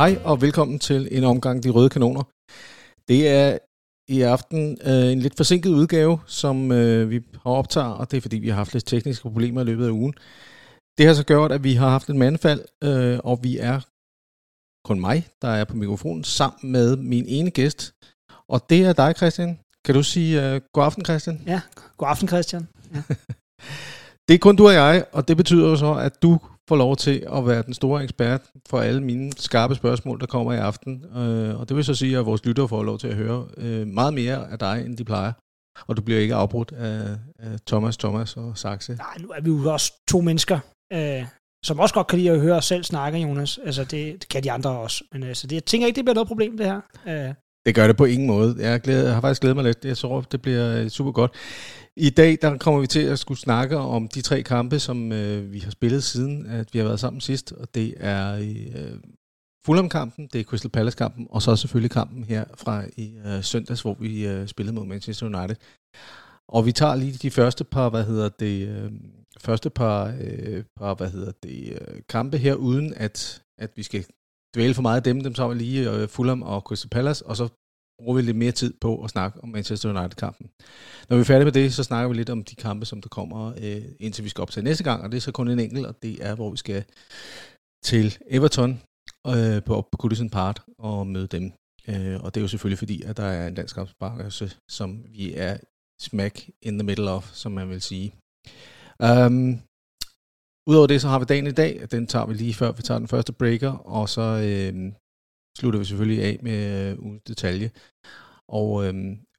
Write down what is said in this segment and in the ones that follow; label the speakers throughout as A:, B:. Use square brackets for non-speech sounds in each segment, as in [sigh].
A: Hej og velkommen til en omgang De Røde Kanoner. Det er i aften øh, en lidt forsinket udgave, som øh, vi har optaget, og det er fordi, vi har haft lidt tekniske problemer i løbet af ugen. Det har så gjort, at vi har haft en mandfald, øh, og vi er kun mig, der er på mikrofonen, sammen med min ene gæst. Og det er dig, Christian. Kan du sige uh, god aften, Christian?
B: Ja, god aften, Christian. Ja. [laughs]
A: det er kun du og jeg, og det betyder jo så, at du får lov til at være den store ekspert for alle mine skarpe spørgsmål, der kommer i aften. Uh, og det vil så sige, at vores lyttere får lov til at høre uh, meget mere af dig, end de plejer. Og du bliver ikke afbrudt af, af Thomas, Thomas og Saxe.
B: Nej, nu er vi jo også to mennesker, øh, som også godt kan lide at høre os selv snakke, Jonas. Altså, det, det kan de andre også. Men altså, det, jeg tænker ikke, det bliver noget problem, det her. Øh.
A: Det gør det på ingen måde. Jeg, glæder, jeg har faktisk glædet mig lidt. Jeg tror, det bliver øh, super godt. I dag der kommer vi til at skulle snakke om de tre kampe, som øh, vi har spillet siden, at vi har været sammen sidst. Og det er øh, Fulham-kampen, det er Crystal Palace-kampen, og så selvfølgelig kampen her fra i øh, søndags, hvor vi øh, spillede mod Manchester United. Og vi tager lige de første par, hvad hedder det, øh, første par, øh, par hvad hedder det, øh, kampe her, uden at, at vi skal dvæle for meget af dem. Dem tager vi lige øh, Fulham og Crystal Palace, og så bruger vi lidt mere tid på at snakke om Manchester United-kampen. Når vi er færdige med det, så snakker vi lidt om de kampe, som der kommer, øh, indtil vi skal op til næste gang, og det er så kun en enkelt, og det er, hvor vi skal til Everton øh, på, på Goodison Park og møde dem. Øh, og det er jo selvfølgelig fordi, at der er en dansk kampsparkelse, som vi er smack in the middle of, som man vil sige. Um, Udover det, så har vi dagen i dag. Den tager vi lige før vi tager den første breaker, og så øh, slutter vi selvfølgelig af med øh, ugens detalje. Og øh,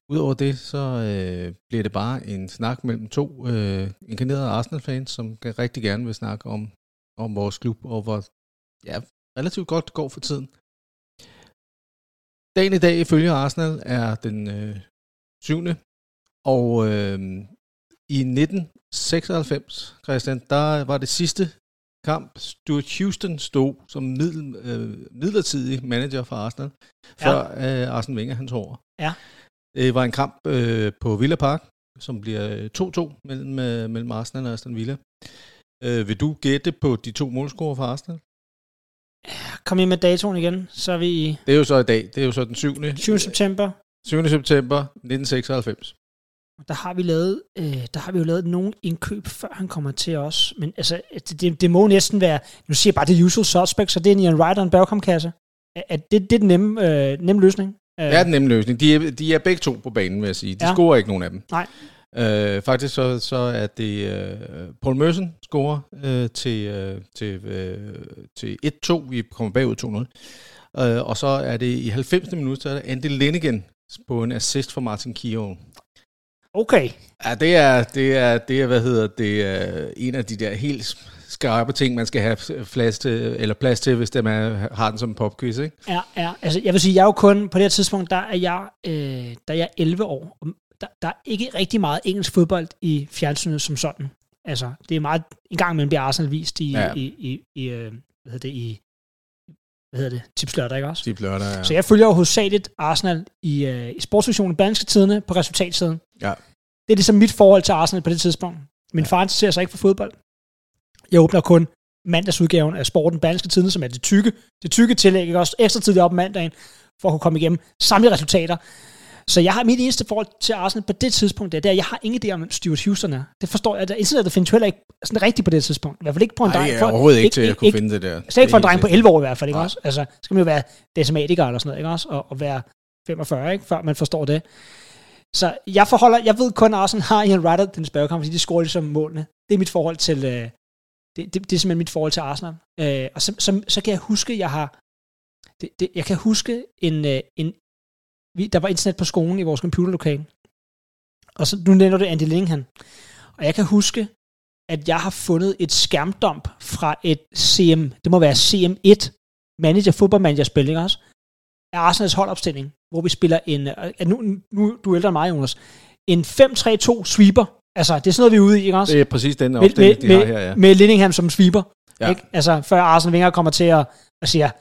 A: udover det, så øh, bliver det bare en snak mellem to øh, inkarnerede Arsenal-fans, som rigtig gerne vil snakke om, om vores klub, og hvor ja, relativt godt det går for tiden. Dagen i dag ifølge Arsenal er den øh, 7. Og øh, i 1996, Christian, der var det sidste kamp, Stuart Houston stod som middel, øh, midlertidig manager for Arsenal, før ja. øh, Arsene Wenger han tog over.
B: Ja.
A: Det var en kamp øh, på Villa Park, som bliver 2-2 mellem, øh, mellem Arsenal og Aston Villa. Øh, vil du gætte på de to målscorer for Arsenal?
B: Kom ind med datoen igen, så er vi i...
A: Det er jo så i dag, det er jo så den 7.
B: 7. september.
A: 7. september 1996
B: der har vi lavet, øh, der har vi jo lavet nogen indkøb, før han kommer til os. Men altså, det, det må næsten være, nu siger jeg bare det usual suspect, så det er en Ian Wright og en Bergkamp-kasse. At det, det er den nemme, øh, nemme løsning.
A: Det er den nemme løsning. De er, de er begge to på banen, vil jeg sige. De ja. scorer ikke nogen af dem.
B: Nej.
A: Øh, faktisk så, så er det øh, Paul Merson scorer øh, til, øh, til, øh, til 1-2. Vi kommer bagud 2-0. Øh, og så er det i 90. minut, så er det Andy Linnigan på en assist for Martin Keown.
B: Okay.
A: Ja, det er, det er, det er, hvad hedder det, er en af de der helt skarpe ting, man skal have plads til, eller plads til, hvis det man har den som popquiz, ikke?
B: Ja, ja. Altså, jeg vil sige, jeg er jo kun, på det her tidspunkt, der er jeg, øh, der er jeg 11 år. Der, der er ikke rigtig meget engelsk fodbold i fjernsynet som sådan. Altså, det er meget, en gang imellem bliver Arsenal vist i, ja. i, i, i, øh, hvad hedder det, i, hvad hedder det, tipslørdag, ikke også?
A: Tipslørdag, ja.
B: Så jeg følger jo hovedsageligt Arsenal i, uh, i sportssektionen Danske Tidene på resultatsiden.
A: Ja.
B: Det er ligesom mit forhold til Arsenal på det tidspunkt. Min ja. far interesserer sig ikke for fodbold. Jeg åbner kun mandagsudgaven af Sporten Danske Tidene, som er det tykke, det tykke tillæg, ikke også ekstra tidligt op mandagen, for at kunne komme igennem samtlige resultater. Så jeg har mit eneste forhold til Arsenal på det tidspunkt, det er, at jeg har ingen idé om Stuart Houston er. Det forstår jeg. Internettet findes heller ikke sådan rigtigt på det tidspunkt. I hvert fald ikke på en dreng.
A: Nej, overhovedet ikke, ikke til at kunne ikke, finde det der.
B: Slet ikke for en dreng på 11 år i hvert fald, ikke også? Altså, skal man jo være decimatiker eller sådan noget, ikke også? Og, og være 45, ikke? Før man forstår det. Så jeg forholder, jeg ved kun, at Arsenal har Ian Ryder den spørgekamp, fordi de scorer ligesom målene. Det er mit forhold til, øh, det, det, det, er simpelthen mit forhold til Arsenal. Øh, og så, så, så, kan jeg huske, jeg har, det, det, jeg kan huske en, øh, en vi, der var internet på skolen i vores computerlokale. Og så, nu nævner du Andy Lingham. Og jeg kan huske, at jeg har fundet et skærmdump fra et CM, det må være CM1 manager, fodboldmanager spil, ikke også? Af Arsenals holdopstilling, hvor vi spiller en, uh, nu, nu du er ældre end mig, Jonas, en 5-3-2 sweeper. Altså, det er sådan noget, vi er ude i, ikke også?
A: Det er præcis den opstilling, med,
B: de
A: har her, ja.
B: Med Linningham som sweeper. Ja. Ikke? Altså, før Arsenal Wenger kommer til at, at sige,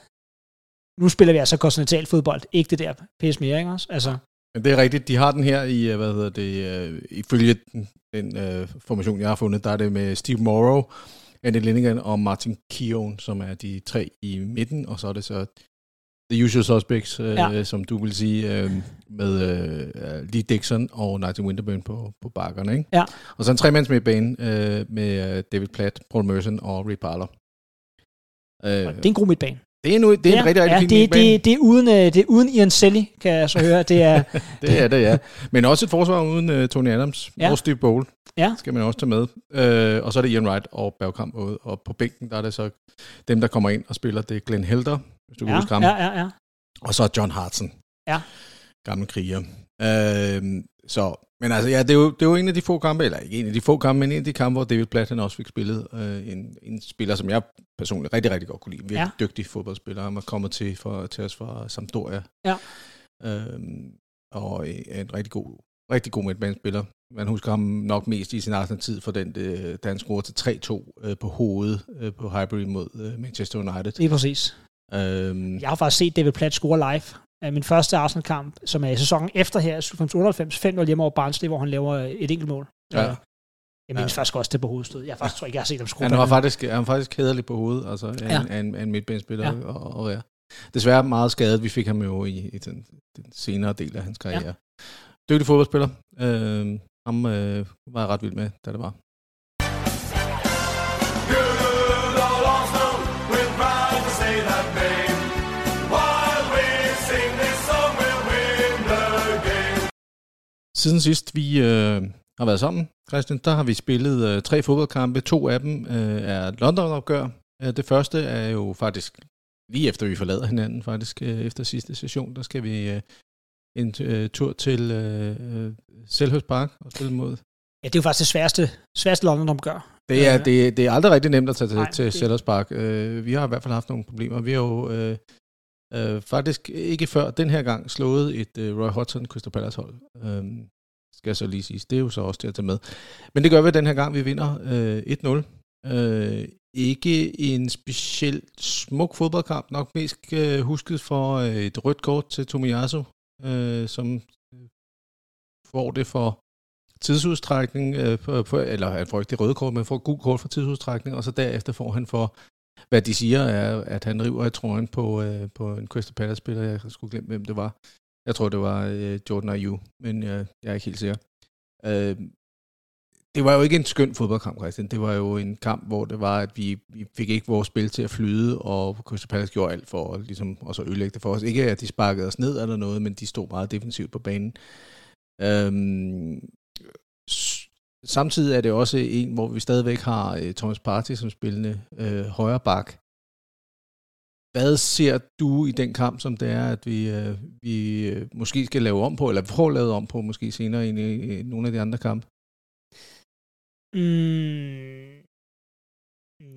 B: nu spiller vi altså kontinental fodbold, ikke det der pæs mere, ikke også? Altså.
A: Men det er rigtigt, de har den her i, øh, hvad hedder det, uh, ifølge den, den uh, formation, jeg har fundet, der er det med Steve Morrow, Andy Linnigan og Martin Keown, som er de tre i midten, og så er det så The Usual Suspects, øh, ja. som du vil sige, øh, med øh, Lee Dixon og Nigel Winterburn på, på bakkerne. Ikke?
B: Ja.
A: Og så en tremands med bane øh, med øh, David Platt, Paul Merson og Ray Parler.
B: Øh, det er en god midtbane.
A: Det er, nu, det er ja, en rigtig, rigtig
B: ja,
A: fin
B: det, det, det, er uden, øh, det er uden Ian Selly, kan jeg så høre. Det er, [laughs]
A: det er det, ja. Men også et forsvar uden uh, Tony Adams ja. og Steve Bowl.
B: Ja.
A: Skal man også tage med. Uh, og så er det Ian Wright og Bergkamp ude. Og på bænken, der er det så dem, der kommer ind og spiller. Det er Glenn Helder, hvis du
B: ja,
A: kan huske ham.
B: Ja, ja, ja.
A: Og så John Hartson.
B: Ja.
A: Gamle kriger. Uh, så, men altså, ja, det er, jo, det er jo en af de få kampe, eller ikke en af de få kampe, men en af de kampe, hvor David Platt han også fik spillet uh, en, en spiller, som jeg personligt rigtig, rigtig godt kunne lide. Virkelig ja. dygtig fodboldspiller. Han var kommet til, for, til os fra Sampdoria.
B: Ja.
A: Uh, og en rigtig god, rigtig god midtbanespiller. Man husker ham nok mest i sin Arsenal-tid for den, da han scorede til 3-2 uh, på hovedet uh, på Highbury mod uh, Manchester United.
B: Det er præcis. Øhm, jeg har faktisk set David Platt score live af min første Arsenal-kamp, som er i sæsonen efter her, 98 5 hjemme over Barnsley, hvor han laver et enkelt mål. Ja. Jeg mindes ja. faktisk også det på hovedstød. Jeg faktisk tror ikke, jeg har set ham score.
A: Han var faktisk, han var faktisk kædelig på hovedet, altså en, ja. en, en midtbanespiller. Ja. Og, og, ja. Desværre meget skadet. Vi fik ham jo i, i den, den senere del af hans karriere. Ja. Dygtig fodboldspiller. Øh, ham øh, var jeg ret vild med, da det var. Siden sidst vi øh, har været sammen, Christian, der har vi spillet øh, tre fodboldkampe. To af dem øh, er London-opgør. Øh, det første er jo faktisk lige efter vi forlader hinanden, faktisk øh, efter sidste session, der skal vi øh, en øh, tur til øh, øh Selhøs Park og spille mod.
B: Ja, det er jo faktisk det sværeste, sværeste London-opgør.
A: Det er, det, det er aldrig rigtig nemt at tage til, Nej, til Sellers Park. Øh, vi har i hvert fald haft nogle problemer. Vi har jo øh, øh, faktisk ikke før den her gang slået et øh, Roy Hodgson Crystal Palace hold. Øh, skal jeg så lige sige. Det er jo så også til at tage med. Men det gør vi den her gang, vi vinder øh, 1-0. Øh, ikke en specielt smuk fodboldkamp, nok mest øh, husket for øh, et rødt kort til Tomiyasu, øh, som øh, får det for tidsudstrækning, øh, på, på, eller han får ikke det røde kort, men får gul kort for tidsudstrækning, og så derefter får han for hvad de siger er, at han river i trøjen på, øh, på en Crystal Palace-spiller. Jeg skulle glemme, hvem det var. Jeg tror, det var øh, Jordan Ayew, men øh, jeg er ikke helt sikker. Øh, det var jo ikke en skøn fodboldkamp, Christian. Det var jo en kamp, hvor det var, at vi, vi fik ikke vores spil til at flyde, og Crystal Palace gjorde alt for at ligesom, og så ødelægge det for os. Ikke at de sparkede os ned eller noget, men de stod meget defensivt på banen. Øhm, Samtidig er det også en, hvor vi stadigvæk har øh, Thomas Partey som spillende øh, højre bak. Hvad ser du i den kamp, som det er, at vi, øh, vi øh, måske skal lave om på, eller får lavet om på måske senere i, i nogle af de andre kampe?
B: Mm,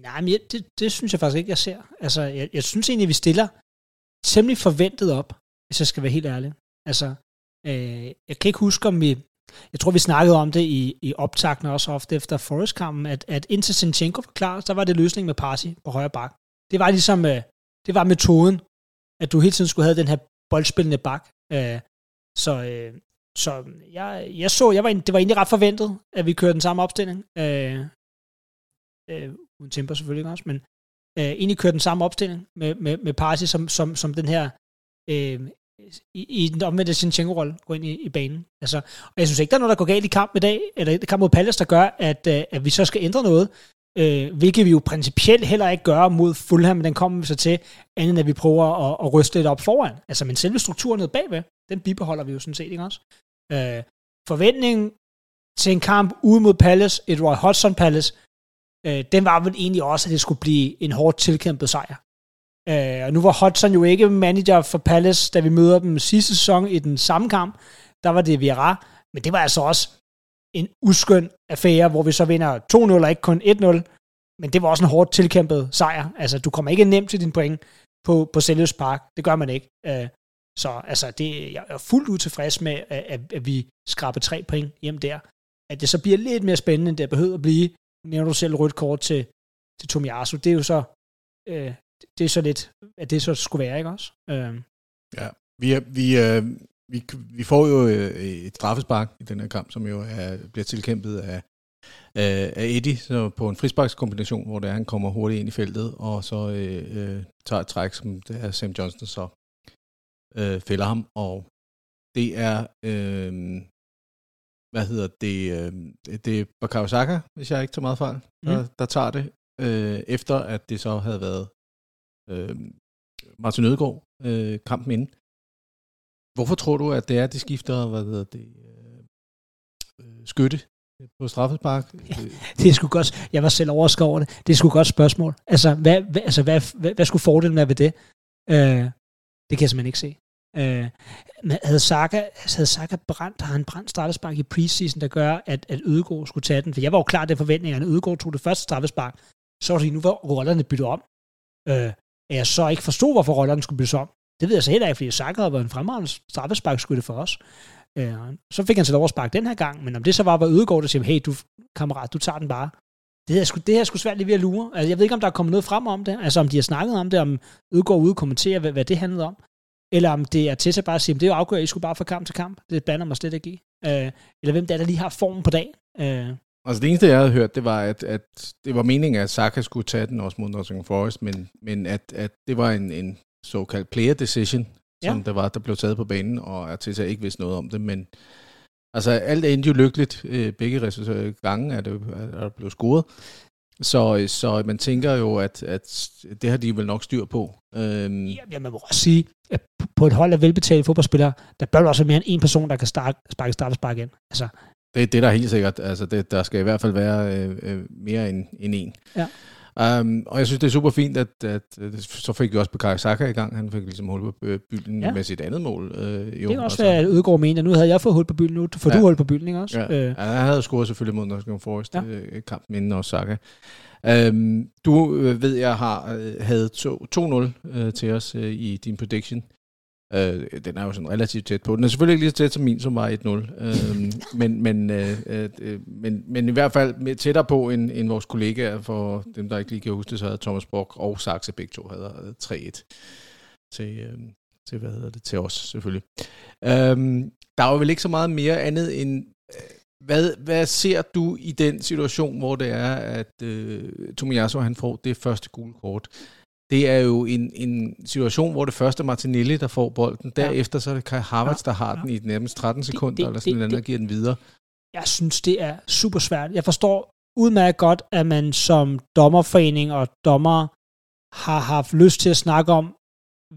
B: nej, men det, det synes jeg faktisk ikke, jeg ser. Altså, jeg, jeg synes egentlig, vi stiller temmelig forventet op, hvis jeg skal være helt ærlig. Altså, øh, jeg kan ikke huske, om vi jeg tror, vi snakkede om det i, i optakten også ofte efter Forest-kampen, at, at indtil Sinchenko var klar, så var det løsning med Parsi på højre bak. Det var ligesom, øh, det var metoden, at du hele tiden skulle have den her boldspillende bak. Øh, så, øh, så jeg, jeg så, jeg var, det var egentlig ret forventet, at vi kørte den samme opstilling. Øh, øh, uden temper selvfølgelig også, men øh, egentlig kørte den samme opstilling med, med, med Parsi som, som, som den her øh, i, i den omvendte Sinchenko-rolle gå ind i, i banen. Altså, og jeg synes ikke, der er noget, der går galt i kamp i dag, eller kamp mod Palace, der gør, at, øh, at vi så skal ændre noget, øh, hvilket vi jo principielt heller ikke gør mod Fulham, men den kommer vi så til, andet at vi prøver at, at ryste lidt op foran. Altså, men selve strukturen nede bagved, den bibeholder vi jo sådan set, ikke også? Øh, forventningen til en kamp ude mod Palace, et Roy Hodgson Palace, øh, den var vel egentlig også, at det skulle blive en hårdt tilkæmpet sejr. Øh, og nu var Hudson jo ikke manager for Palace, da vi møder dem sidste sæson i den samme kamp. Der var det Vieira, men det var altså også en uskøn affære, hvor vi så vinder 2-0 og ikke kun 1-0. Men det var også en hårdt tilkæmpet sejr. Altså, du kommer ikke nemt til din point på, på Selhurst Park. Det gør man ikke. Øh, så altså, det, jeg er fuldt ud tilfreds med, at, at, vi skraber tre point hjem der. At det så bliver lidt mere spændende, end det behøver at blive. Nævner du selv rødt kort til, til Tomiyasu. Det er jo så øh, det er så lidt, at det så skulle være, ikke også? Øh.
A: Ja, vi, er, vi, er, vi, vi får jo øh, et straffespark i den her kamp, som jo er, bliver tilkæmpet af, af Eddie så på en frisparkskombination, hvor det er, han kommer hurtigt ind i feltet, og så øh, øh, tager et træk, som det er Sam Johnston så øh, fælder ham, og det er, øh, hvad hedder det, øh, det er Bakao Saka, hvis jeg ikke tager meget fejl, der, mm. der tager det, øh, efter at det så havde været øh, Martin Ødegaard øh, kampen inden. Hvorfor tror du, at det er, at de skifter, hvad hedder det, øh, øh skytte på straffespark? [laughs]
B: Ja, det er sgu godt. Jeg var selv overrasket over det. Det er sgu godt spørgsmål. Altså, hvad, hvad, altså, hvad, hvad, hvad skulle fordelen være ved det? Øh, det kan jeg simpelthen ikke se. Øh, men havde Saka, havde Saka brændt, har han brændt straffespark i preseason, der gør, at, at Ødegaard skulle tage den? For jeg var jo klar til forventningerne, at Ødegaard tog det første straffespark. Så var det nu, hvor rollerne byttet om. Øh, at jeg så ikke forstod, hvorfor rollerne skulle byttes om. Det ved jeg så heller ikke, fordi Saka havde været en fremragende straffesparkskytte for os. Øh, så fik han så lov at sparke den her gang, men om det så var, var Ødegård, der siger, hey, du, kammerat, du tager den bare. Det her, det her sgu svært lige ved at lure. Altså, jeg ved ikke, om der er kommet noget frem om det. Altså, om de har snakket om det, om Ødegård ude og kommentere, hvad, hvad det handlede om. Eller om det er til sig bare at sige, det er jo afgørende, I skulle bare fra kamp til kamp. Det blander mig slet ikke i. Øh, eller hvem det er, der lige har formen på dagen. Øh.
A: Altså det eneste, jeg havde hørt, det var, at, at det var meningen, at Saka skulle tage den også mod Nottingham Forest, men, men at, at det var en, en såkaldt player decision, som ja. der var, der blev taget på banen, og at Tessa ikke vidste noget om det, men altså alt endte jo lykkeligt. Øh, begge gange er det, er der blevet scoret. Så, så man tænker jo, at, at det har de vel nok styr på.
B: Øhm. Ja, man må også sige, at på et hold af velbetalte fodboldspillere, der bør også være mere end en person, der kan starte, sparke straffespark igen. Altså.
A: Det, det er der helt sikkert. Altså, det, der skal i hvert fald være øh, øh, mere end, end en. Ja. Um, og jeg synes, det er super fint, at, at, at så fik vi også Bukayo Saka i gang. Han fik ligesom hul på bylden ja. med sit andet mål. Øh,
B: jo, det er også, hvad Ødegaard mener. Nu havde jeg fået hul på bylden, nu får ja. du hul på bylden, ikke også?
A: Ja. Øh. ja, han havde scoret selvfølgelig mod Nottingham Forest ja. øh, kampen inden også Saka. Um, du øh, ved, jeg har øh, havde 2-0 øh, til os øh, i din prediction. Øh, den er jo sådan relativt tæt på. Den er selvfølgelig ikke lige så tæt som min, som var 1-0. Øh, [laughs] men, men, øh, øh, men, men i hvert fald tættere på end, end vores kollegaer. For dem, der ikke lige kan huske det, så havde Thomas Brock og Saxe begge to havde 3-1 til, øh, til, hvad hedder det, til os selvfølgelig. Øh, der er jo vel ikke så meget mere andet end... Øh, hvad, hvad ser du i den situation, hvor det er, at øh, Tomiyasu han får det første gule kort? Det er jo en, en situation, hvor det første er Martinelli, der får bolden. Derefter så er det Kai Havertz, der har den i nærmest 13 sekunder, det, det, eller sådan noget, der giver den videre.
B: Jeg synes, det er super svært. Jeg forstår udmærket godt, at man som dommerforening og dommer har haft lyst til at snakke om,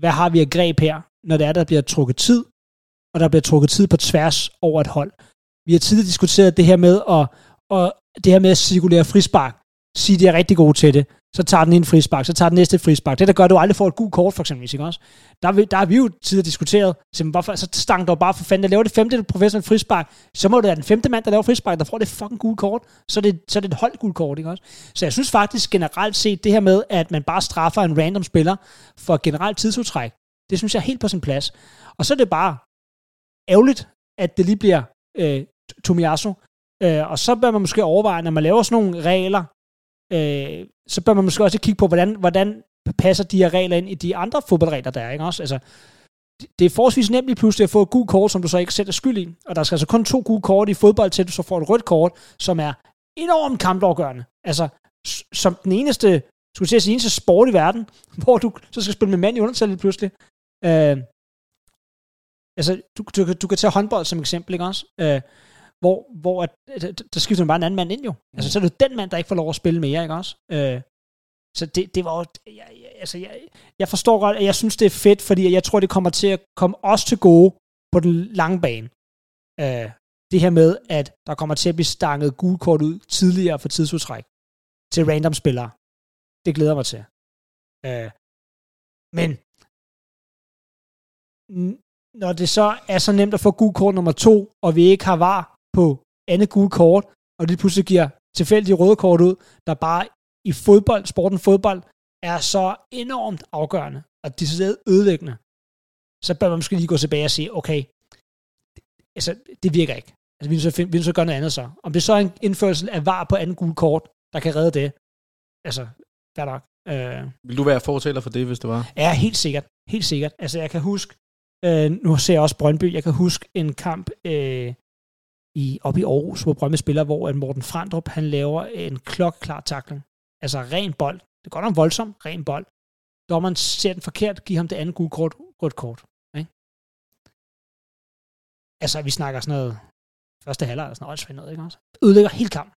B: hvad har vi af greb her, når det er, der bliver trukket tid, og der bliver trukket tid på tværs over et hold. Vi har tidligere diskuteret det her med at, og det her med at cirkulere frispark. Sige, de er rigtig gode til det så tager den en frispark, så tager den næste frispark. Det, der gør, at du aldrig får et gult kort, for eksempel, ikke også? Der, vi, der har vi jo tidligere diskuteret, simpelthen, så stank der bare for fanden, der laver det femte professionel frispark, så må det være den femte mand, der laver frispark, der får det fucking gult kort, så er det, så er det et holdt gult kort, ikke også? Så jeg synes faktisk generelt set, det her med, at man bare straffer en random spiller for generelt tidsudtræk, det synes jeg er helt på sin plads. Og så er det bare ærgerligt, at det lige bliver øh, Tomiasso, øh, og så bør man måske overveje, når man laver sådan nogle regler, øh, så bør man måske også kigge på, hvordan, hvordan passer de her regler ind i de andre fodboldregler, der er, ikke også? Altså, det er forholdsvis nemt lige pludselig at få et gult kort, som du så ikke selv er skyld i. Og der skal altså kun to gule kort i fodbold til, at du så får et rødt kort, som er enormt kampafgørende. Altså, som den eneste, skulle jeg sige, eneste sport i verden, [laughs] hvor du så skal spille med mand i undertal lige pludselig. Øh, altså, du, du, du kan tage håndbold som eksempel, ikke også? Øh, hvor, hvor at, der skifter man bare en anden mand ind jo. Mm. Altså, så er det den mand, der ikke får lov at spille mere, ikke også? Øh, så det, det var jo, jeg, jeg, altså, jeg, jeg forstår godt, at jeg synes, det er fedt, fordi jeg tror, det kommer til at komme os til gode på den lange bane. Øh, det her med, at der kommer til at blive stanget gulkort ud tidligere for tidsudtræk til random spillere. Det glæder mig til. Øh, men når det så er så nemt at få gul kort nummer to, og vi ikke har var på andet gul kort, og det pludselig giver tilfældige røde kort ud, der bare i fodbold, sporten fodbold, er så enormt afgørende, og decideret ødelæggende, så bør man måske lige gå tilbage og sige, okay, det, altså, det virker ikke. Altså, vi vil så, find, vi vil så gøre noget andet så. Om det så er en indførelse af var på anden gul kort, der kan redde det, altså, fair nok.
A: Øh, vil du være fortæller for det, hvis det var?
B: Ja, helt sikkert. Helt sikkert. Altså, jeg kan huske, øh, nu ser jeg også Brøndby, jeg kan huske en kamp øh, i, op i Aarhus, hvor Brøndby spiller, hvor Morten Frandrup, han laver en klokkeklar takling. Altså ren bold. Det godt nok voldsomt, ren bold. Dommeren ser den forkert, giver ham det andet gule kort, rødt kort. Ikke? altså, vi snakker sådan noget, første halvleg, sådan noget, noget, ikke også? Ødelægger hele kampen.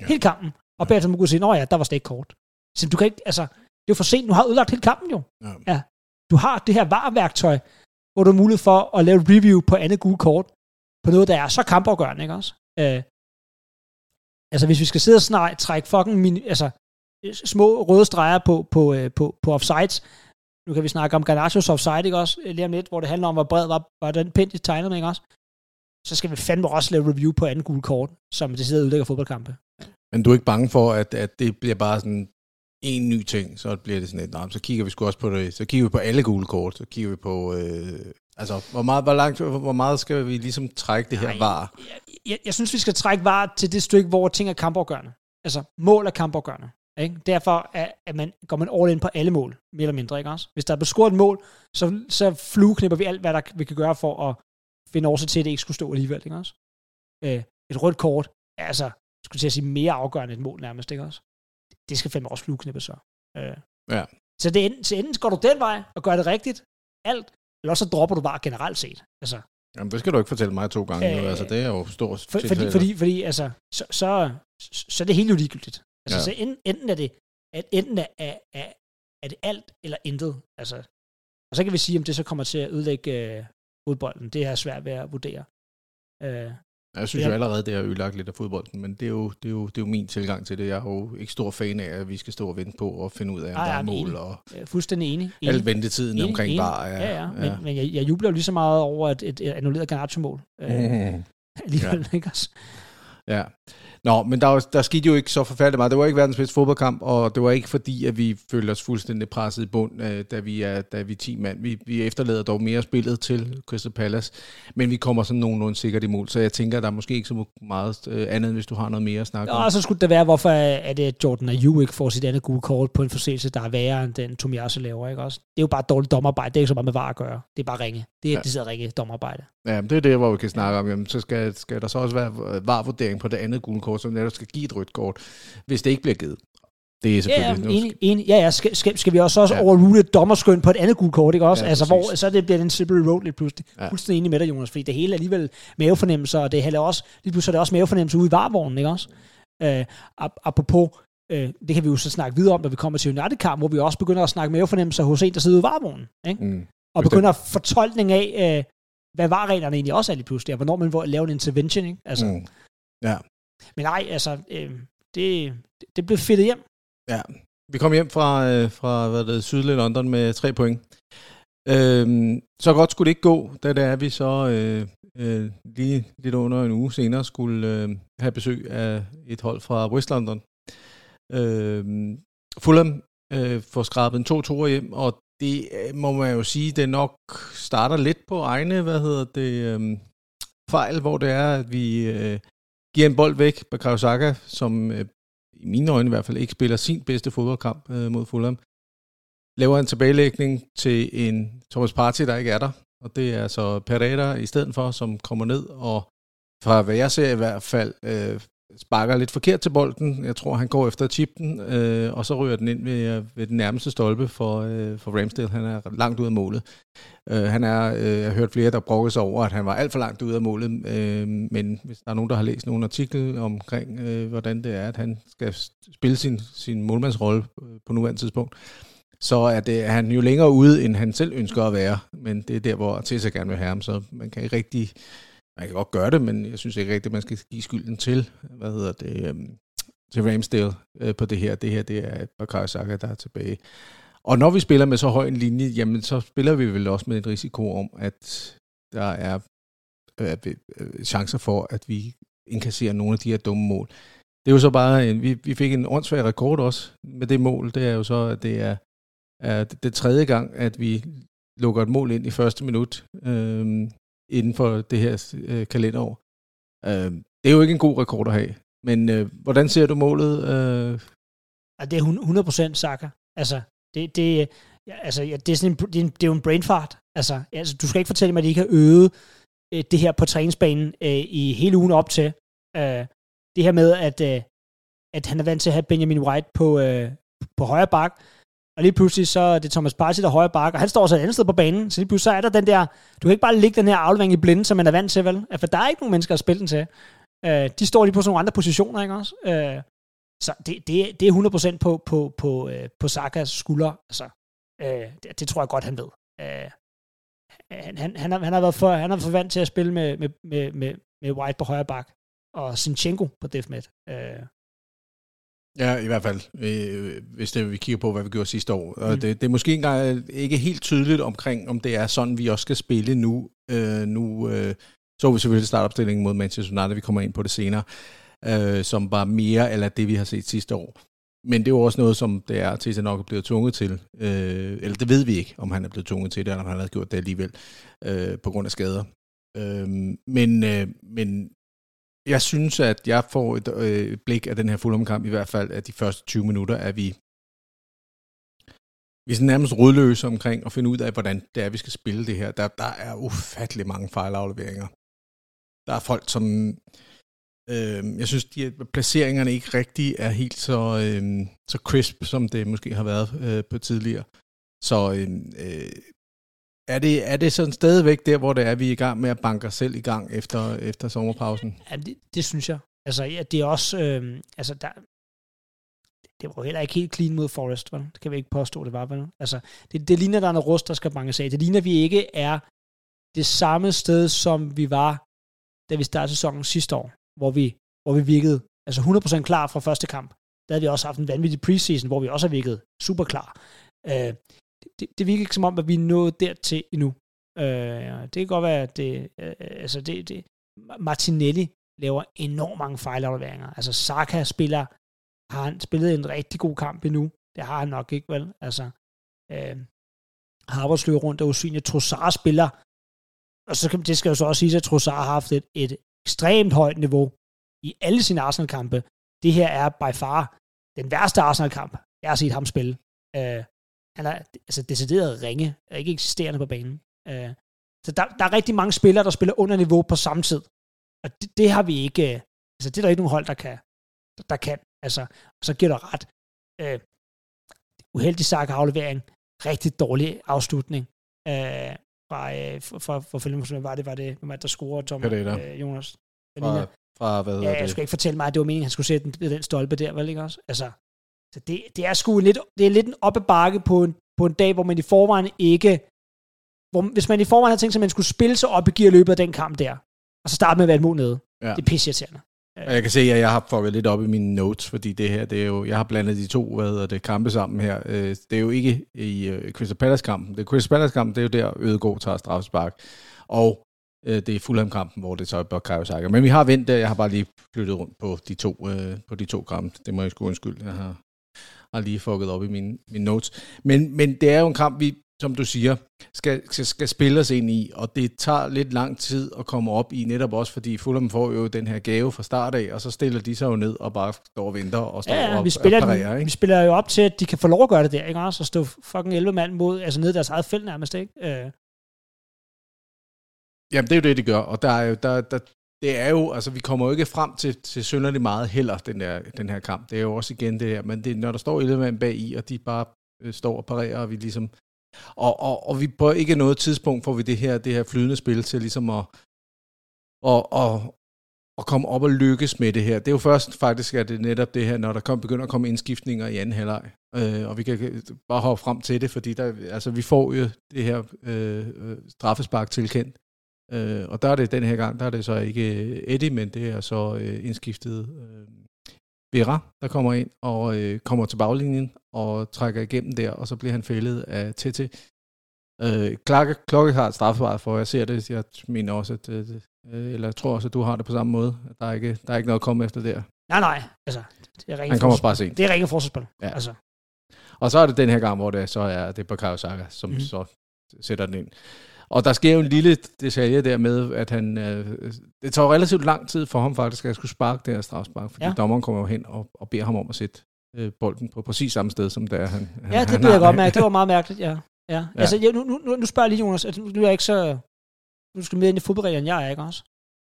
B: Ja. Hele kampen. Og bagefter må kunne sige, nå ja, der var slet ikke kort. Så du kan ikke, altså, det er jo for sent, du har ødelagt hele kampen jo. Ja. ja. Du har det her vareværktøj, hvor du har mulighed for at lave review på andet gule kort, på noget, der er så kampafgørende, ikke også? Øh, altså, hvis vi skal sidde og snart trække fucking min, altså, øh, små røde streger på, på, på, øh, på, på offsides, nu kan vi snakke om Garnachos offside, ikke også? Øh, lige om lidt, hvor det handler om, hvor bred var, var den pænt tegnet, ikke også? Så skal vi fandme også lave review på anden gule kort, som det sidder udlægger fodboldkampe.
A: Men du er ikke bange for, at, at det bliver bare sådan en ny ting, så bliver det sådan et, nej, så kigger vi sgu også på det, så kigger vi på alle gule kort, så kigger vi på, øh, altså, hvor meget, hvor langt, hvor meget skal vi ligesom trække det her var?
B: Jeg, jeg, jeg, synes, vi skal trække var til det stykke, hvor ting er kampafgørende. Altså, mål er kampafgørende. Ikke? Derfor er, at man, går man all in på alle mål, mere eller mindre. Ikke også? Hvis der er bescoret et mål, så, så flueknipper vi alt, hvad der, vi kan gøre for at finde årsag til, at det ikke skulle stå alligevel. Ikke også? Øh, et rødt kort er altså, skulle til at sige, mere afgørende et mål nærmest. Ikke også? Det skal fandme også flueknippe så. Øh.
A: Ja.
B: Så, det, så enten går du den vej og gør det rigtigt, alt, eller så dropper du bare generelt set. Altså,
A: Jamen, det skal du ikke fortælle mig to gange. Øh, altså, det er jo stort.
B: For, fordi, fordi, fordi, altså, så, så, så, så er det helt ligegyldigt. Altså, ja. så enten er det, at enten er, er, er, er det alt eller intet. Altså, og så kan vi sige, om det så kommer til at ødelægge øh, fodbolden. Det er svært ved at vurdere.
A: Øh, jeg synes jo allerede, det har ødelagt lidt af fodbolden, men det er, jo, det, er jo, det er jo min tilgang til det. Jeg er jo ikke stor fan af, at vi skal stå og vente på og finde ud af, om Ej, der er mål. Enig. Og
B: jeg er fuldstændig enig.
A: enig. Alt ventetiden enig, omkring enig. bare.
B: Ja, ja, ja. Men, ja. men jeg, jeg jubler jo lige så meget over et, et, et annulleret Garnacho-mål. Mm. Øh, [laughs] alligevel, ja. ikke også?
A: Ja. Nå, men der, der skete jo ikke så forfærdeligt meget. Det var ikke verdens bedste fodboldkamp, og det var ikke fordi, at vi følte os fuldstændig presset i bund, øh, da vi er, da vi er 10 mand. Vi, vi efterlader dog mere spillet til Crystal Palace, men vi kommer sådan nogenlunde sikkert i mål, så jeg tænker, der er måske ikke så meget øh, andet, hvis du har noget mere at snakke
B: om. Og så skulle det være, hvorfor er det Jordan Ayew ikke får sit andet gule kort på en forseelse, der er værre end den Tomiyasu laver, ikke også? Det er jo bare dårligt dommerarbejde, det er ikke så meget med var at gøre. Det er bare ringe. Det er ja. det sidder ringe dommerarbejde.
A: Ja, det er det, hvor vi kan snakke om, jamen, så skal, skal der så også være var-vurdering på det andet gule kort, som netop skal give et rødt kort, hvis det ikke bliver givet. Det er selvfølgelig...
B: Ja, ja, enig, enig, ja, ja. Skal, skal, skal vi også, også ja. overrule et dommerskøn på et andet gult kort, ikke også? Ja, altså, hvor så det bliver den slippery road lige pludselig. Ja. Fuldstændig enig med dig, Jonas, fordi det hele er alligevel mavefornemmelser, og det er også, lige pludselig er det også mavefornemmelser ude i varvognen, ikke også? Øh, apropos, øh, det kan vi jo så snakke videre om, når vi kommer til United-kamp, hvor vi også begynder at snakke mavefornemmelser hos en, der sidder ude i varvognen, ikke? Mm. Og begynder fortolkning af, øh, hvad var reglerne egentlig også er lige pludselig, og hvornår man vil lave en intervention, ikke? Altså, mm.
A: Ja.
B: Men nej, altså, øh, det, det blev fedtet hjem.
A: Ja, vi kom hjem fra, øh, fra hvad det, sydlige London med tre point. Øh, så godt skulle det ikke gå, da det er, vi så øh, øh, lige lidt under en uge senere skulle øh, have besøg af et hold fra West London. Øh, Fulham øh, får skrabet en to ture hjem, og det øh, må man jo sige, det nok starter lidt på egne, hvad hedder det, øh, fejl, hvor det er, at vi øh, giver en bold væk på Saka, som øh, i mine øjne i hvert fald ikke spiller sin bedste fodboldkamp øh, mod Fulham. Laver en tilbagelægning til en Thomas Partey, der ikke er der. Og det er så Pereira i stedet for, som kommer ned og fra hvad jeg ser i hvert fald, øh, sparker lidt forkert til bolden. Jeg tror, han går efter chippen, øh, og så ryger den ind ved, øh, ved den nærmeste stolpe for, øh, for Ramsdale. Han er langt ud af målet. Øh, han er, øh, jeg har hørt flere, der brokkede sig over, at han var alt for langt ud af målet, øh, men hvis der er nogen, der har læst nogle artikel omkring, øh, hvordan det er, at han skal spille sin, sin målmandsrolle øh, på nuværende tidspunkt, så er, det, er han jo længere ude, end han selv ønsker at være, men det er der, hvor Tessa gerne vil have ham, så man kan ikke rigtig man kan godt gøre det, men jeg synes ikke rigtigt, at man skal give skylden til, hvad hedder det, øhm, til Ramsdale øh, på det her. Det her, det er Bakari Saka, der er tilbage. Og når vi spiller med så høj en linje, jamen så spiller vi vel også med en risiko om, at der er øh, øh chancer for, at vi inkasserer nogle af de her dumme mål. Det er jo så bare, en, vi, vi fik en åndssvær rekord også med det mål. Det er jo så, at det er, er det tredje gang, at vi lukker et mål ind i første minut. Øhm, inden for det her øh, kalenderår. Øh, det er jo ikke en god rekord at have. Men øh, hvordan ser du målet? Øh?
B: Ja, det er 100% Saka. Altså, det, det, ja, altså, ja, det, er sådan en, det, er en, det er jo en brainfart. Altså, altså, du skal ikke fortælle mig, at de ikke har øvet øh, det her på træningsbanen øh, i hele ugen op til. Øh, det her med, at, øh, at han er vant til at have Benjamin White på, øh, på højre bak, og lige pludselig så er det Thomas Partey, der højre bakke, og han står så et andet sted på banen, så lige pludselig så er der den der, du kan ikke bare ligge den her aflevering i blinde, som man er vant til, vel? For der er ikke nogen mennesker at spille den til. Øh, de står lige på sådan nogle andre positioner, ikke også? Øh, så det, det, det er 100% på, på, på, øh, på Sakas skulder. Altså, øh, det, det, tror jeg godt, han ved. Øh, han, han, han, har, han, har været for, han har været for vant til at spille med, med, med, med, med White på højre bak, og Sinchenko på Defmet. Øh,
A: Ja, i hvert fald, øh, hvis det, vi kigger på, hvad vi gjorde sidste år. Og mm. det, det er måske engang ikke helt tydeligt omkring, om det er sådan, vi også skal spille nu. Øh, nu øh, så vi selvfølgelig startopstillingen mod Manchester United, vi kommer ind på det senere, øh, som var mere eller det, vi har set sidste år. Men det er jo også noget, som det er, til nok er blevet tvunget til. Øh, eller det ved vi ikke, om han er blevet tvunget til det, eller om han har gjort det alligevel, øh, på grund af skader. Øh, men, øh, men jeg synes, at jeg får et øh, blik af den her fuldomkamp, i hvert fald af de første 20 minutter, at vi, vi er nærmest rødløse omkring at finde ud af, hvordan det er, vi skal spille det her. Der, der er ufattelig mange fejlafleveringer. Der er folk, som... Øh, jeg synes, at placeringerne ikke rigtig er helt så, øh, så crisp, som det måske har været øh, på tidligere. Så øh, øh er det, er det sådan stadigvæk der, hvor det er, vi er i gang med at banke os selv i gang efter, efter sommerpausen?
B: Ja, det, det synes jeg. Altså, ja, det er også... Øh, altså, der, det var heller ikke helt clean mod Forest, vel? Det kan vi ikke påstå, det var, vel? Altså, det, det ligner, der er noget rust, der skal banke af. Det ligner, vi ikke er det samme sted, som vi var, da vi startede sæsonen sidste år, hvor vi, hvor vi virkede altså 100% klar fra første kamp. Der havde vi også haft en vanvittig preseason, hvor vi også har virket super klar. Øh, det, det virker ikke som om, at vi er nået dertil endnu. Øh, det kan godt være, at det, øh, altså det, det, Martinelli laver enormt mange fejlafleveringer. Altså Saka spiller, har han spillet en rigtig god kamp endnu. Det har han nok ikke, vel? Altså, øh, Harvards løber rundt og usynligt. Trossard spiller, og så kan, det skal jo så også sige, at Trossard har haft et, et ekstremt højt niveau i alle sine Arsenal-kampe. Det her er by far den værste Arsenal-kamp, jeg har set ham spille. Øh, han er altså decideret ringe, er ikke eksisterende på banen. Øh, så der, der er rigtig mange spillere, der spiller under niveau på samme tid. Og det, det har vi ikke, øh, altså det er der ikke nogen hold, der kan. Der, der kan. Altså, og så giver der ret. Øh, uheldig sagt aflevering, rigtig dårlig afslutning. Øh, fra, øh, for, for filmen, var det, var det, var det, der scorede, Tom, øh, Jonas?
A: Fra, fra, hvad
B: ja, jeg skulle ikke fortælle mig, at det var meningen, at han skulle sætte den, den stolpe der, vel ikke også? Altså, så det, det er sgu lidt, det er lidt en oppe bakke på en, på en dag, hvor man i forvejen ikke, hvor, hvis man i forvejen havde tænkt sig, at man skulle spille sig op i gear løbet af den kamp der, og så starte med at være et mod nede. Ja. Det er pisseirriterende.
A: Og jeg kan se, at jeg har fået lidt op i mine notes, fordi det her, det er jo, jeg har blandet de to hvad hedder det, kampe sammen her. Øh, det er jo ikke i uh, Crystal Palace-kampen. Det Crystal Palace-kampen, det er jo der, Ødegård tager straffespark. Og uh, det er Fulham-kampen, hvor det så er Bukayo Saka. Men vi har vendt det, jeg har bare lige flyttet rundt på de to, på de to kampe. Det må jeg sgu undskylde. Jeg har har lige fucket op i mine, mine notes. Men, men det er jo en kamp, vi, som du siger, skal, skal, skal spille os ind i, og det tager lidt lang tid at komme op i, netop også fordi Fulham får jo den her gave fra start af, og så stiller de sig jo ned og bare står og venter og står ja,
B: og, vi spiller, og parerer, ikke? vi spiller jo op til, at de kan få lov at gøre det der, ikke også? Og stå fucking 11 mand mod, altså ned i deres eget felt nærmest, ikke? Øh.
A: Jamen, det er jo det, de gør, og der er jo, der, der, det er jo, altså vi kommer jo ikke frem til, til synderligt meget heller, den, der, den her kamp. Det er jo også igen det her, men det, når der står 11 mand bag i, og de bare øh, står og parerer, og vi ligesom, og, og, og vi på ikke noget tidspunkt får vi det her, det her flydende spil til ligesom at, og, og, og komme op og lykkes med det her. Det er jo først faktisk, at det er netop det her, når der kom, begynder at komme indskiftninger i anden halvleg. Øh, og vi kan bare hoppe frem til det, fordi der, altså, vi får jo det her øh, øh straffespark tilkendt Øh, og der er det den her gang, der er det så ikke øh, Eddie, men det er så øh, indskiftet øh, Vera, der kommer ind og øh, kommer til baglinjen og trækker igennem der, og så bliver han fældet af TT. Øh, Klokke, Klokke har et straffevaret for, jeg ser det, jeg mener også, at, øh, eller jeg tror også, at du har det på samme måde. Der er ikke, der er ikke noget at komme efter der.
B: Nej, nej, altså, det er
A: Han kommer bare sent.
B: Det er ringe forsvarsspil. Ja. Altså.
A: Og så er det den her gang, hvor det så er, det er Bakayo Saka, som mm. så sætter den ind. Og der sker jo en lille detalje der med, at han... Øh, det tager relativt lang tid for ham faktisk, at skulle sparke det her strafspark, fordi ja. dommeren kommer jo hen og, og beder ham om at sætte øh, bolden på præcis samme sted, som der han,
B: Ja, han, det bliver jeg godt mærke. Det var meget mærkeligt, ja. ja. ja. Altså, jeg, nu, nu, nu spørger jeg lige, Jonas, at nu er jeg ikke så... Nu skal med ind i fodboldreglerne, jeg er ikke også.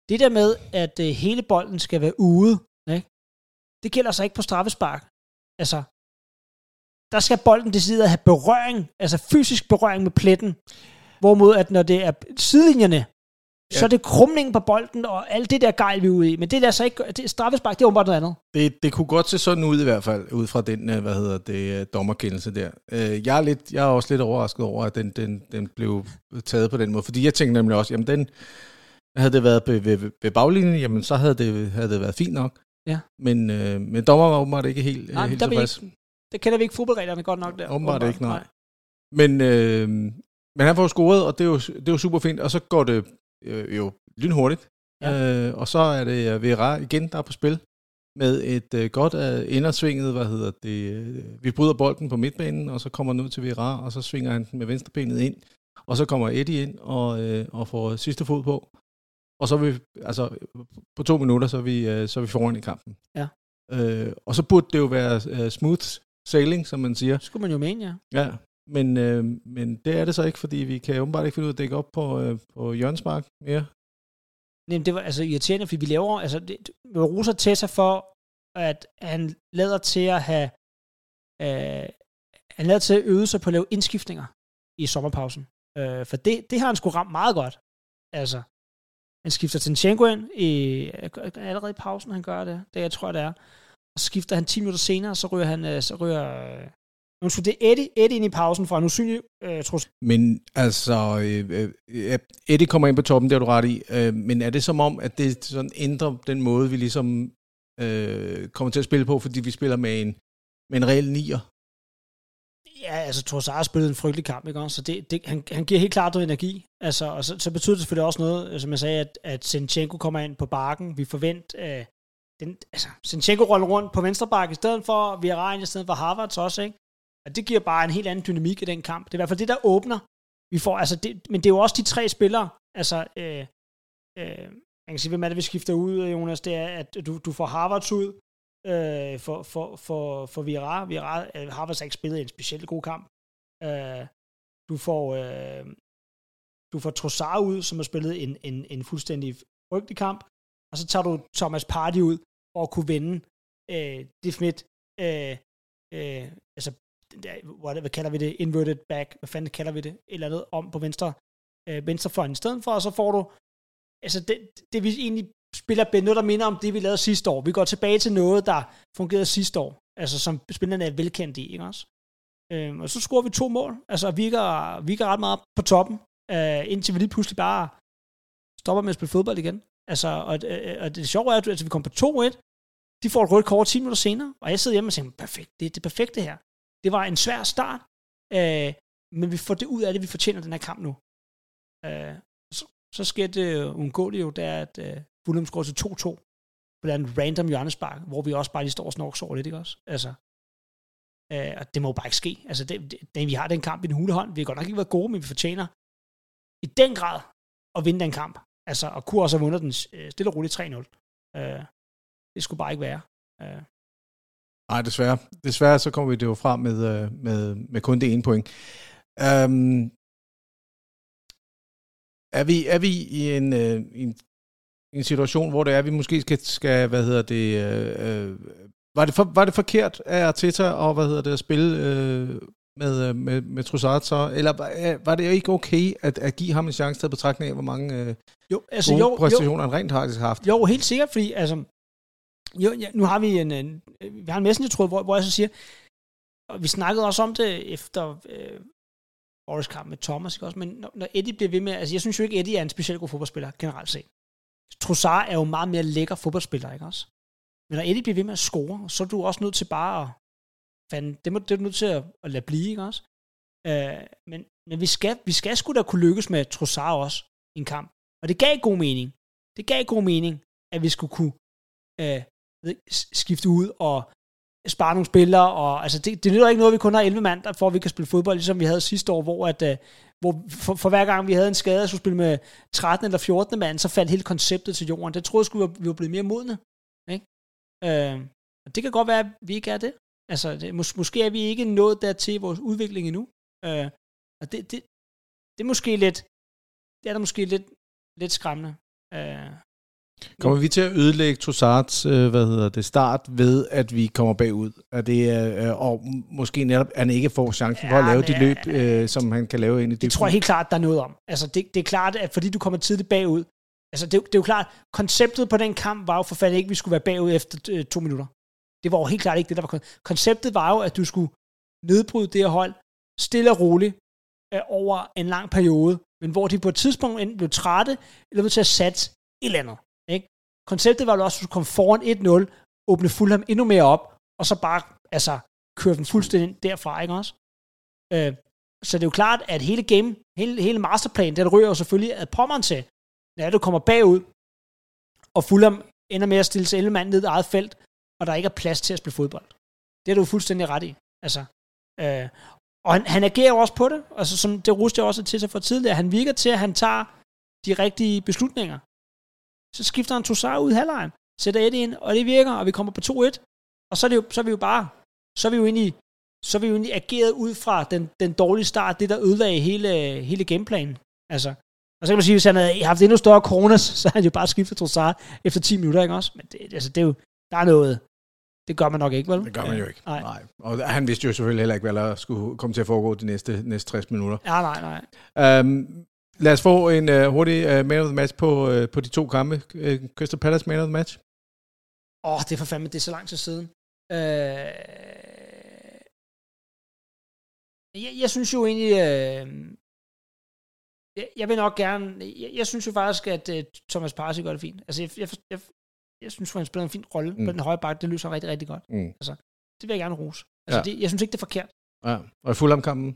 B: Det der med, at øh, hele bolden skal være ude, ikke? det gælder så ikke på straffespark. Altså, der skal bolden decideret have berøring, altså fysisk berøring med pletten. Hvorimod, at når det er sidelinjerne, ja. så er det krumningen på bolden, og alt det der gejl, vi er ude i. Men det der så ikke, det, straffespark, det er åbenbart noget andet.
A: Det, det kunne godt se sådan ud i hvert fald, ud fra den, øh, hvad hedder det, øh, dommerkendelse der. Øh, jeg er, lidt, jeg er også lidt overrasket over, at den, den, den blev taget på den måde, fordi jeg tænkte nemlig også, jamen den, havde det været ved, ved, ved baglinjen, jamen så havde det, havde det været fint nok.
B: Ja.
A: Men, øh, men dommer var åbenbart ikke helt,
B: Nej,
A: helt
B: der ikke, det kender vi ikke fodboldreglerne godt nok der.
A: Åbenbart, åbenbart ikke, nej. nej. Men, øh, men han får scoret, og det er jo, det er jo super fint, og så går det øh, jo lynhurtigt. Ja. Øh, og så er det øh, Vera igen, der er på spil med et øh, godt øh, indersvinget, hvad hedder det, øh, vi bryder bolden på midtbanen, og så kommer den ud til Vera, og så svinger han den med venstrebenet ind, og så kommer Eddie ind og, øh, og får sidste fod på. Og så er vi, altså på to minutter, så er vi, øh, så er vi foran i kampen.
B: Ja.
A: Øh, og så burde det jo være øh, smooth sailing, som man siger.
B: Skulle man jo mene, ja.
A: Ja, men, øh, men det er det så ikke, fordi vi kan åbenbart ikke finde ud af at dække op på, øh, på Jørgensmark mere.
B: Nej, det var altså irriterende, fordi vi laver, altså det, roser Tessa for, at han lader til at have, øh, han lader til at øve sig på at lave indskiftninger i sommerpausen. Øh, for det, det har han sgu ramt meget godt. Altså, han skifter til Nchenko ind i, allerede i pausen, han gør det. Det jeg tror, det er. Og så skifter han 10 minutter senere, så ryger han, øh, så ryger, øh, øh, Undskyld, det Eddie, Eddie ind i pausen for en usynlig øh, trus.
A: Men altså, øh, øh, Eddie kommer ind på toppen, det er du ret i. Øh, men er det som om, at det sådan ændrer den måde, vi ligesom øh, kommer til at spille på, fordi vi spiller med en, med en reel nier?
B: Ja, altså Trossard har spillet en frygtelig kamp, ikke? Så det, det, han, han giver helt klart noget energi. Altså, og så, så betyder det selvfølgelig også noget, som jeg sagde, at, at Sinchenko kommer ind på bakken. Vi forventer, øh, den, altså, Sinchenko roller rundt på venstre bakke i stedet for, vi har i stedet for Harvards også, ikke? Og det giver bare en helt anden dynamik i den kamp. Det er i hvert fald det, der åbner. Vi får, altså det, men det er jo også de tre spillere, altså, øh, øh, man kan sige, hvem er det, vi skifter ud, Jonas, det er, at du, du får Harvards ud, øh, for, for, for, for Vira. Vira øh, Harvards har ikke spillet en specielt god kamp. Øh, du får, øh, du får Trossard ud, som har spillet en, en, en fuldstændig frygtelig kamp, og så tager du Thomas Party ud for at kunne vinde øh, det midt, øh, øh, altså hvad, hvad kalder vi det, inverted back, hvad fanden kalder vi det, eller andet om på venstre, øh, venstrefløjen i stedet for, og så får du, altså det, det vi egentlig spiller noget, der minder om det, vi lavede sidste år. Vi går tilbage til noget, der fungerede sidste år, altså som spillerne er velkendt i, ikke også? Øh, og så scorer vi to mål, altså vi virker, virker ret meget på toppen, øh, indtil vi lige pludselig bare stopper med at spille fodbold igen. Altså, og, øh, øh og det sjove er, at altså, vi kommer på 2-1, de får et rødt kort 10 minutter senere, og jeg sidder hjemme og tænker, perfekt, det er det perfekte her. Det var en svær start, øh, men vi får det ud af det, vi fortjener den her kamp nu. Øh, så, så sker det uundgåeligt jo, det er, at øh, Fulham scorer til 2-2 på random hjørnespark, hvor vi også bare lige står og snorks over lidt, ikke også? Altså, øh, og det må jo bare ikke ske. Altså, det, det, vi har den kamp i den hulehånd. Vi har godt nok ikke været gode, men vi fortjener i den grad at vinde den kamp. Altså, og kunne også have vundet den øh, stille og roligt 3-0. Øh, det skulle bare ikke være. Øh,
A: Nej, desværre. Desværre så kommer vi det jo frem med, øh, med, med kun det ene point. Um, er, vi, er vi i en, uh, en, en situation, hvor det er, vi måske skal, skal hvad hedder det, uh, var det, for, var det forkert af Arteta og hvad hedder det, at spille uh, med, med, med Trossard så, eller var det ikke okay at, at give ham en chance til at betragtning af, hvor mange uh, jo, altså, gode jo, præstationer jo, han rent faktisk har haft?
B: Jo, helt sikkert, fordi altså, jo, ja, nu har vi en, en vi har en messenger-tråd, hvor, hvor jeg så siger, og vi snakkede også om det efter øh, årets kamp med Thomas, ikke også? men når, når Eddie bliver ved med, altså jeg synes jo ikke, Eddie er en specielt god fodboldspiller, generelt set. Trossard er jo meget mere lækker fodboldspiller, ikke også? Men når Eddie bliver ved med at score, så er du også nødt til bare at, fanden, det, må, det er du nødt til at, at lade blive, ikke også? Øh, men men vi, skal, vi skal sgu da kunne lykkes med Trossard også i en kamp. Og det gav god mening. Det gav god mening, at vi skulle kunne øh, skifte ud og spare nogle spillere, og altså det, det nytter ikke noget, at vi kun har 11 mand, for at vi kan spille fodbold, ligesom vi havde sidste år, hvor, at, øh, hvor for, for, hver gang vi havde en skade, skulle spille med 13 eller 14 mand, så faldt hele konceptet til jorden. Det troede jeg skulle, vi var blevet mere modne. Ikke? Øh, og det kan godt være, at vi ikke er det. Altså, det, mås- måske er vi ikke nået dertil vores udvikling endnu. Øh, og det, det, det er måske lidt, det er der måske lidt, lidt skræmmende. Øh,
A: Kommer vi til at ødelægge Trossards øh, hvad hedder det, start ved, at vi kommer bagud? Er det, øh, og måske netop, at han ikke får chancen ja, for at lave de løb, øh, som han kan lave ind i det?
B: Det tror jeg helt klart, der er noget om. Altså, det, det er klart, at fordi du kommer tidligt bagud, altså det, det er jo klart, konceptet på den kamp var jo for fanden ikke, at vi skulle være bagud efter øh, to minutter. Det var jo helt klart ikke det, der var konceptet var jo, at du skulle nedbryde det her hold stille og roligt øh, over en lang periode, men hvor de på et tidspunkt enten blev trætte, eller blev til at satse et eller andet. Konceptet var jo også, at du kom foran 1-0, åbne Fulham endnu mere op, og så bare altså, køre den fuldstændig derfra, ikke også? Øh, så det er jo klart, at hele game, hele, hele masterplan, den ryger jo selvfølgelig at pommeren til, når du kommer bagud, og Fulham ender med at stille sig 11 mand ned i eget felt, og der ikke er plads til at spille fodbold. Det er du fuldstændig ret i. Altså, øh, og han, han agerer også på det, altså som det ruste jeg også til sig for tidligere. Han virker til, at han tager de rigtige beslutninger. Så skifter han Tossar ud i halvlejen, sætter Eddie ind, og det virker, og vi kommer på 2-1. Og så er, det jo, så er vi jo bare, så er vi jo inde i, så er vi jo egentlig ageret ud fra den, den dårlige start, det der ødelagde hele, hele gameplanen. Altså, og så kan man sige, hvis han havde haft endnu større krones, [laughs] så havde han jo bare skiftet Trossard efter 10 minutter, ikke også? Men det, altså, det er jo, der er noget, det gør man nok ikke, vel?
A: Det gør man jo ikke. Nej. nej. Og han vidste jo selvfølgelig heller ikke, hvad der skulle komme til at foregå de næste, næste 60 minutter.
B: Ja, nej, nej.
A: Um, lad os få en uh, hurtig uh, man of the match på, uh, på de to kampe. Uh, Crystal Palace man of the match.
B: Åh, oh, det er for fandme, det er så lang tid siden. Uh, jeg, jeg synes jo egentlig, uh, jeg, jeg vil nok gerne, jeg, jeg synes jo faktisk, at uh, Thomas Parsi gør det fint. Altså, jeg, jeg, jeg, jeg synes, han spiller en fin rolle mm. på den høje bakke. Det løser rigtig, rigtig godt. Mm. Altså, det vil jeg gerne rose. Altså, ja. det, jeg synes ikke, det er forkert.
A: Ja. Og i Fulham-kampen?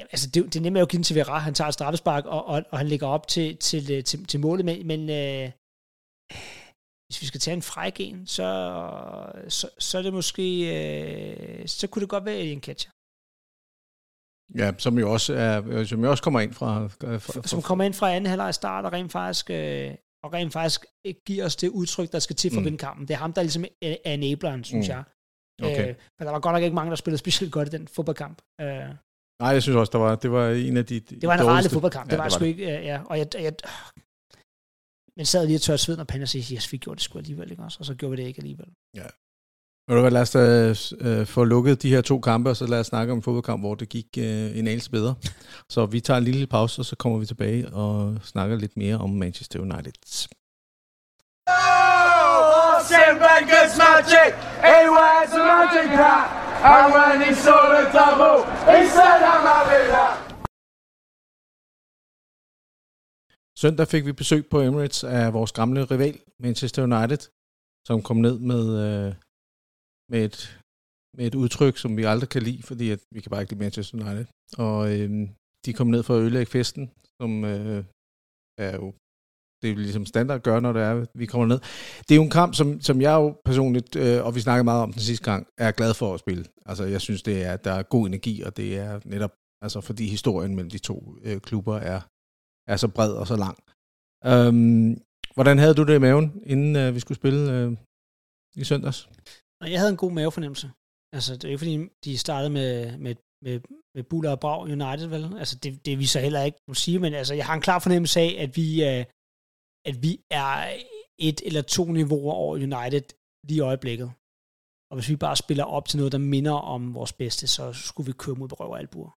B: Øhm, altså, det, det er nemt at give den til Vera. Han tager et straffespark, og, og, og han lægger op til, til, til, til målet. Men, men øh, hvis vi skal tage en fræk en, så, så, så er det måske, øh, så kunne det godt være en catcher.
A: Ja, som jo også, er, som jo også kommer ind fra, fra,
B: fra... Som kommer ind fra anden halvleg start, og rent faktisk, øh, og rent faktisk giver os det udtryk, der skal til for mm. vinde kampen. Det er ham, der ligesom er enableren, synes mm. jeg. Okay. Øh, men der var godt nok ikke mange, der spillede specielt godt i den fodboldkamp. Øh.
A: Nej, jeg synes også, der var, det var en af de, de
B: Det var en rarlig fodboldkamp, det ja, var det sgu ikke, ja. Og jeg, jeg, men sad lige og tørte sveden og pande og sagde, yes, vi gjorde det sgu alligevel, ikke også? Og så gjorde vi det ikke alligevel.
A: Ja, men lad os uh, få lukket de her to kampe, og så lad os snakke om en fodboldkamp, hvor det gik uh, en anelse bedre. Så vi tager en lille pause, og så kommer vi tilbage og snakker lidt mere om Manchester United. Oh, Wenger's magic, he wears a magic hat, Amani when he saw the double, he. Søndag fik vi besøg på Emirates af vores gamle rival, Manchester United, som kom ned med øh, med et, med et udtryk, som vi aldrig kan lide, fordi at vi kan bare ikke lide Manchester United. Og øh, de kom ned for at ødelægge festen, som øh, er jo det er ligesom standard gør, når det er, vi kommer ned. Det er jo en kamp, som, som jeg jo personligt, øh, og vi snakkede meget om den sidste gang, er glad for at spille. Altså, jeg synes, det er, der er god energi, og det er netop, altså, fordi historien mellem de to øh, klubber er, er så bred og så lang. Øhm, hvordan havde du det i maven, inden øh, vi skulle spille øh, i søndags?
B: Jeg havde en god mavefornemmelse. Altså, det er ikke fordi, de startede med, med, med, med Buller og Brav United, vel? Altså, det, det viser heller ikke må sige, men altså, jeg har en klar fornemmelse af, at vi, øh, at vi er et eller to niveauer over United lige i øjeblikket. Og hvis vi bare spiller op til noget, der minder om vores bedste, så skulle vi køre mod røv albuer.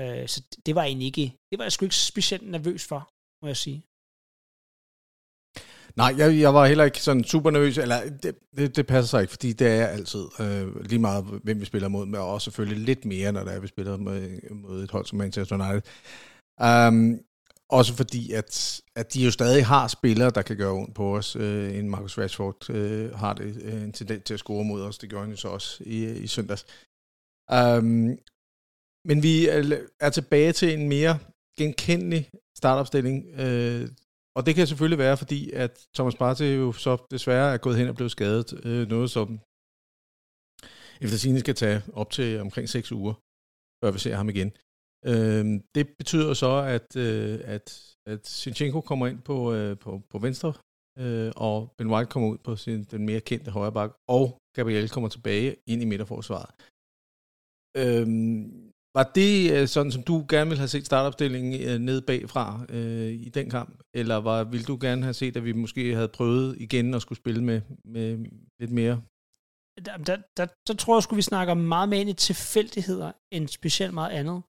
B: Øh, så det var egentlig ikke, det var jeg sgu ikke specielt nervøs for, må jeg sige.
A: Nej, jeg, jeg var heller ikke sådan super nervøs, eller det, det, det passer sig ikke, fordi det er jeg altid. Øh, lige meget, hvem vi spiller mod, men også selvfølgelig lidt mere, når det er, vi spiller mod, mod et hold som Manchester United. Um, også fordi, at, at de jo stadig har spillere, der kan gøre ondt på os. Øh, en Marcus Rashford øh, har det, øh, en tendens til at score mod os. Det gjorde han jo så også i, i søndags. Um, men vi er tilbage til en mere genkendelig startopstilling. Øh, og det kan selvfølgelig være, fordi at Thomas Partey jo så desværre er gået hen og blevet skadet. Øh, noget, som efter sine skal tage op til omkring 6 uger, før vi ser ham igen. Øh, det betyder så, at, øh, at, at Sinchenko kommer ind på, øh, på, på venstre, øh, og Ben White kommer ud på sin, den mere kendte højre bak, og Gabriel kommer tilbage ind i midterforsvaret. Øh, var det øh, sådan, som du gerne ville have set startopstillingen øh, ned bagfra øh, i den kamp? Eller var, ville du gerne have set, at vi måske havde prøvet igen at skulle spille med, med lidt mere?
B: Der, der, der, der tror jeg, at vi snakker meget mere ind i tilfældigheder, end specielt meget andet.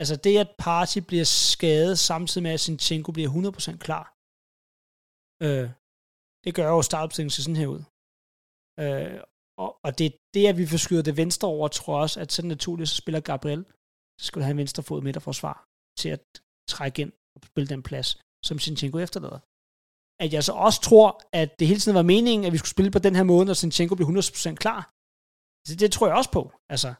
B: Altså det, at Party bliver skadet, samtidig med, at Sinchenko bliver 100% klar, øh, det gør jo startopstillingen til sådan her ud. Øh, og, og det det, at vi forskyder det venstre over, tror jeg også, at sådan naturligt, så spiller Gabriel, så skal du have en venstre fod midterforsvar til at trække ind og spille den plads, som Sinchenko efterlader. At jeg så også tror, at det hele tiden var meningen, at vi skulle spille på den her måde, når Sinchenko blev 100% klar. Det, det tror jeg også på. Altså,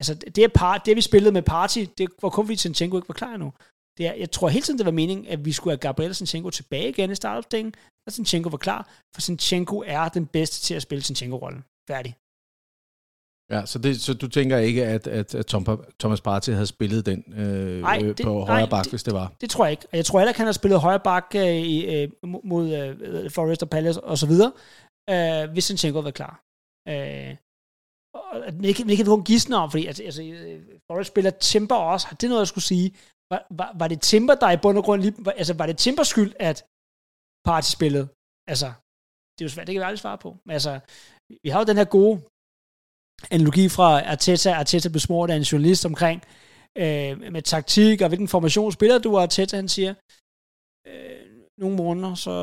B: altså det, par, det, vi spillede med Party, det var kun fordi Sinchenko ikke var klar endnu. Det er, jeg tror hele tiden, det var meningen, at vi skulle have Gabriel Sinchenko tilbage igen i startopstillingen, og Sinchenko var klar, for Sinchenko er den bedste til at spille Sinchenko-rollen. Færdig.
A: Ja, så, det, så du tænker ikke, at, at, at Thomas Partey havde spillet den øh,
B: nej, det,
A: på højre bak, hvis det var?
B: Det tror jeg ikke. Og jeg tror heller ikke, han har spillet højre bak øh, øh, mod øh, Forest og Palace og så videre, øh, hvis Sinchenko var klar. Øh, og det kan, det kan vi kun gisne om, fordi altså, altså, Forrest Forest spiller Timber også. Det er noget, jeg skulle sige. Var, var, var det Timber, der i bund og grund lige, var, altså var det Timbers skyld, at Party spillede? Altså, det er jo svært, det kan vi aldrig svare på. Men altså, vi har jo den her gode analogi fra Arteta. Arteta blev smurt af en journalist omkring øh, med taktik og hvilken formation spiller du, og Arteta han siger, øh, nogle måneder, så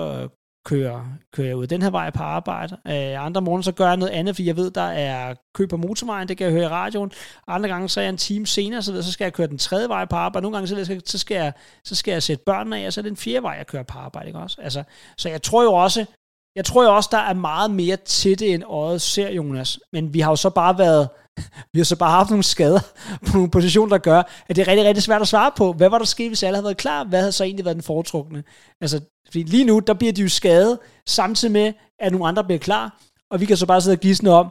B: kører, kører jeg ud den her vej på arbejde. Øh, andre måneder, så gør jeg noget andet, fordi jeg ved, der er kø på motorvejen, det kan jeg høre i radioen. Andre gange, så er jeg en time senere, så, ved, så skal jeg køre den tredje vej på arbejde. Nogle gange, så, ved, så, skal, jeg, så skal jeg sætte børnene af, og så er det den fjerde vej, jeg kører på arbejde. Ikke også? Altså, så jeg tror jo også, jeg tror jo også, der er meget mere til det, end øjet ser, Jonas. Men vi har jo så bare været, vi har så bare haft nogle skader på nogle positioner, der gør, at det er rigtig, rigtig svært at svare på. Hvad var der sket, hvis alle havde været klar? Hvad havde så egentlig været den foretrukne? Altså, fordi lige nu, der bliver de jo skadet, samtidig med, at nogle andre bliver klar, og vi kan så bare sidde og gisne om,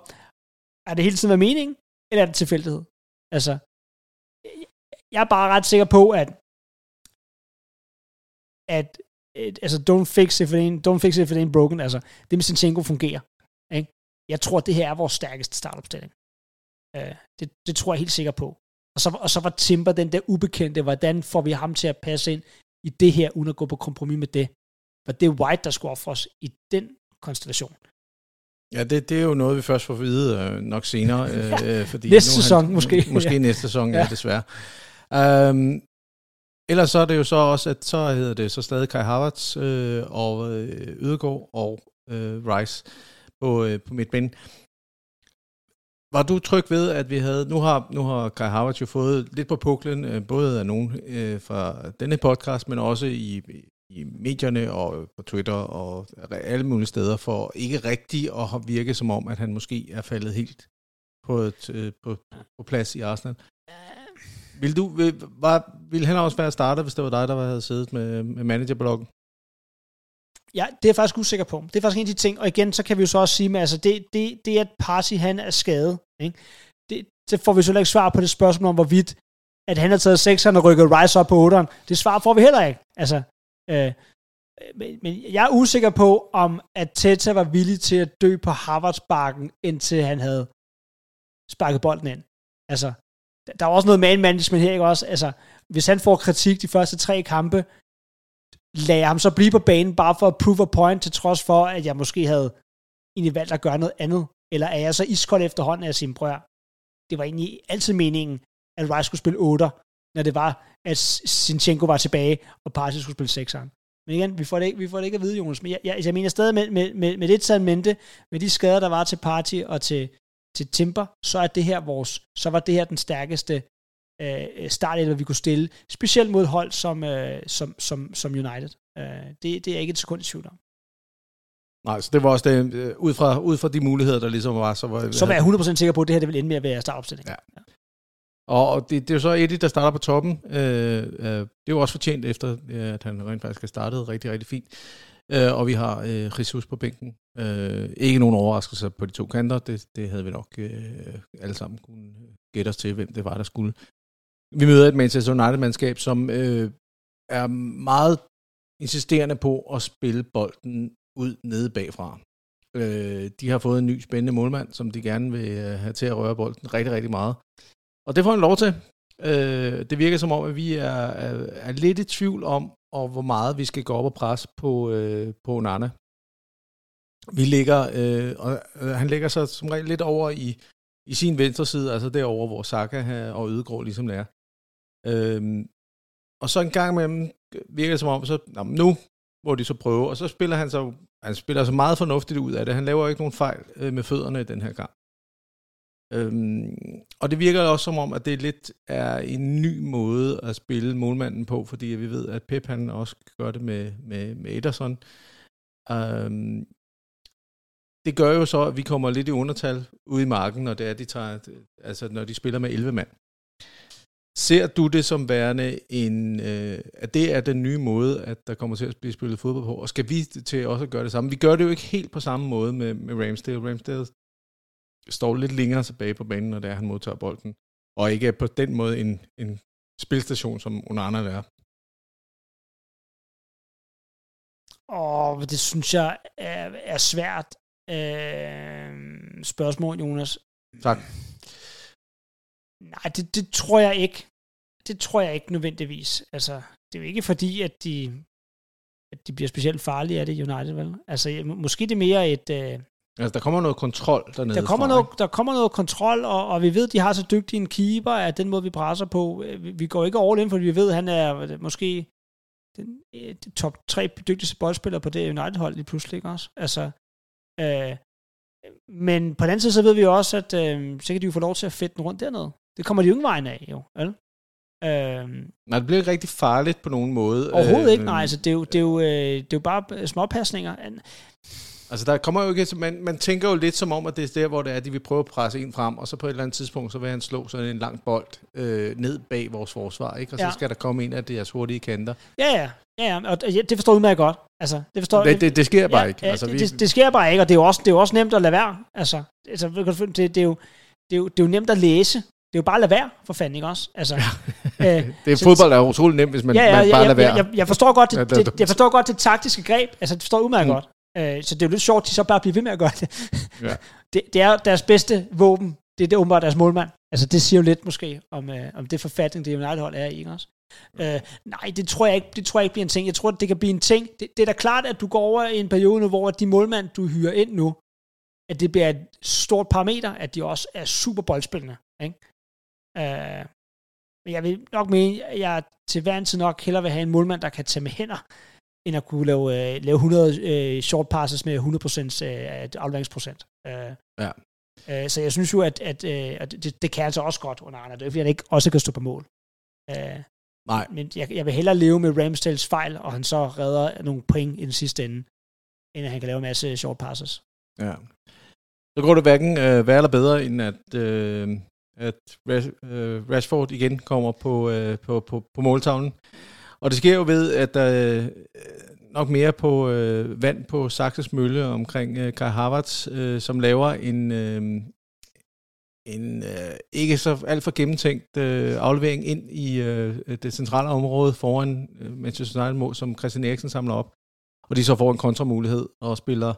B: er det hele tiden været mening, eller er det tilfældighed? Altså, jeg er bare ret sikker på, at at et, altså don't fix it, for det en, don't fix it, for det broken. Altså, det med Sinchenko fungerer. Ikke? Jeg tror, det her er vores stærkeste startopstilling. Uh, det, det tror jeg helt sikker på. Og så, og så var Timber den der ubekendte, hvordan får vi ham til at passe ind i det her, uden at gå på kompromis med det. For det er White, der skulle ofre os i den konstellation.
A: Ja, det, det er jo noget, vi først får at vide øh, nok senere. [laughs]
B: Øh, fordi næste nu sæson han, måske. [laughs]
A: Måske ja. næste sæson, ja, ja desværre. Um, Ellers så er det jo så også, at så hedder det så stadig Kai Havertz øh, og øh, Ødegaard og øh, Rice på, øh, på midtbanen. Var du tryg ved, at vi havde, nu har, nu har Kai Havertz jo fået lidt på puklen, øh, både af nogen øh, fra denne podcast, men også i, i medierne og på Twitter og alle mulige steder, for ikke rigtigt at virke som om, at han måske er faldet helt på, et, øh, på, på plads i Arsenal. Vil, du, vil, var, vil han også være starter, hvis det var dig, der havde siddet med, med managerbloggen?
B: Ja, det er jeg faktisk usikker på. Det er faktisk en af de ting, og igen, så kan vi jo så også sige, at altså, det, det, det at Parsi han er skadet, ikke? Det, det får vi så ikke svar på det spørgsmål om, hvorvidt at han har taget 6'eren og rykket Rice op på 8'eren. Det svar får vi heller ikke. Altså, øh, men, men jeg er usikker på, om at Teta var villig til at dø på Harvards-bakken, indtil han havde sparket bolden ind. Altså, der er også noget man management her, ikke også? Altså, hvis han får kritik de første tre kampe, lagde ham så blive på banen bare for at prove a point, til trods for, at jeg måske havde egentlig valgt at gøre noget andet. Eller er jeg så iskold efterhånden af sin brør? Det var egentlig altid meningen, at Rice skulle spille 8, når det var, at Sinchenko var tilbage, og Party skulle spille 6'eren. Men igen, vi får det ikke, vi får det ikke at vide, Jonas. Men jeg, jeg, altså, jeg mener stadig med, med, med, med det tal mente, med de skader, der var til Party og til, til Timber, så er det her vores, så var det her den stærkeste øh, startelver, vi kunne stille, specielt mod hold som, øh, som, som, som United. Øh, det, det er ikke et sekund i tvivl om.
A: Nej, så det var også det, øh, ud fra, ud fra de muligheder, der ligesom var, så var
B: Så var jeg 100% sikker på, at det her det vil ende med at være startopstilling. Ja. ja.
A: Og det, det er jo så Eddie, der starter på toppen. Øh, øh, det er jo også fortjent efter, at han rent faktisk har startet rigtig, rigtig fint. Øh, og vi har øh, Jesus på bænken. Øh, ikke nogen overraskelse på de to kanter. Det, det havde vi nok øh, alle sammen kunne gætte os til, hvem det var, der skulle. Vi møder et Manchester United-mandskab, som øh, er meget insisterende på at spille bolden ud nede bagfra. Øh, de har fået en ny spændende målmand, som de gerne vil øh, have til at røre bolden rigtig, rigtig meget. Og det får han lov til. Øh, det virker som om, at vi er, er, er lidt i tvivl om, og hvor meget vi skal gå op og presse på, øh, på Nana. Vi ligger, øh, og øh, han ligger så som regel lidt over i, i sin venstre side, altså derover hvor Saka øh, og Ødegård ligesom er. Øhm, og så en gang imellem virker det som om, så nå, nu må de så prøve, og så spiller han så, han spiller så meget fornuftigt ud af det. Han laver ikke nogen fejl øh, med fødderne i den her gang. Øhm, og det virker også som om, at det lidt er en ny måde at spille målmanden på, fordi vi ved, at Pep han også gør det med, med, med Ederson. Øhm, det gør jo så, at vi kommer lidt i undertal ude i marken, når det er, de tager, altså når de spiller med 11 mand. Ser du det som værende en, øh, at det er den nye måde, at der kommer til at blive spillet fodbold på, og skal vi til også at gøre det samme? Vi gør det jo ikke helt på samme måde med, med Ramsdale. Ramsdale står lidt længere tilbage på banen, når det er, han modtager bolden, og ikke er på den måde en, en spilstation, som Onana er.
B: Og det synes jeg er, er svært øh, spørgsmål, Jonas.
A: Tak.
B: Nej, det, det tror jeg ikke. Det tror jeg ikke nødvendigvis. Altså, det er jo ikke fordi, at de, at de bliver specielt farlige af det, United, vel? Altså, måske det er mere et... Øh,
A: altså, der kommer noget kontrol dernede
B: der kommer, fra, noget, der kommer noget kontrol, og, og vi ved, de har så dygtig en keeper, at den måde, vi presser på, øh, vi, vi går ikke all in, fordi vi ved, at han er måske den, øh, top tre dygtigste boldspiller på det United-hold lige pludselig, ikke også? Altså, øh, men på den anden side, så ved vi jo også, at øh, så kan de jo få lov til at fedte den rundt dernede. Det kommer de jo ikke vejen af, jo. Vel?
A: Øhm, nej, det bliver ikke rigtig farligt på nogen måde.
B: Overhovedet øh, ikke, nej. Altså, det, er jo, det, er jo, øh, det er jo bare småpasninger.
A: Altså, der kommer jo ikke... Man, man tænker jo lidt som om, at det er der, hvor det er, de vil prøve at presse en frem, og så på et eller andet tidspunkt, så vil han slå sådan en lang bold øh, ned bag vores forsvar, ikke? Og ja. så skal der komme en af deres hurtige kanter.
B: Ja, ja. Ja, ja, og det forstår udmærket godt. Altså, det, forstår,
A: det, det, det sker bare ja, ikke. Altså,
B: det, vi... det, det sker bare ikke, og det er jo også, det er jo også nemt at lade være. Altså, altså det, det, er jo, det, er jo, det er jo nemt at læse. Det er jo bare at lade være, for fanden, ikke også? Altså, [laughs]
A: øh, det er så, fodbold er utroligt nemt, hvis man, ja, ja, man bare
B: ja,
A: lader være.
B: Jeg, jeg, forstår godt det, det, jeg forstår godt det taktiske greb. Altså, det forstår udmærket mm. godt. Øh, så det er jo lidt sjovt, at de så bare bliver ved med at gøre det. ja. [laughs] det. Det er deres bedste våben. Det er det åbenbart deres målmand. Altså, det siger jo lidt måske om, øh, om det forfatning, det United-hold er i, ikke også? Øh, nej, det tror, jeg ikke, det tror jeg ikke bliver en ting. Jeg tror, det kan blive en ting. Det, det er da klart, at du går over i en periode nu, hvor de målmand, du hyrer ind nu, at det bliver et stort parameter, at de også er super boldspillende. Ikke? Øh, men jeg vil nok mene, at jeg til hver en tid nok hellere vil have en målmand, der kan tage med hænder, end at kunne lave, uh, lave 100 uh, øh, short passes med 100% uh, afleveringsprocent. Uh, ja. Uh, så jeg synes jo, at, at, uh, at det, det kan altså også godt under Arne. Det er fordi, han ikke også kan stå på mål. Uh, Nej. Men jeg, jeg vil hellere leve med Ramsdales fejl, og han så redder nogle point i den sidste ende, end at han kan lave en masse short passes.
A: Ja. Så går det hverken uh, værre eller bedre, end at, uh, at øh, Rashford igen kommer på, øh, på, på, på måltavlen. Og det sker jo ved, at der øh, nok mere på øh, vand på Saxes Mølle omkring øh, Kai Havertz, øh, som laver en, øh, en øh, ikke så alt for gennemtænkt øh, aflevering ind i øh, det centrale område foran øh, Manchester United mål, som Christian Eriksen samler op. Og de så får en kontramulighed og spiller,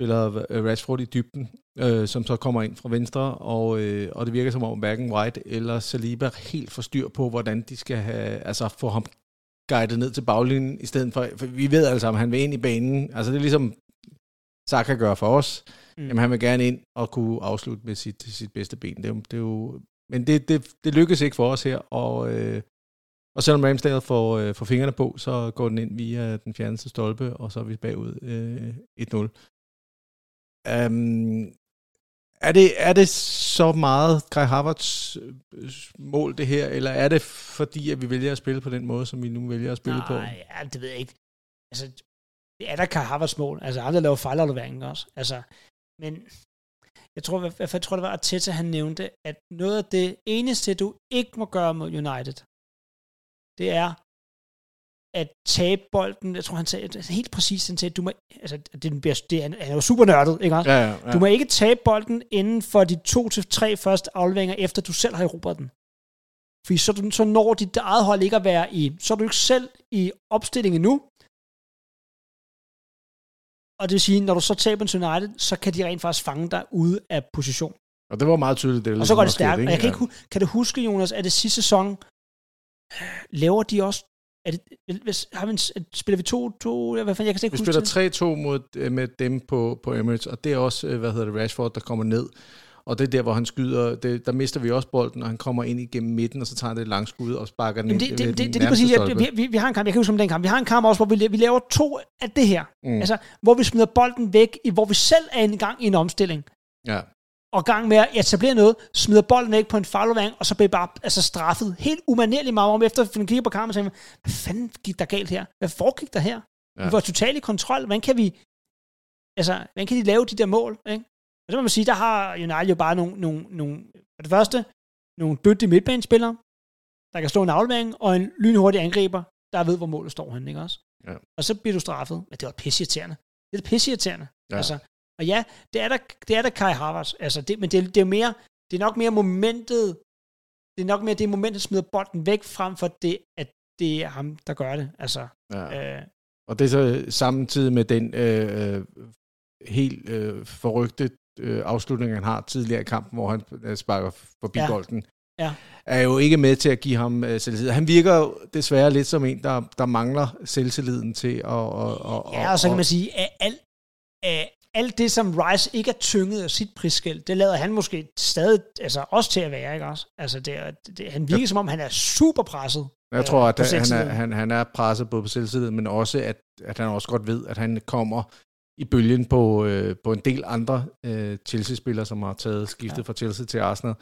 A: spiller øh, Rashford i dybden, øh, som så kommer ind fra venstre, og, øh, og det virker som om hverken White eller Saliba helt får styr på, hvordan de skal have, altså få ham guidet ned til baglinjen, i stedet for, for vi ved sammen, at han vil ind i banen. Altså det er ligesom Saka gør for os. Mm. Jamen han vil gerne ind og kunne afslutte med sit, sit bedste ben. Det er, det er jo, men det, det, det lykkes ikke for os her, og, øh, og selvom Ramsdale får, øh, får fingrene på, så går den ind via den fjerneste stolpe, og så er vi bagud øh, 1-0. Um, er det, er det så meget Kai Havertz øh, mål det her, eller er det fordi, at vi vælger at spille på den måde, som vi nu vælger at spille
B: Nej,
A: på?
B: Nej, ja, det ved jeg ikke. Altså, det er der Kai Havertz mål. Altså, andre laver fejlafleveringen også. Altså, men jeg tror, jeg, jeg tror, det var Arteta, han nævnte, at noget af det eneste, du ikke må gøre mod United, det er at tabe bolden, jeg tror han sagde, altså helt præcis, han sagde, du må, altså det, bliver, det, han er jo super nørdet, ikke også? Ja, ja, ja. Du må ikke tabe bolden inden for de to til tre første afleveringer, efter du selv har erobret den. Fordi så, så når dit eget hold ikke at være i, så er du ikke selv i opstillingen nu, og det vil sige, når du så taber til United, så kan de rent faktisk fange dig ude af position.
A: Og det var meget tydeligt. Det
B: og så går det stærkt. Og jeg kan, ikke, kan du huske, Jonas, at det sidste sæson, laver de også er det, hvis, har vi en, spiller vi 2 to, hvad fanden, jeg kan
A: ikke Vi spiller 3-2 mod, øh, med dem på, på Emirates, og det er også, øh, hvad hedder det, Rashford, der kommer ned. Og det er der, hvor han skyder, det, der mister vi også bolden, og han kommer ind igennem midten, og så tager det langskud og sparker den
B: ind. Det, det, det, det, det er præcis, at vi, vi, vi, har en kamp, jeg kan huske om den kamp, vi har en kamp også, hvor vi, vi laver to af det her. Mm. Altså, hvor vi smider bolden væk, i, hvor vi selv er en gang i en omstilling.
A: Ja
B: og gang med at etablere noget, smider bolden ikke på en faglovering, og så bliver bare altså, straffet helt umanerligt meget om, efter at kigger på kampen og tænker, hvad fanden gik der galt her? Hvad foregik der her? Ja. Vi var totalt i kontrol. Hvordan kan vi, altså, hvordan kan de lave de der mål? Ikke? Og så må man sige, der har United jo bare nogle, nogle, nogle for det første, nogle dygtige midtbanespillere, der kan slå en aflevering, og en lynhurtig angriber, der ved, hvor målet står henne, ikke også?
A: Ja.
B: Og så bliver du straffet. Men det var pisseirriterende. Det er pisseirriterende. Ja. Altså, og ja, det er der, det er der Kai Havertz, altså det, men det, det er mere, det er nok mere momentet, det er nok mere det momentet smider bolden væk, frem for det, at det er ham, der gør det. Altså,
A: ja. øh, og det er så samtidig med den øh, øh, helt øh, forrygte øh, afslutning, han har tidligere i kampen, hvor han øh, sparker forbi ja. bolden,
B: ja.
A: er jo ikke med til at give ham øh, selvtillid. Han virker jo desværre lidt som en, der, der mangler selvtilliden til at... Og,
B: og, ja, og så kan man sige, at alt, alt det, som Rice ikke er tynget af sit prisskæld, det lader han måske stadig altså, også til at være, ikke også? Altså, det, det, han virker, som om han er super presset.
A: Jeg tror, at øh, han er, han, han er presset både på selvtillid, men også, at, at han også godt ved, at han kommer i bølgen på, øh, på en del andre øh, Chelsea-spillere, som har taget skiftet ja. fra Chelsea til Arsenal.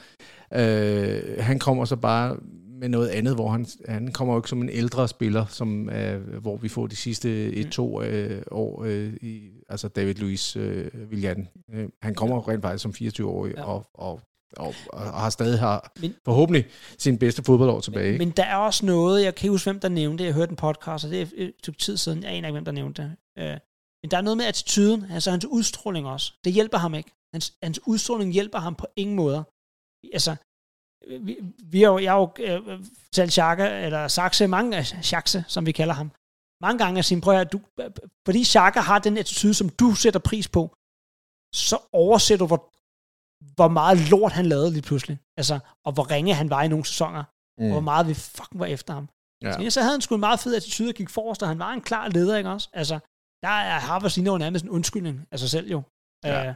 A: Øh, han kommer så bare med noget andet, hvor han, han kommer jo ikke som en ældre spiller, som øh, hvor vi får de sidste et-to øh, år, øh, i, altså David Luiz øh, Viljan. Øh, han kommer rent faktisk som 24-årig ja. og, og og, og har stadig har men, forhåbentlig sin bedste fodboldår tilbage.
B: Men, men der er også noget, jeg kan ikke huske, hvem der nævnte det, jeg hørte en podcast, og det er et stykke tid siden, jeg aner ikke, hvem der nævnte det. Øh, men der er noget med attituden, altså hans udstråling også. Det hjælper ham ikke. Hans, hans udstråling hjælper ham på ingen måder. Altså, vi, vi har jo, jeg har jo øh, talt Schacke, eller Saxe, mange Schakse, som vi kalder ham, mange gange at sige, prøv at du, fordi Schacke har den attitude, som du sætter pris på, så oversætter du, hvor, hvor meget lort han lavede lige pludselig. Altså, og hvor ringe han var i nogle sæsoner. Mm. Og hvor meget vi fucking var efter ham. Ja. Så, så havde han sgu en meget fed attitude og gik forrest, og han var en klar leder, ikke også? Altså, der er Harvard jo nærmest en undskyldning af sig selv jo. Ja. Uh,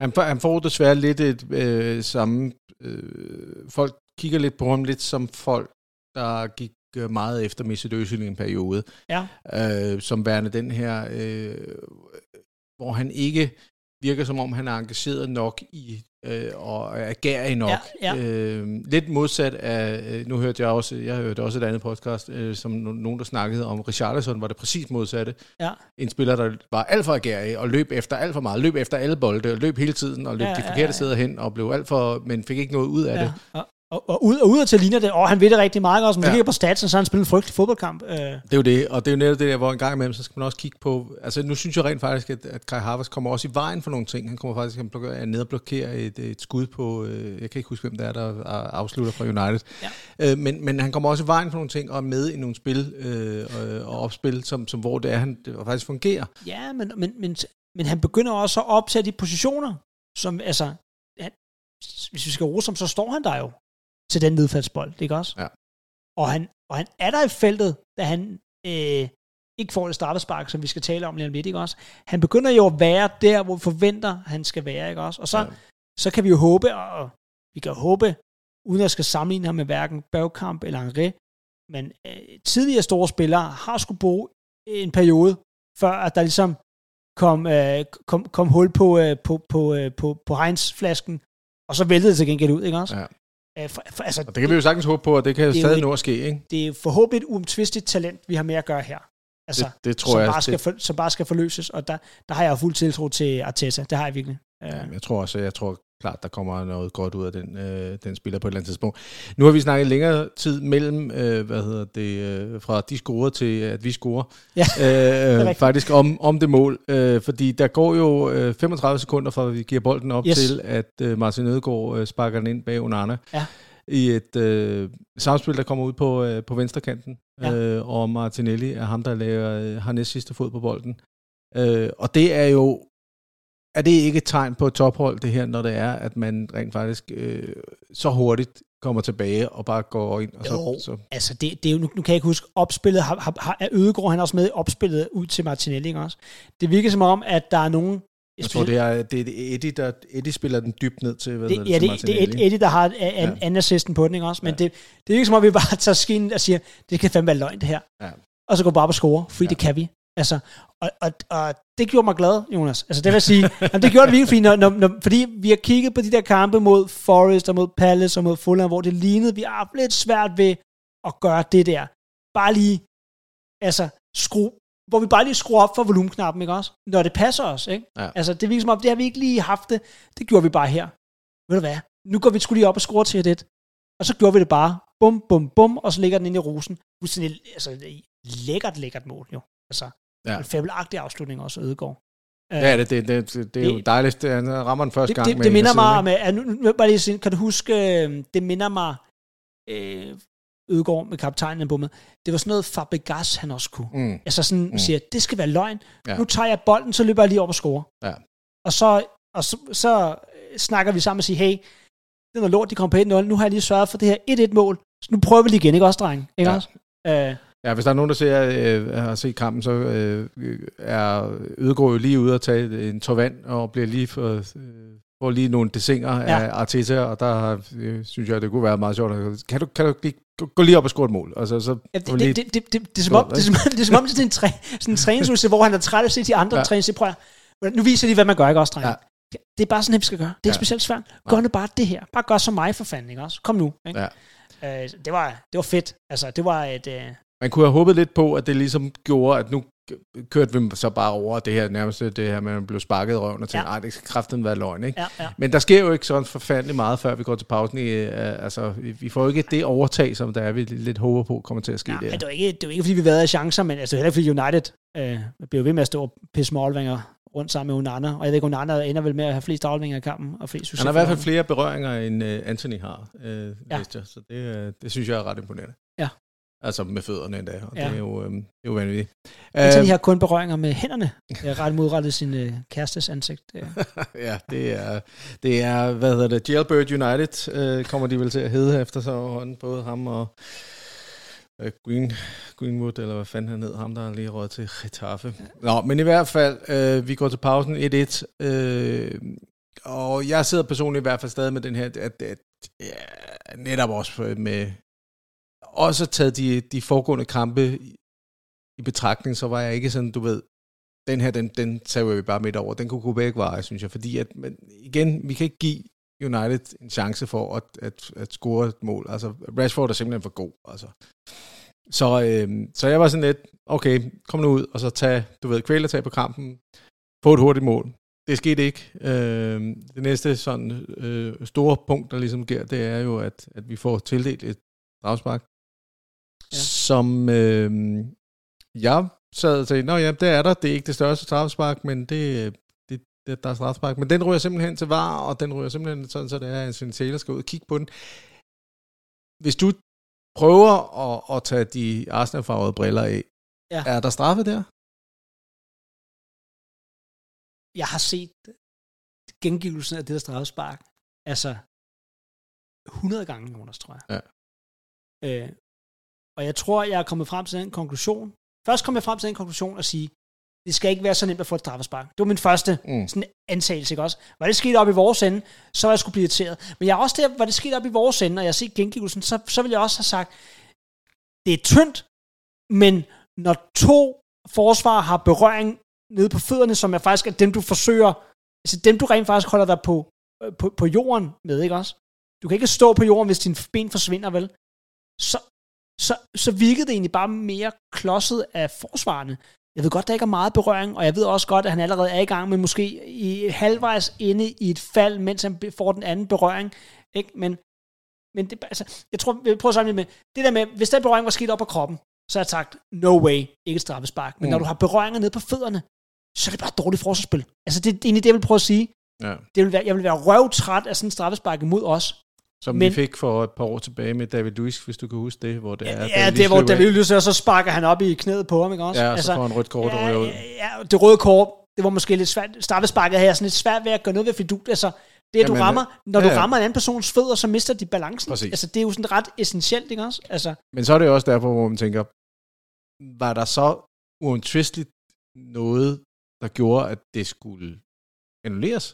A: han, han får desværre lidt et øh, samme... Øh, folk kigger lidt på ham lidt som folk, der gik øh, meget efter Mesut Özil i en periode.
B: Ja.
A: Øh, som værende den her... Øh, hvor han ikke virker som om, han er engageret nok i øh, og er agerig nok.
B: Ja, ja.
A: Øh, lidt modsat af, øh, nu hørte jeg også, jeg hørte også et andet podcast, øh, som nogen, der snakkede om Richarlison, var det præcis modsatte.
B: Ja.
A: En spiller, der var alt for agerig, og løb efter alt for meget, løb efter alle bolde, og løb hele tiden, og løb ja, de forkerte ja, ja. steder hen, og blev alt for, men fik ikke noget ud af ja. det.
B: Og, og, ud, og ud til ligner det, og han ved det rigtig meget også, men ja. det ligger på statsen, så han spiller en frygtelig fodboldkamp. Øh. Det
A: er jo det, og det er jo netop det der, hvor en gang imellem, så skal man også kigge på, altså nu synes jeg rent faktisk, at, at Kai Havertz kommer også i vejen for nogle ting. Han kommer faktisk at ned og blokere et, et skud på, øh, jeg kan ikke huske, hvem det er, der afslutter fra United. Ja. Øh, men, men han kommer også i vejen for nogle ting, og er med i nogle spil øh, og, og opspil, som, som hvor det er, han det faktisk fungerer.
B: Ja, men, men, men, men han begynder også at optage de positioner, som altså, han, hvis vi skal rose ham, så står han der jo til den nedfaldsbold, ikke også?
A: Ja.
B: Og han, og han er der i feltet, da han øh, ikke får det straffespark, som vi skal tale om lige om lidt, ikke også? Han begynder jo at være der, hvor vi forventer, han skal være, ikke også? Og så, ja. så kan vi jo håbe, og vi kan håbe, uden at skal sammenligne ham med hverken Bergkamp eller Henri, men øh, tidligere store spillere har skulle bruge en periode, før at der ligesom kom, øh, kom, kom hul på, øh, på, på, øh, på, på Heinz-flasken, og så væltede det til gengæld ud, ikke også?
A: Ja.
B: Uh, for, for, altså,
A: og det kan vi jo sagtens håbe på, at det kan det stadig nå at ske, ikke?
B: Det er forhåbentlig et uomtvisteligt talent, vi har med at gøre her. Altså,
A: det, det tror
B: som
A: jeg.
B: Bare skal for, som bare skal forløses, og der, der har jeg fuld tiltro til Arteta. Det har jeg virkelig.
A: Ja, jeg tror også, jeg tror klart, der kommer noget godt ud af den, øh, den spiller på et eller andet tidspunkt. Nu har vi snakket længere tid mellem, øh, hvad hedder det, øh, fra de scorer til, at vi scorer, ja, [laughs] øh, faktisk om, om det mål, øh, fordi der går jo øh, 35 sekunder fra, vi giver bolden op yes. til, at øh, Martin Ødegaard øh, sparker den ind bag Onana.
B: Ja
A: i et øh, samspil, der kommer ud på, øh, på venstrekanten, ja. øh, og Martinelli er ham, der laver, øh, har næst sidste fod på bolden. Øh, og det er jo er det ikke et tegn på et tophold, det her, når det er, at man rent faktisk øh, så hurtigt kommer tilbage og bare går ind? Og så,
B: Jo,
A: så,
B: altså det, det er jo, nu, nu kan jeg ikke huske, opspillet har, har, har er Ødegård, han også med i opspillet ud til Martinelli, ikke også? Det virker som om, at der er nogen...
A: jeg tror, det er, det er Eddie, der Eddie spiller den dybt ned til, hvad
B: det,
A: hedder
B: ja, det, det er. Eddie, der har an,
A: Ja.
B: anden assisten på den, ikke også? Men
A: Ja.
B: det, det er ikke som om, vi bare tager skinen og siger, det kan fandme være løgn, det her.
A: Ja.
B: Og så går vi bare op og score, fordi
A: ja.
B: det kan vi. Altså, og, og, og, det gjorde mig glad, Jonas. Altså, det vil sige, jamen, det gjorde det virkelig, fordi, når, når, når, fordi vi har kigget på de der kampe mod Forest og mod Palace og mod Fulham, hvor det lignede, vi har lidt svært ved at gøre det der. Bare lige, altså, skru, hvor vi bare lige skruer op for volumenknappen, ikke også? Når det passer os, ikke?
A: Ja.
B: Altså, det virker som om, det har vi ikke lige haft det. Det gjorde vi bare her. Ved du hvad? Nu går vi sgu lige op og scorer til det. Og så gjorde vi det bare. Bum, bum, bum, og så ligger den ind i rosen. Fuldstændig, altså, lækkert, lækkert mål, jo. Altså,
A: Ja.
B: ja. en fabelagtig afslutning også.
A: Det er det. Det, det, det, det er jo
B: Det-
A: dejligt. Det, han rammer den første
B: det,
A: gang
B: det,
A: med
B: det minder mig om, at, nu, bare lige sige, kan du huske, øh, det minder mig, øh, Ødegaard med kaptajnen på med, det var sådan noget Fabregas, han også kunne.
A: Mm.
B: Altså sådan
A: Mm.
B: siger, det skal være løgn.
A: Ja.
B: Ja. Nu tager jeg bolden, så løber jeg lige op og scorer.
A: Ja.
B: Og så, og så, så øh, snakker vi sammen og siger, hey, det er noget lort, de kom på 1-0. Nu har jeg lige sørget for det her 1-1-mål. Så nu prøver vi lige igen, ikke også, dreng? Ikke
A: Ja.
B: også? Øh,
A: Ja, hvis der er nogen, der ser, øh, har set kampen, så øh, er Ødegaard jo lige ude og tage en tår vand, og bliver lige for, øh, får lige nogle desinger ja. Af Arteta, og der øh, synes jeg, det kunne være meget sjovt. Kan du, kan du lige, gå, gå lige op og score et mål? Altså, så
B: Ja, det,
A: lige,
B: det, det, det, det, det, er som om, det, er som, det er som om, det er sådan en, træ, sådan en træningsudsæt, hvor han er træt af at se de andre
A: Ja.
B: træne. Prøv nu viser lige, hvad man gør, ikke også, dreng?
A: Ja.
B: Det er bare sådan, vi skal gøre. Det er
A: Ja.
B: specielt svært. Gør nu bare det her. Bare gør som mig for fanden, ikke også? Kom nu. Ikke?
A: Ja.
B: Øh, det, var, det var fedt. Altså, det var et... Øh,
A: Man kunne have håbet lidt på, at det ligesom gjorde, at nu kørte vi så bare over det her nærmest det her, man blev sparket i røven og tænkte,
B: Ja.
A: det skal kraften være løgn, ikke?
B: ja, ja.
A: Men der sker jo ikke sådan forfærdeligt meget, før vi går til pausen. I, øh, altså, vi, får jo ikke det overtag, som der er, vi lidt håber på, kommer til at ske
B: Nej,
A: der.
B: det var ikke, det var ikke, fordi vi været af chancer, men altså, heller ikke fordi United øh, blev ved med at stå og pisse målvinger rundt sammen med Onana. Og jeg ved ikke, Onana ender vel med at have flest afleveringer i kampen og flest.
A: Han har i hvert fald flere berøringer, end uh, Anthony har, ja.
B: Ja.
A: jeg, så det, øh, det synes jeg er ret imponerende.
B: Ja.
A: Altså med fødderne endda, og
B: Ja.
A: det er jo, um, det er jo vanvittigt.
B: Anthony
A: Øh,
B: har kun berøringer med hænderne, øh, ret modrettet sin øh, kærestes ansigt. Øh. [laughs]
A: ja, det er, det er, hvad hedder det, Jailbird United, øh, kommer de vel til at hedde efter så hånden, både ham og øh, Green, Greenwood, eller hvad fanden han hed, ham der er lige råd til Getafe. Nå, men i hvert fald, øh, vi går til pausen 1-1, øh, og jeg sidder personligt i hvert fald stadig med den her, at, at ja, netop også med, også taget de, de foregående kampe i, betragtning, så var jeg ikke sådan, du ved, den her, den, den tager vi bare midt over. Den kunne gå begge veje, synes jeg. Fordi at, men igen, vi kan ikke give United en chance for at, at, at score et mål. Altså, Rashford er simpelthen for god. Altså. Så, øh, så jeg var sådan lidt, okay, kom nu ud, og så tag, du ved, kvælertag på kampen, få et hurtigt mål. Det skete ikke. Øh, det næste sådan øh, store punkt, der ligesom sker, det er jo, at, at vi får tildelt et
B: dragspark
A: som øh, jeg sad og tænkte, nå ja, det er der, det er ikke det største strafspark, men det, det, det der er strafspark. Men den ryger simpelthen til var, og den ryger simpelthen sådan, så det er, at en Taylor skal ud og kigge på den. Hvis du prøver at, at tage de Arsenal-farvede briller af,
B: Ja.
A: er der straffe der?
B: Jeg har set gengivelsen af det der straffespark, altså 100 gange, Jonas, tror jeg.
A: Ja.
B: Øh, og jeg tror, jeg er kommet frem til den konklusion. Først kom jeg frem til den konklusion at sige, det skal ikke være så nemt at få et straffespark. Det var min første
A: Mm.
B: sådan antagelse, ikke også? Var det sket op i vores ende, så var jeg skulle blive irriteret. Men jeg er også der, var det sket op i vores ende, og jeg har set gengivelsen, så, så vil jeg også have sagt, det er tyndt, men når to forsvar har berøring nede på fødderne, som er faktisk er dem, du forsøger, altså dem, du rent faktisk holder dig på, øh, på, på jorden med, ikke også? Du kan ikke stå på jorden, hvis dine ben forsvinder, vel? Så, så, så virkede det egentlig bare mere klodset af forsvarerne. Jeg ved godt, der ikke er meget berøring, og jeg ved også godt, at han allerede er i gang med måske i halvvejs inde i et fald, mens han får den anden berøring. Ikke? Men, men det, altså, jeg tror, vi prøver at sammenligne med, det der med, hvis den berøring var sket op på kroppen, så har jeg sagt, no way, ikke et straffespark. Men
A: Mm.
B: når du har berøringer nede på fødderne, så er det bare dårligt forsvarsspil. Altså, det, det er egentlig det, jeg vil prøve at sige.
A: Ja.
B: Det vil være, jeg vil være røvtræt af sådan en straffespark imod os.
A: Som
B: Men-
A: vi fik for et par år tilbage med David Luiz, hvis du kan huske det, hvor det er...
B: Ja,
A: David
B: det
A: Luiz
B: er, hvor David. Luiz, og så sparker han op i knæet på ham, ikke også?
A: Ja, så får han rødt kort og ryger ud.
B: ja, ja, det røde kort, det var måske lidt svært. Straffesparket her er sådan lidt svært ved at gøre noget ved, fordi du, altså, det at du rammer, når
A: ja,
B: du
A: ja.
B: rammer en anden persons fødder, så mister de balancen.
A: Præcis.
B: Altså, det er jo sådan ret essentielt, ikke også? Altså,
A: Men så er det jo også derfor, hvor man tænker, var der så uomtvisteligt noget, der gjorde, at det skulle annulleres?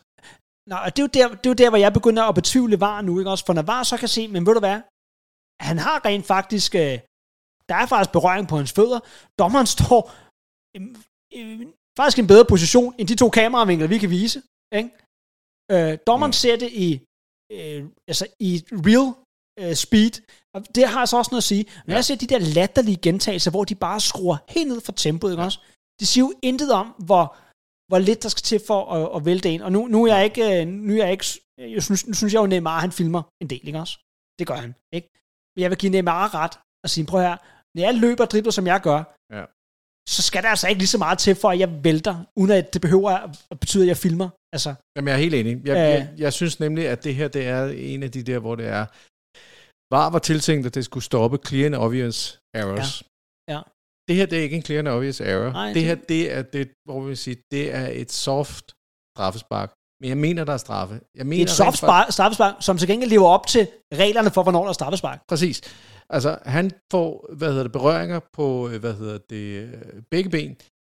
B: Nej, og det er, jo der, det er jo der, hvor jeg begynder at betvivle VAR nu, ikke også? For når VAR så kan se, men ved du hvad, han har rent faktisk, øh, der er faktisk berøring på hans fødder. Dommeren [laughs] står øh, øh, faktisk i en bedre position, end de to kameravinkler, vi kan vise. Ikke? Øh, dommeren
A: Mm.
B: ser det i, øh, altså i real øh, speed, og det har altså også noget at sige. Når
A: Ja.
B: jeg ser de der latterlige gentagelser, hvor de bare skruer helt ned for tempoet, ikke også? Det siger jo intet om, hvor, hvor lidt der skal til for at, at vælte en. Og nu, nu er jeg ikke, øh, nu er jeg ikke, jeg synes, nu synes jeg jo, Neymar, han filmer en del, ikke også? Det gør han, ikke? Men jeg vil give Neymar ret og sige, prøv her, når jeg løber og dribler, som jeg gør,
A: Ja.
B: så skal der altså ikke lige så meget til, for at jeg vælter, uden at det behøver at betyde, at jeg filmer. Altså,
A: Jamen, jeg er helt enig. Jeg,
B: Øh.
A: jeg, jeg synes nemlig, at det her det er en af de der, hvor det er... VAR var tiltænkt, at det skulle stoppe clear and obvious errors.
B: Ja. Ja.
A: Det her, det er ikke en clear and obvious error.
B: Nej,
A: det her, det er det, hvor vi sige, det er et soft straffespark. Men jeg mener, der er straffe. Jeg mener
B: er et soft
A: rent
B: spar- straffespark, som til gengæld lever op til reglerne for, hvornår der er straffespark.
A: Præcis. Altså, han får, hvad hedder det, berøringer på, øh, hvad hedder det, øh, begge ben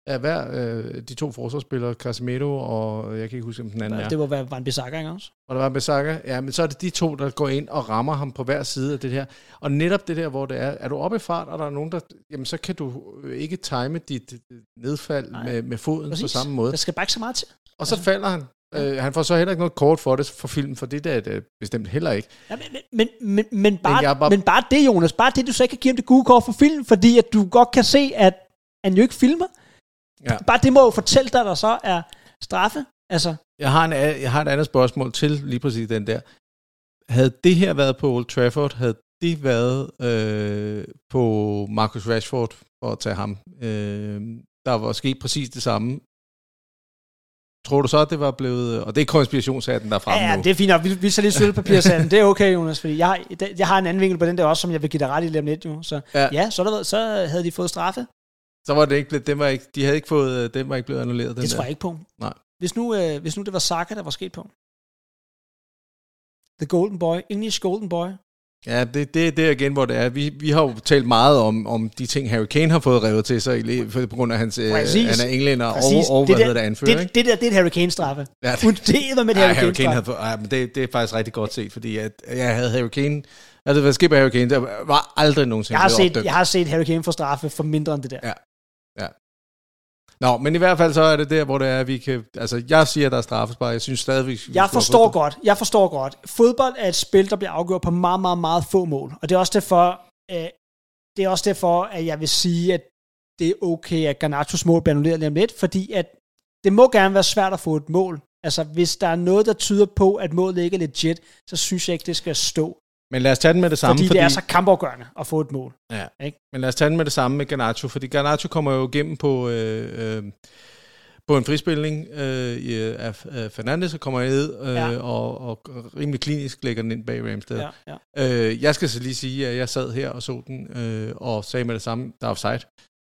A: af hver, øh, de to forsvarsspillere, Casemiro og, jeg kan ikke huske, om den anden er.
B: Det var være Van Bissaka, ikke også?
A: Og der var Besaka, ja, men så er det de to, der går ind og rammer ham på hver side af det her. Og netop det der, hvor det er, er du oppe i fart, og der er nogen, der, jamen så kan du ikke time dit øh, nedfald
B: Nej.
A: med, med foden Præcis. på samme måde.
B: Der skal bare ikke så meget til.
A: Og så falder han. Øh, han får så heller ikke noget kort for det for filmen, for det der er det bestemt heller ikke.
B: Ja, men, men, men, men, bare,
A: er
B: bare... men bare det, Jonas, bare det, du så ikke kan give ham det gode kort for film, fordi at du godt kan se, at han jo ikke filmer.
A: Ja.
B: Bare det må jo fortælle dig, der så er straffe. Altså,
A: Jeg har, en, jeg har et andet spørgsmål til lige præcis den der. Havde det her været på Old Trafford, havde det været øh, på Marcus Rashford, for at tage ham, øh, der var sket præcis det samme. Tror du så, at det var blevet... Og det er konspirationshatten, der er fremme
B: ja,
A: nu.
B: det er fint nok. Vi, vi så lidt sølvpapirsanden. det er okay, Jonas, fordi jeg, har- jeg har en anden vinkel på den der også, som jeg vil give dig ret i lige om lidt. Jo. Så
A: Ja.
B: ja, ja så, er der, så havde de fået straffe.
A: Så var det ikke blevet, den var ikke, de havde ikke fået, øh, den var ikke blevet annulleret. Den
B: Det tror
A: der.
B: jeg ikke på.
A: Nej.
B: Hvis nu, øh, hvis nu det var Saka, der var sket på. The Golden Boy. English Golden Boy.
A: Ja, det, det er det igen, hvor det er. Vi, vi har jo talt meget om, om de ting, Harry Kane har fået revet til sig, i på grund af hans... Øh,
B: Præcis.
A: han er englænder og,
B: Præcis.
A: og,
B: Det
A: hvad
B: der-
A: hedder det, anfører,
B: Det, det der, det er et Harry Kane-straffe.
A: Ja,
B: det er med et Harry
A: Harry Kane havde fået, ej, men det, det er faktisk rigtig godt set, fordi at jeg havde Harry Kane, altså hvad med Harry Kane, der var aldrig nogensinde
B: Jeg har, set,
A: opdømt.
B: jeg har set Harry Kane få straffe for mindre end det der.
A: Ja. Nå, men i hvert fald så er det der, hvor det er, at vi kan, altså jeg siger, at der er straffespark, jeg synes stadigvæk, vi
B: Jeg forstår godt, jeg forstår godt. Fodbold er et spil, der bliver afgjort på meget, meget, meget få mål. Og det er også derfor, øh, det er også derfor, at jeg vil sige, at det er okay, at Garnachos mål bliver annulleret lige om lidt, fordi at det må gerne være svært at få et mål. Altså, hvis der er noget, der tyder på, at målet ikke er legit, så synes jeg ikke, det skal stå.
A: Men lad os tage den med det samme,
B: Fordi,
A: fordi,
B: det er så kampafgørende at få et mål.
A: ja.
B: ikke?
A: men lad os tage den med det samme med Garnacho, fordi Garnacho kommer jo igennem på, øh, øh, på en frispilning øh, af, af Fernandes, og kommer ned øh,
B: Ja.
A: og, og rimelig klinisk lægger den ind bag Ramsted.
B: Ja, ja.
A: Øh, jeg skal så lige sige, at jeg sad her og så den, øh, og sagde med det samme, der er offside.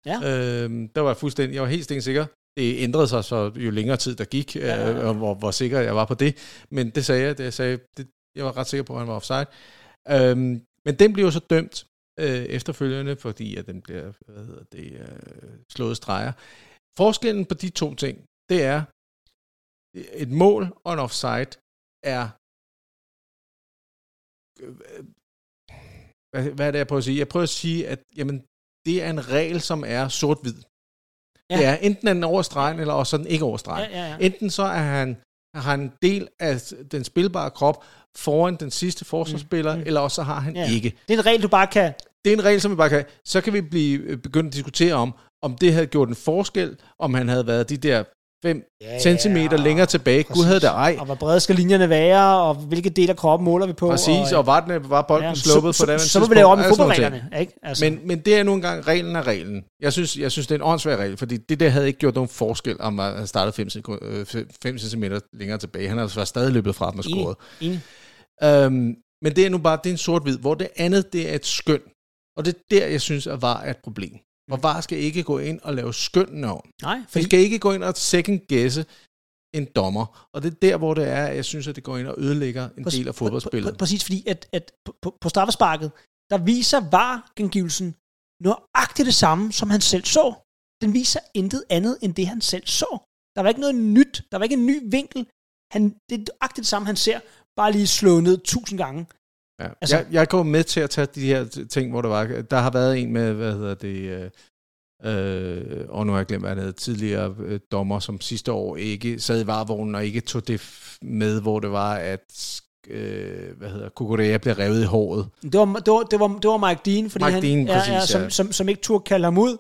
B: Ja.
A: Øh, der var jeg fuldstændig, jeg var helt stensikker. Det ændrede sig så jo længere tid der gik,
B: Ja, ja,
A: øh,
B: ja.
A: og hvor, hvor sikker jeg var på det. Men det sagde jeg, det jeg sagde, det, jeg var ret sikker på, at han var offside. Øhm, men den blev jo så dømt øh, efterfølgende, fordi at den bliver hvad hedder det, øh, slået streger. Forskellen på de to ting, det er, et mål og en offside er øh, hvad, hvad er det, jeg prøver at sige? Jeg prøver at sige, at jamen, det er en regel, som er sort-hvid.
B: Ja.
A: Det er enten er den over stregen, eller også er den ikke over stregen.
B: Ja, ja, ja.
A: Enten så er han, har han en del af den spilbare krop foran den sidste forsvarsspiller,
B: Mm,
A: eller også så har han
B: Ja.
A: ja. ikke.
B: Det er en regel, du bare kan...
A: Det er en regel, som vi bare kan... Så kan vi blive øh, begynde at diskutere om, om det havde gjort en forskel, om han havde været de der 5
B: Ja,
A: centimeter længere tilbage. Gud havde det ej.
B: Og hvor brede skal linjerne være, og hvilke dele af kroppen måler vi på.
A: Præcis,
B: og,
A: og var, den, var bolden
B: Ja,
A: ja, sluppet
B: så,
A: på det
B: så, så må vi lave om i fodboldreglerne, ikke? Altså,
A: Men, men det er nu engang reglen af reglen. Jeg synes, jeg synes det er en åndssvær regel, fordi det der havde ikke gjort nogen forskel, om han startede 5 cm længere tilbage. Han har altså stadig løbet fra dem og
B: Enig.
A: scoret.
B: Enig.
A: Øhm, men det er nu bare det er en sort-hvid, hvor det andet det er et skøn. Og det er der, jeg synes, at var et problem. Og VAR skal ikke gå ind og lave skøn om.
B: Nej,
A: Vi
B: fordi,
A: skal ikke gå ind og second guesse en dommer. Og det er der, hvor det er, at jeg synes, at det går ind og ødelægger en
B: Præcis-
A: del af fodboldspillet.
B: Pr- pr- præcis, fordi at, at på- på, på straffesparket, der viser VAR-gengivelsen nøjagtigt det samme, som han selv så. Den viser intet andet, end det han selv så. Der var ikke noget nyt. Der var ikke en ny vinkel. Han, det er nøjagtigt det samme, han ser, bare lige slået ned tusind gange.
A: Ja.
B: Altså-
A: jeg, jeg går med til at tage de her ting, hvor der var... Der har været en med, hvad hedder det... Øh, øh, og nu har jeg glemt, hvad han hed, tidligere øh, dommer, som sidste år ikke sad i varevognen og ikke tog det med, hvor det var, at øh, hvad hedder, Kukurea blev revet i håret.
B: Det var, det var, det var, det var Mike Dean, fordi
A: Mike
B: han,
A: Dean,
B: ja,
A: præcis,
B: ja, som,
A: ja.
B: som, som ikke turde kalde ham ud,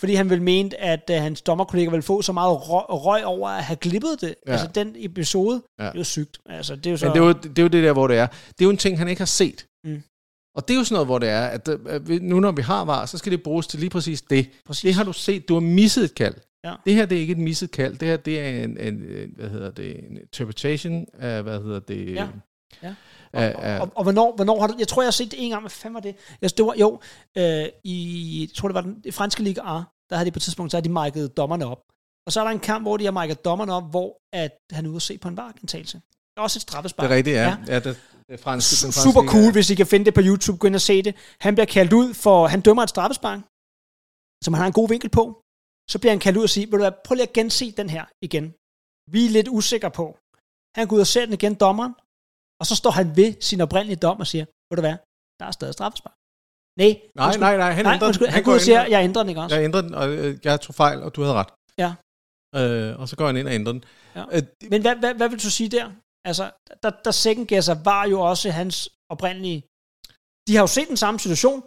B: fordi han ville mente, at uh, hans dommerkollega ville få så meget røg, røg over at have glippet det. Ja. Altså den episode, ja. Det er jo sygt. Altså, det er jo så,
A: Men det er, jo, det er jo det der, hvor det er. Det er jo en ting, han ikke har set.
B: Mm.
A: Og det er jo sådan noget, hvor det er, at, øh, at nu når vi har var, så skal det bruges til lige præcis det.
B: præcis.
A: Det har du set. Du har misset et kald.
B: Ja.
A: Det her, det er ikke et misset kald. Det her, det er en, en, en hvad hedder det, en interpretation af, hvad hedder det,
B: Ja. Ja.
A: Af, af,
B: Og, og hvornår, hvornår har du... Jeg tror, jeg har set det en gang. Hvad fanden var det? Jeg, det var, jo, øh, i, jeg tror, det var den i franske Liga A, der havde de på et tidspunkt, så havde de markedet dommerne op. Og så er der en kamp, hvor de har markedet dommerne op, hvor at han er ude at se på en vargentagelse. Det er også et straffespark.
A: det er rigtigt, ja.
B: Ja.
A: ja. det, det er franske, den franske,
B: Super cool,
A: ja.
B: hvis I kan finde det på YouTube. Gå ind og se det. Han bliver kaldt ud for... Han dømmer et straffespark, som han har en god vinkel på. Så bliver han kaldt ud og siger, vil du hvad, prøv lige at gense den her igen. Vi er lidt usikre på. Han går ud og ser den igen, dommeren. Og så står han ved sin oprindelige dom og siger, ved du hvad, der er stadig straffespark. Nej,
A: Nej, nej, nej, han
B: nej
A: ændrer
B: undskyld, han,
A: Han
B: går ud og siger, jeg ændrer den ikke også.
A: Jeg ændrede den, og øh, jeg tog fejl, og du havde ret.
B: Ja.
A: Øh, og så går han ind og ændrer den.
B: Ja.
A: Øh,
B: Men hvad, hvad, hvad vil du sige der? Altså, der, der second guesser var jo også hans oprindelige... De har jo set den samme situation,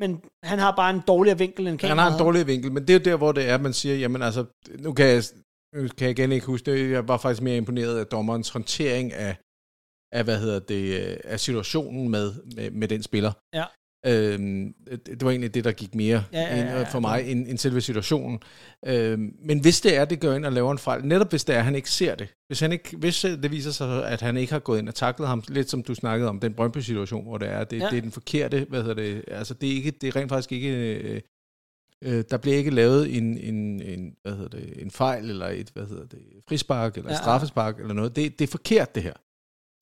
B: men han har bare en dårligere vinkel end kameraet.
A: Han har en
B: havde.
A: dårlig vinkel, men det er jo der, hvor det er, man siger, jamen altså, nu kan jeg, nu kan jeg igen ikke huske det, jeg var faktisk mere imponeret af dommerens håndtering af, af hvad hedder det, øh, af situationen med, med, med den spiller.
B: Ja.
A: Øhm, det var egentlig det, der gik mere
B: Ja, ja, ja, ja.
A: for mig end, end selve situationen. Øhm, men hvis det er, det går ind og laver en fejl, netop hvis det er, at han ikke ser det, hvis, han ikke, hvis øh, det viser sig, at han ikke har gået ind og taklet ham, lidt som du snakkede om, den Brøndby-situation, hvor det er, det,
B: Ja.
A: ja. det er den forkerte, hvad hedder det, altså det er, ikke, det er rent faktisk ikke, øh, øh, der bliver ikke lavet en, en, en, hvad hedder det, en fejl, eller et, hvad hedder det, frispark, eller
B: Ja,
A: ja,
B: ja.
A: straffespark, eller noget. Det, det er forkert, det her.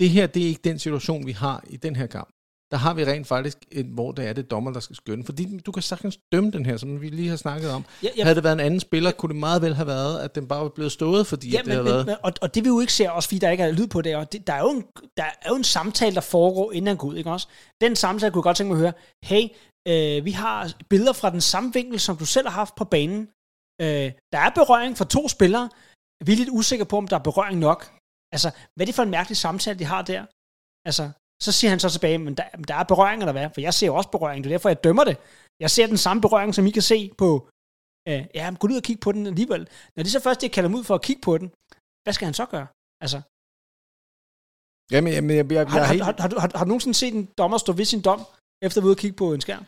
A: Det her, det er ikke den situation, vi har i den her kamp. Der har vi rent faktisk, et, hvor det er det dommer, der skal skønne. Fordi du kan sagtens dømme den her, som vi lige har snakket om.
B: Ja,
A: Ja. Havde det været en anden spiller, kunne det meget vel have været, at den bare var blevet stået, fordi
B: Ja,
A: det
B: men,
A: havde
B: men,
A: været...
B: og, og det vi jo ikke ser, også fordi der ikke er lyd på det, og det der, er jo en, der er jo en samtale, der foregår, inden han går ud, ikke også? Den samtale kunne jeg godt tænke mig at høre, hey, øh, vi har billeder fra den samme vinkel, som du selv har haft på banen. Øh, der er berøring for to spillere. Vi er lidt usikre på, om der er berøring nok. Altså, hvad er det for en mærkelig samtale, de har der? Altså, så siger han så tilbage, men der, der er berøring, eller hvad? For jeg ser jo også berøring, det er derfor, jeg dømmer det. Jeg ser den samme berøring, som I kan se på... Øh, ja, gå ud og kigge på den alligevel. Når de så først de kalder ham ud for at kigge på den, hvad skal han så gøre? Altså,
A: Jamen, jamen, jeg, jeg, jeg,
B: har, har,
A: helt-
B: har, har, du- har, har du nogensinde set en dommer stå ved sin dom, efter at være ude og kigge på en skærm?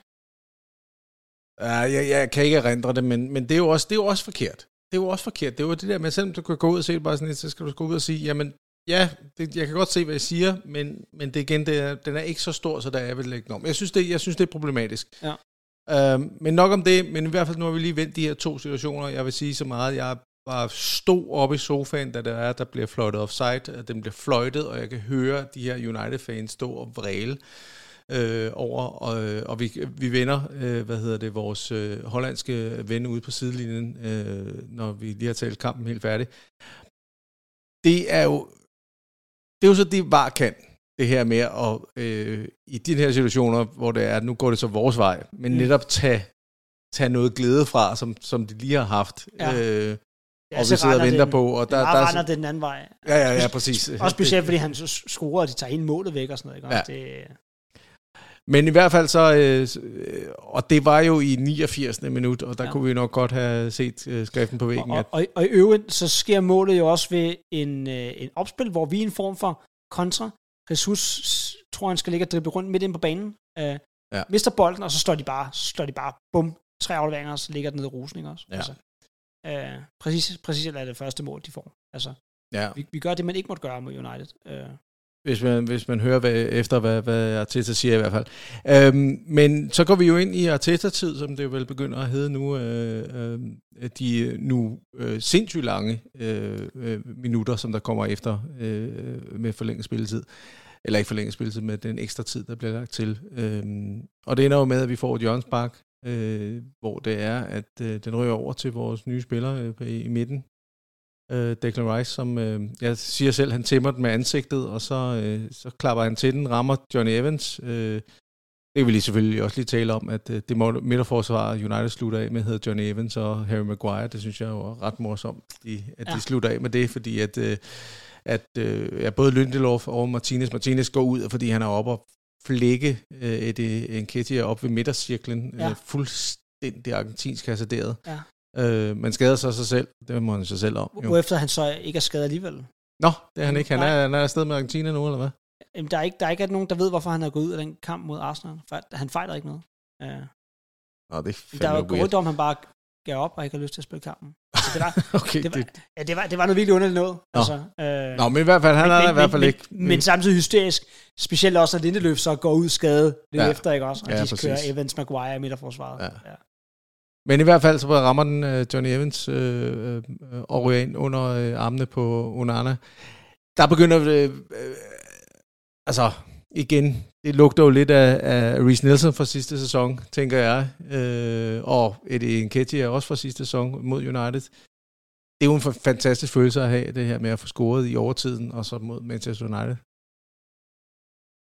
A: Ja, jeg, jeg kan ikke erindre det, men, men det, er jo også, det er jo også forkert. Det er jo også forkert. Det er jo det der med, selvom du kan gå ud og se det bare sådan lidt, så skal du gå ud og sige, jamen, ja, det, jeg kan godt se, hvad jeg siger, men, men det igen, det er, den er ikke så stor, så der er vil lægge om. Jeg synes, det, jeg synes, det er problematisk.
B: Ja.
A: Øhm, men nok om det, men i hvert fald nu har vi lige vendt de her to situationer. Jeg vil sige så meget, jeg bare stod oppe i sofaen, da der er, der bliver fløjtet offside, at den bliver fløjtet, og jeg kan høre de her United-fans stå og vræle øh, over, og, og vi, vi vender, øh, hvad hedder det, vores øh, hollandske ven ude på sidelinjen, øh, når vi lige har talt kampen helt færdig. Det er jo, det er jo så det, VAR kan, det her med at, øh, i de her situationer, hvor det er, at nu går det så vores vej, men
B: Mm.
A: netop tage, tage noget glæde fra, som, som de lige har haft,
B: Ja.
A: øh,
B: Ja,
A: og
B: så
A: vi sidder og venter
B: den,
A: på, og
B: Der,
A: der,
B: der,
A: der,
B: render
A: er,
B: det den anden vej.
A: ja, ja, ja, præcis.
B: Også specielt, fordi han så scorer, og de tager hele målet væk og sådan noget. Ikke?
A: Ja.
B: Det,
A: Men i hvert fald så, øh, øh, og det var jo i 89. minut, og der
B: Ja.
A: kunne vi nok godt have set øh, skriften på væggen,
B: og,
A: at
B: og, og, i øvrigt, så sker målet jo også ved en, øh, en opspil, hvor vi er en form for kontra. Jesus tror, han skal ligge og drible rundt midt ind på banen. Øh,
A: Ja.
B: Mister bolden, og så står de bare, så står de bare, bum, tre afleveringer, og så ligger den ned i rosen, ikke også?
A: Ja.
B: Altså, øh, præcis, præcis er det første mål, de får. Altså,
A: ja.
B: vi, vi gør det, man ikke måtte gøre mod United. Øh,
A: hvis man, hvis man hører hvad, efter, hvad, hvad Arteta siger i hvert fald. Øhm, men så går vi jo ind i Arteta-tid, som det jo vel begynder at hedde nu. Øh, øh, de nu øh, sindssygt lange øh, øh, minutter, som der kommer efter øh, med forlænget spilletid. Eller ikke forlænget spilletid, med den ekstra tid, der bliver lagt til. Øhm, og det ender jo med, at vi får et hjørnsbak, øh, hvor det er, at øh, den ryger over til vores nye spiller øh, i midten, øh, Declan Rice, som øh, jeg siger selv, han tæmmer den med ansigtet, og så, øh, så klapper han til den, rammer Johnny Evans. Øh, det vil I selvfølgelig også lige tale om, at øh, det midterforsvar United slutter af med hedder Johnny Evans og Harry Maguire. Det synes jeg er ret morsomt, de, at ja. de slutter af med det, fordi at, øh, at øh, ja, både Lindelof og Martinez, Martinez går ud, fordi han er oppe og flække øh, et Enketia op ved midtercirklen, ja. øh, fuldstændig argentinsk hasarderet. Ja. Øh, man skader sig sig selv. Det må han sig selv om.
B: Jo. Hvorefter han så ikke er skadet alligevel.
A: Nå, det er han ikke. Han er, han er afsted med Argentina nu, eller hvad?
B: Jamen, der er, ikke, der er ikke nogen, der ved, hvorfor han er gået ud af den kamp mod Arsenal. Han fejler ikke noget. Ja.
A: Nå, det
B: er der er jo gået om, han bare gav op og ikke har lyst til at spille kampen. Altså, det var, [laughs] okay, det, var, det... Ja, det, var, det var noget virkelig underligt noget. Nå. Altså,
A: øh, Nå, men i hvert fald, han men, er men, i hvert fald
B: men,
A: ikke...
B: Men, men samtidig hysterisk, specielt også, at Lindeløf så går ud skade lidt ja. efter, ikke også? Og ja, de kører Evans Maguire i midterforsvaret. Ja. ja.
A: Men i hvert fald så rammer den uh, Johnny Evans øh, øh, og ryger ind under øh, armene på Onana. Der begynder øh, øh, altså igen, det lugter jo lidt af, af Reece Nelson fra sidste sæson, tænker jeg. Øh, og Eddie Nketiah også fra sidste sæson mod United. Det er jo en fantastisk følelse at have, det her med at få scoret i overtiden, og så mod Manchester United.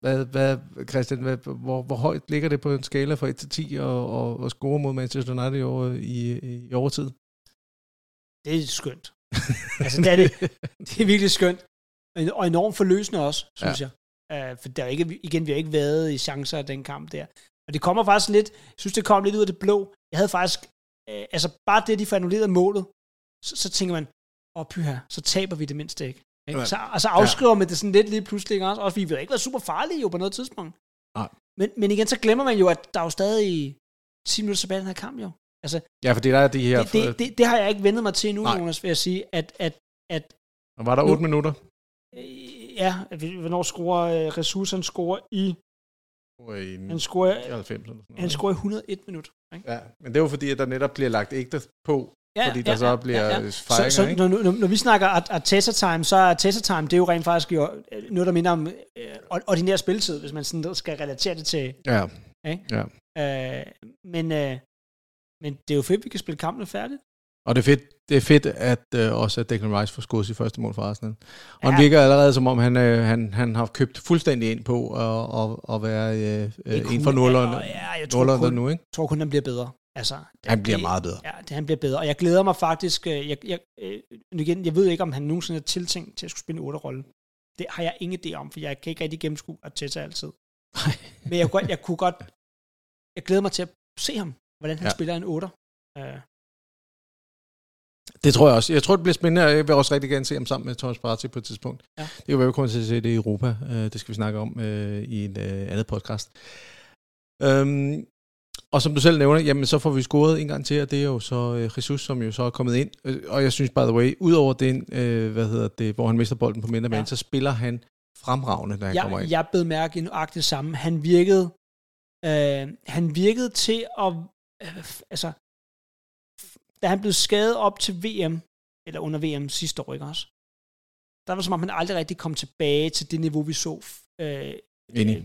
A: Hvad, hvad, Christian, hvad, hvor, hvor højt ligger det på en skala fra 1 til 10 og, og, og score mod Manchester United i, over, i, i overtid?
B: Det er skønt. altså, det er, det, [laughs] det er virkelig skønt. Og enormt forløsende også, synes ja. jeg. Uh, for der er ikke, igen, vi har ikke været i chancer af den kamp der. Og det kommer faktisk lidt, jeg synes, det kom lidt ud af det blå. Jeg havde faktisk, uh, altså bare det, de får annulleret målet, så, så tænker man, åh oh, pyha, så taber vi det mindste ikke. Ikke? Så, altså afskriver ja. man det sådan lidt lige pludselig, ikke? også? Og vi vil ikke være super farlige jo på noget tidspunkt. Nej. Men, men igen, så glemmer man jo, at der er jo stadig 10 minutter tilbage i den her kamp jo. Altså,
A: ja, for det der er de her...
B: Det, det, det, det har jeg ikke vendet mig til Nej. Jonas, vil jeg sige, at... at, at
A: og var der 8 minutter?
B: Øh, ja, hvornår scorer uh, ressourcen scorer i...
A: I
B: han scorer, 90 eller sådan Han scorer i 101 minutter.
A: Ikke? Ja, men det er jo fordi, at der netop bliver lagt ægte på Ja, fordi der ja, så bliver ja, ja. fejringer,
B: så, så, ikke? Når, når, når vi snakker Arteta Time, så er Arteta Time, det er jo rent faktisk jo noget, der minder om øh, ordinær spilletid, hvis man sådan skal relatere det til...
A: Ja.
B: Ikke? ja. Øh, men, øh, men det er jo fedt, at vi kan spille kampen færdigt.
A: Og det er fedt, det er fedt at øh, også at Declan Rice får skudt sit første mål for Arsenal. Og ja. han virker allerede som om, han, øh, han, han har købt fuldstændig ind på at, at, at være øh, en for Nordlund, ja, jeg tror nu. Ikke?
B: Tror kun, han bliver bedre. Altså,
A: han bliver det, meget bedre.
B: Ja, det, han bliver bedre. Og jeg glæder mig faktisk, øh, jeg, jeg, øh, igen, jeg ved ikke, om han nogensinde er tiltænkt til at skulle spille en 8-rolle. Det har jeg ingen idé om, for jeg kan ikke rigtig gennemskue Arteta altid. Men jeg, jeg, jeg kunne godt, jeg glæder mig til at se ham, hvordan han ja. spiller en 8. Uh,
A: det tror jeg også. Jeg tror, det bliver spændende, og jeg vil også rigtig gerne se ham sammen med Thomas Parati på et tidspunkt. Ja. Det er jo, vi kommer til at se det i Europa. Det skal vi snakke om i et andet podcast. Øhm, og som du selv nævner, jamen så får vi scoret en gang til, og det er jo så uh, Jesus, som jo så er kommet ind. Øh, og jeg synes, by the way, udover den, uh, hvad hedder det, hvor han mister bolden på mindre ja. så spiller han fremragende, når han
B: jeg,
A: kommer ind.
B: Jeg bed mærke i nøjagtigt samme. Han virkede, uh, han virkede til at, uh, altså, da han blev skadet op til VM, eller under VM sidste år, ikke også? Der var som om, han aldrig rigtig kom tilbage til det niveau, vi så uh,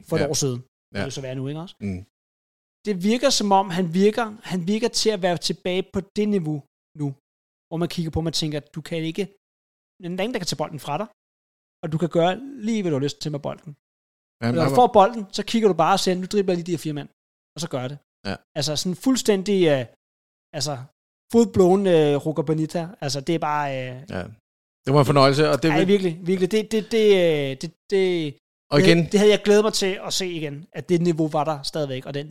B: for et ja. år siden. Ja. Det vil så være nu, ikke også? Mm det virker som om, han virker, han virker til at være tilbage på det niveau nu, hvor man kigger på, man tænker, at du kan ikke, den er ingen, der kan tage bolden fra dig, og du kan gøre lige, hvad du har lyst til med bolden. Ja, Når du får bolden, så kigger du bare og siger, nu dribler jeg lige de her fire mænd, og så gør det. Ja. Altså sådan fuldstændig, uh, altså fuldblåen uh, Ruka Bonita, altså det er bare... Uh,
A: ja. Det var en fornøjelse. Og det,
B: ja, virkelig, virkelig. Det, det, det, det, det, og igen, det, det havde jeg glædet mig til at se igen, at det niveau var der stadigvæk, og den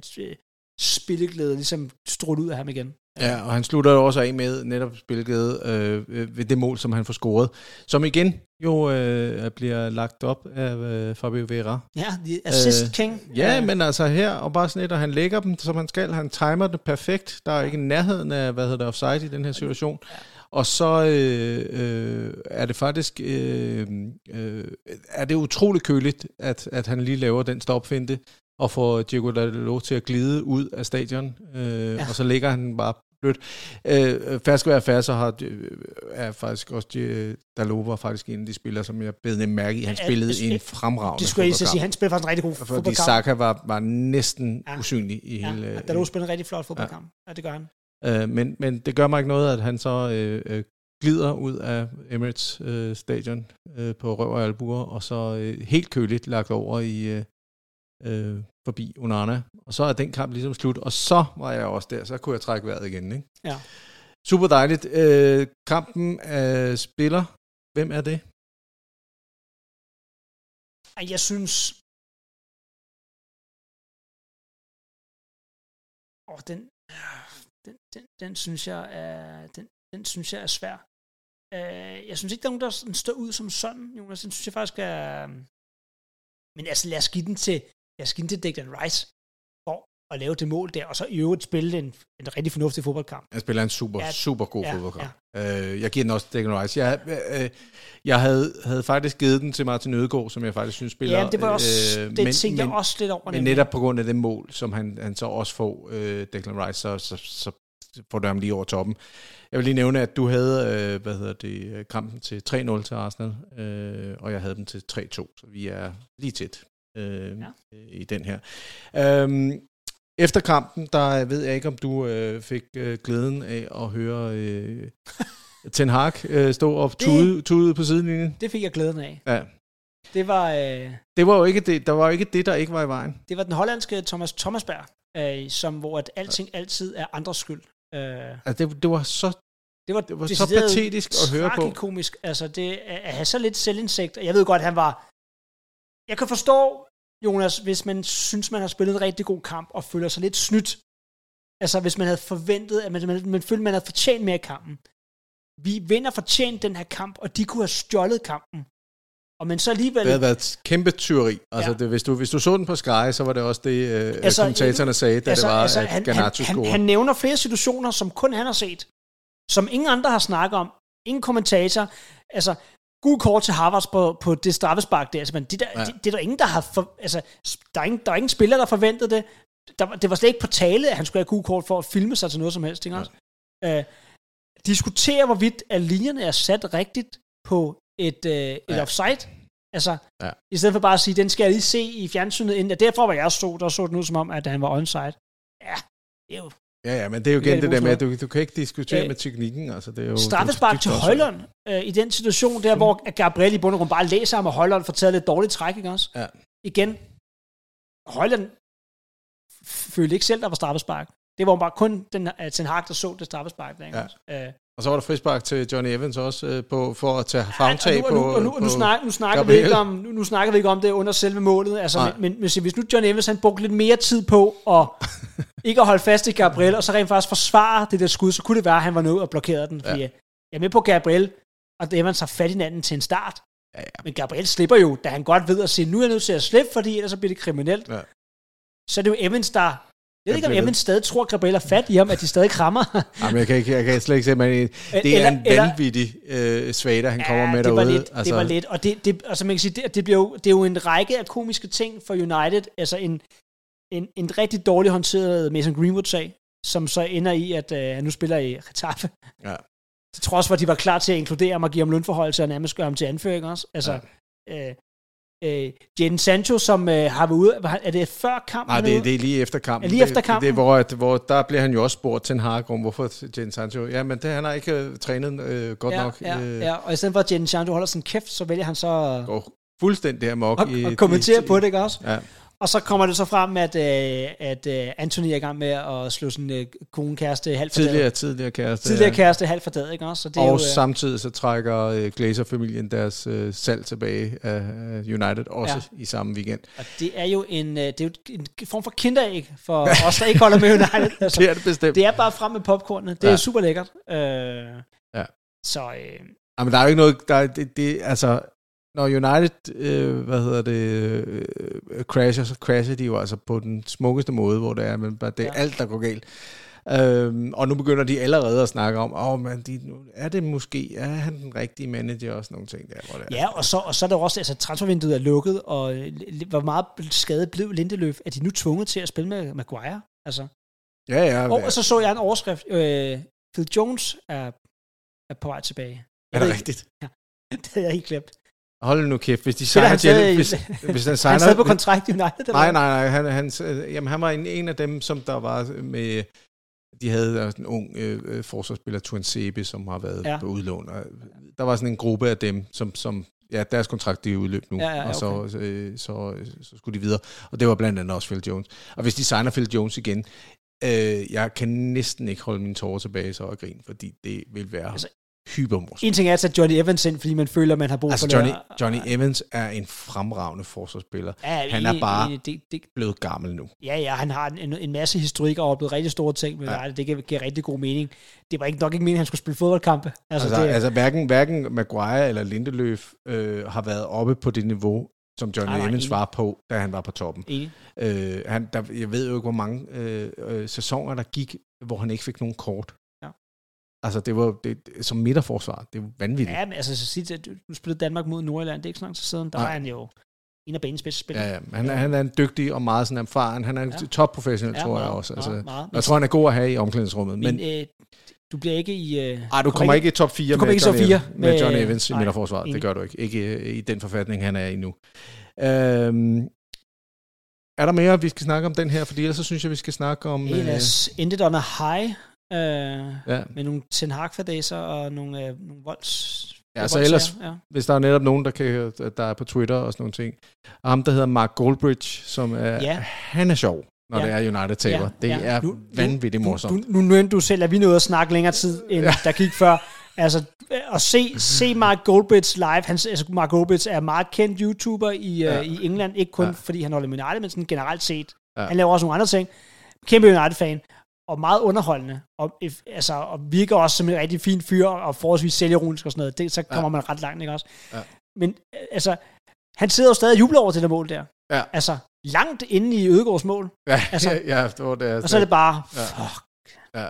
B: spilleglæde ligesom stråle ud af ham igen.
A: Ja, og han slutter jo også af med netop spilglæde øh, ved det mål, som han får scoret. Som igen jo øh, bliver lagt op af øh, Fabio Vera.
B: Ja, the assist øh, king.
A: Ja, men altså her, og bare sådan lidt, og han lægger dem, som han skal. Han timer det perfekt. Der er ikke nærheden af, hvad hedder det, offside i den her situation. Ja. Og så øh, øh, er det faktisk øh, øh, er det utrolig køligt, at, at han lige laver den stopfinte og får Diego Dalot til at glide ud af stadion, øh, ja. og så ligger han bare blødt. Øh, færdig skal være færdig, så har, øh, er faktisk også Dalot var faktisk en af de spillere, som jeg bed mærke i. Han spillede ja, en fremragende
B: Det skulle jeg sige, han spillede faktisk en rigtig god Fordi
A: fodboldkamp. Fordi Saka var, var næsten ja. usynlig i
B: ja.
A: hele...
B: Ja, Dalot spillede en rigtig flot fodboldkamp. Ja, ja det gør han.
A: Øh, men, men det gør mig ikke noget, at han så øh, øh, glider ud af Emirates øh, stadion øh, på røv og albuer, og så øh, helt køligt lagt over i øh, øh, forbi Onana. Og så er den kamp ligesom slut, og så var jeg også der, så kunne jeg trække vejret igen. Ikke?
B: Ja.
A: Super dejligt. Øh, kampen øh, spiller. Hvem er det?
B: Jeg synes... Åh, den, den, den, den synes jeg er, den, den synes jeg er svær. Øh, jeg synes ikke, der er nogen, der står ud som sådan, Jonas. Den synes jeg faktisk er... Men altså, lad os give den til, give den til Declan Rice for at lave det mål der, og så i øvrigt spille en, en rigtig fornuftig fodboldkamp.
A: Han spiller en super, ja, super god ja, fodboldkamp. Ja. Øh, jeg giver den også til Declan Rice. Jeg, øh, jeg havde, havde faktisk givet den til Martin Ødegaard, som jeg faktisk synes spiller.
B: Ja, det var også, øh, det men, tænkte jeg også lidt over.
A: Men netop på grund af det mål, som han, han så også får, øh, Declan Rice, så, så, så får du ham lige over toppen. Jeg vil lige nævne, at du havde, øh, hvad hedder det, kampen til 3-0 til Arsenal, øh, og jeg havde den til 3-2, så vi er lige tæt øh, ja. i den her. Øhm, efter kampen, der ved jeg ikke, om du øh, fik øh, glæden af at høre øh, [laughs] Ten Hag øh, stå og tude, tude på sidelinjen.
B: Det fik jeg glæden af.
A: Ja.
B: Det var... Øh,
A: det var jo ikke det, der var jo ikke det, der ikke var i vejen.
B: Det var den hollandske Thomas Thomasberg, øh, som, hvor at alting altid er andres skyld.
A: Øh, altså det, det var så det var, det var så patetisk at høre på.
B: komisk. Altså det at have så lidt selvindsigt. Jeg ved godt, han var... Jeg kan forstå, Jonas, hvis man synes, man har spillet en rigtig god kamp, og føler sig lidt snydt. Altså hvis man havde forventet, at man, man, man følte, man havde fortjent mere kampen. Vi vinder fortjent den her kamp, og de kunne have stjålet kampen. Og men så alligevel...
A: Det havde været et kæmpe tyveri. Altså, ja. det, hvis, du, hvis du så den på Sky, så var det også det, øh, altså, kommentatorerne sagde, da altså, det var, altså, at han,
B: han, han, han nævner flere situationer, som kun han har set, som ingen andre har snakket om. Ingen kommentator. Altså, gul kort til Harvards på, på det straffespark der. Altså, men det, der, ja. det, det, er der ingen, der har... For, altså, der er ingen, der er ingen spiller, der forventede det. Der, det var slet ikke på tale, at han skulle have gul kort for at filme sig til noget som helst. Ikke? Ja. Øh, diskutere, hvorvidt at linjerne er sat rigtigt på et, øh, et ja. offside. Altså, ja. i stedet for bare at sige, den skal jeg lige se i fjernsynet inden. Derfor var jeg så, der så det ud som om, at han var onside. Ja, det er jo...
A: Ja, ja, men det er jo igen det, det der med, at du, du kan ikke diskutere øh, med teknikken. Altså, det er jo,
B: straffespark til Højlund øh, i den situation der, hvor Gabriel i bund bare læser ham, og Højlund får taget lidt dårligt træk, ikke også?
A: Ja.
B: Igen, Højlund følte ikke selv, der var straffespark. Det var bare kun den, Ten Hag, der så det straffespark der, ikke ja. også? Øh,
A: og så var der frispark til Johnny Evans også øh, på, for at tage fagtag
B: ja, på
A: Og
B: nu, og nu, nu, snak, nu, snakker vi ikke om, nu, nu snakker vi ikke om det under selve målet. Altså, men, men, men hvis nu Johnny Evans han brugte lidt mere tid på at [laughs] ikke at holde fast i Gabriel, og så rent faktisk forsvare det der skud, så kunne det være, at han var nødt og blokerede den. Fordi ja. jeg er med på Gabriel, og Evans har fat i hinanden til en start. Ja, ja. Men Gabriel slipper jo, da han godt ved at sige, nu er jeg nødt til at slippe, fordi ellers så bliver det kriminelt. Ja. Så er det jo Evans, der jeg ved ikke, om Evans stadig tror, Gabriel er fat i ham, at de stadig krammer.
A: Jamen, jeg kan, ikke, jeg kan slet ikke se, men det er eller, en vanvittig øh, svag, han ja, kommer med
B: det
A: derude.
B: Var lidt, altså. Det var lidt, og det, det, altså, man kan sige, det, det, bliver jo, det er jo en række af komiske ting for United. Altså en, en, en rigtig dårlig håndteret Mason Greenwood-sag, som så ender i, at øh, han nu spiller i Getafe.
A: Ja.
B: Til trods for, at de var klar til at inkludere ham og give ham lønforhold og nærmest gøre ham til anføring også. Altså, ja. øh, øh, Jadon Sancho, som øh, har været ude, er det før kampen?
A: Nej, det, det er lige efter kampen.
B: Er lige efter kampen?
A: Det, det, hvor, hvor der bliver han jo også spurgt til en Hag hvorfor Jadon Sancho, ja, men det, han har ikke uh, trænet øh, godt
B: ja,
A: nok.
B: Ja, øh, ja, og i stedet for at Jadon Sancho holder sin kæft, så vælger han så
A: går fuldstændig amok.
B: Og, i, og kommentere i, på det, ikke også?
A: Ja.
B: Og så kommer det så frem, at, øh, at øh, Anthony er i gang med at slå sin øh, kone kæreste halvt for
A: Tidligere, tidligere kæreste.
B: Tidligere
A: ja.
B: kæreste halvt for død, ikke også? Så det
A: og
B: er jo, øh,
A: samtidig så trækker øh, Glazer-familien deres øh, salg tilbage af United, også ja. i samme weekend.
B: Og det er jo en, øh, det er jo en form for kinderæg for [laughs] os, der ikke holder med United. Altså, [laughs]
A: det er det bestemt.
B: Det er bare frem med popcornet. Det
A: Ja.
B: er super lækkert. Øh,
A: Ja.
B: Så øh,
A: Jamen, der er jo ikke noget... Der er, det, det, altså, når United, øh, hvad hedder det, øh, crasher, så crasher de jo altså på den smukkeste måde, hvor det er, men bare det er
B: Ja.
A: ja. alt, der går galt. Øhm, og nu begynder de allerede at snakke om, åh, oh, man, de, nu er det måske, er han den rigtige manager og sådan nogle ting der, hvor det er.
B: ja, og så, og så er der også, altså transfervinduet er lukket, og øh, hvor meget skadet blev Lindeløf, at de nu tvunget til at spille med Maguire. Altså.
A: Ja, ja.
B: Og, og så så jeg en overskrift, øh, Phil Jones er, er på vej tilbage.
A: er
B: Jeg
A: det
B: ved
A: rigtigt?
B: ikke- [laughs] Det havde jeg helt glemt.
A: Hold nu kæft, hvis de signer
B: han
A: hvis, hvis han [laughs]
B: Han sad på kontrakt i United.
A: Nej, nej, nej. Han, han, jamen, han var en, en af dem, som der var med... De havde altså en ung øh, øh, forsvarsspiller, Tuan Sebe, som har været
B: Ja.
A: på udlån. Og der var sådan en gruppe af dem, som, som ja, deres kontrakt er udløb nu,
B: Ja, ja,
A: og så,
B: okay.
A: øh, så, så skulle de videre. Og det var blandt andet også Phil Jones. Og hvis de signer Phil Jones igen, øh, jeg kan næsten ikke holde mine tårer tilbage så og grine, fordi det vil være
B: Altså,
A: hypermorsomt.
B: En ting er at sætte Johnny Evans ind, fordi man føler, man har brug
A: Altså
B: for
A: Johnny,
B: det.
A: Johnny Evans er en fremragende forsvarsspiller.
B: Ja,
A: han er bare
B: enig, det, det,
A: blevet gammel nu.
B: Ja, ja, han har en, en masse historik og oplevet rigtig store ting med
A: Ja.
B: ja. det giver, giver rigtig god mening. Det var ikke nok ikke meningen, at han skulle spille fodboldkampe. Altså,
A: Altså,
B: det,
A: altså hverken, hverken Maguire eller Lindeløf øh, har været oppe på det niveau, som Johnny
B: Nej, nej,
A: Evans var på, da han var på toppen.
B: enig.
A: Øh, han, der, jeg ved jo ikke, hvor mange øh, øh, sæsoner, der gik, hvor han ikke fik nogen kort. Altså, det var det, det- som midterforsvar. Det jo vanvittigt.
B: Ja, men altså, så sige, at du spillede Danmark mod Nordjylland, det er ikke så lang tid siden. Der
A: Nej.
B: var han jo en af banens bedste spillere.
A: Ja, ja. Han, er- han er en dygtig og meget sådan erfaren. Han er en
B: Ja.
A: topprofessionel,
B: Ja,
A: tror jeg
B: meget,
A: også. Altså,
B: meget, meget.
A: jeg tror, han er god at have i omklædningsrummet. Men,
B: Men, øh, du bliver ikke i... Øh,
A: ej, du kommer ikke i top 4
B: du kommer
A: med,
B: ikke i top
A: Johnny,
B: fire
A: Evans- med
B: med-
A: Johnny Evans i
B: nej,
A: midterforsvaret. Det gør du ikke. Ikke øh, i den forfatning, han er i nu. Øhm, er der mere, vi skal snakke om den her? Fordi ellers så synes jeg, vi skal snakke om...
B: en af s- ended on a high, øh,
A: ja.
B: med nogle Ten hag og nogle, øh, nogle volds...
A: Ja, så ellers,
B: Ja.
A: hvis der er netop nogen, der, kan, der er på Twitter og sådan nogle ting. Og ham, der hedder Mark Goldbridge, som er,
B: Ja.
A: han er sjov, når
B: Ja.
A: det er United taber.
B: Ja.
A: Det
B: ja.
A: er
B: Nu-
A: vanvittigt morsomt.
B: Du, nu nævnte du selv, at vi nåede at snakke længere tid, end ja. der gik før. Altså, at se, se Mark Goldbridge live. Han, altså, Mark Goldbridge er meget kendt YouTuber i, ja.
A: Ja.
B: uh, i England. Ikke kun ja. Fordi han holder med United, men sådan generelt set. Ja. Han laver også nogle andre ting. Kæmpe United-fan. Og meget underholdende. Og, altså, og virker også som en rigtig fin fyr, og forholdsvis selvironisk og sådan noget. Det, så kommer ja. man ret langt, ikke også?
A: Ja.
B: Men øh, altså, han sidder jo stadig og jubler over det der mål der.
A: Ja.
B: Altså, langt inde i Ødegaards mål.
A: Ja,
B: Altså- [laughs]
A: altså, ja, det var det.
B: Og så er det bare,
A: Ja.
B: fuck,
A: Ja.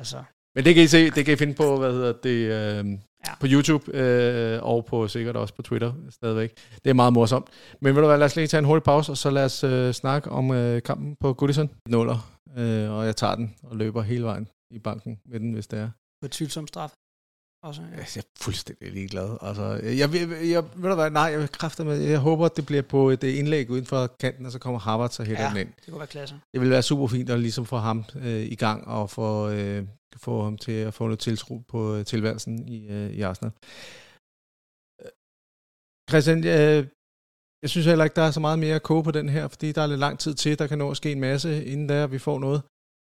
B: altså.
A: Men det kan I se, det kan I finde på, hvad hedder det, øh,
B: Ja.
A: på YouTube, øh, og på sikkert også på Twitter stadigvæk. Det er meget morsomt. Men ved du hvad, lad os lige tage en hurtig pause, og så lad os øh, snakke om øh, kampen på Goodison. Nuller, øh, og jeg tager den og løber hele vejen i banken med den, hvis det er.
B: På tvivlsom straf. Også, ja.
A: Jeg er fuldstændig ligeglad. Altså, jeg, jeg, jeg, ved du hvad, nej, jeg kræfter med, jeg håber, at det bliver på et øh, indlæg uden for kanten, og så kommer Harvard så hætter
B: Ja.
A: den ind.
B: Det kunne være klasse.
A: Det vil være super fint at ligesom få ham øh, i gang og få, øh, få ham til at få noget tiltro på øh, tilværelsen i, øh, i Arsenal. Øh, Christian, øh, jeg synes heller ikke, der er så meget mere at koge på den her, fordi der er lidt lang tid til, der kan nå at ske en masse, inden der vi får noget.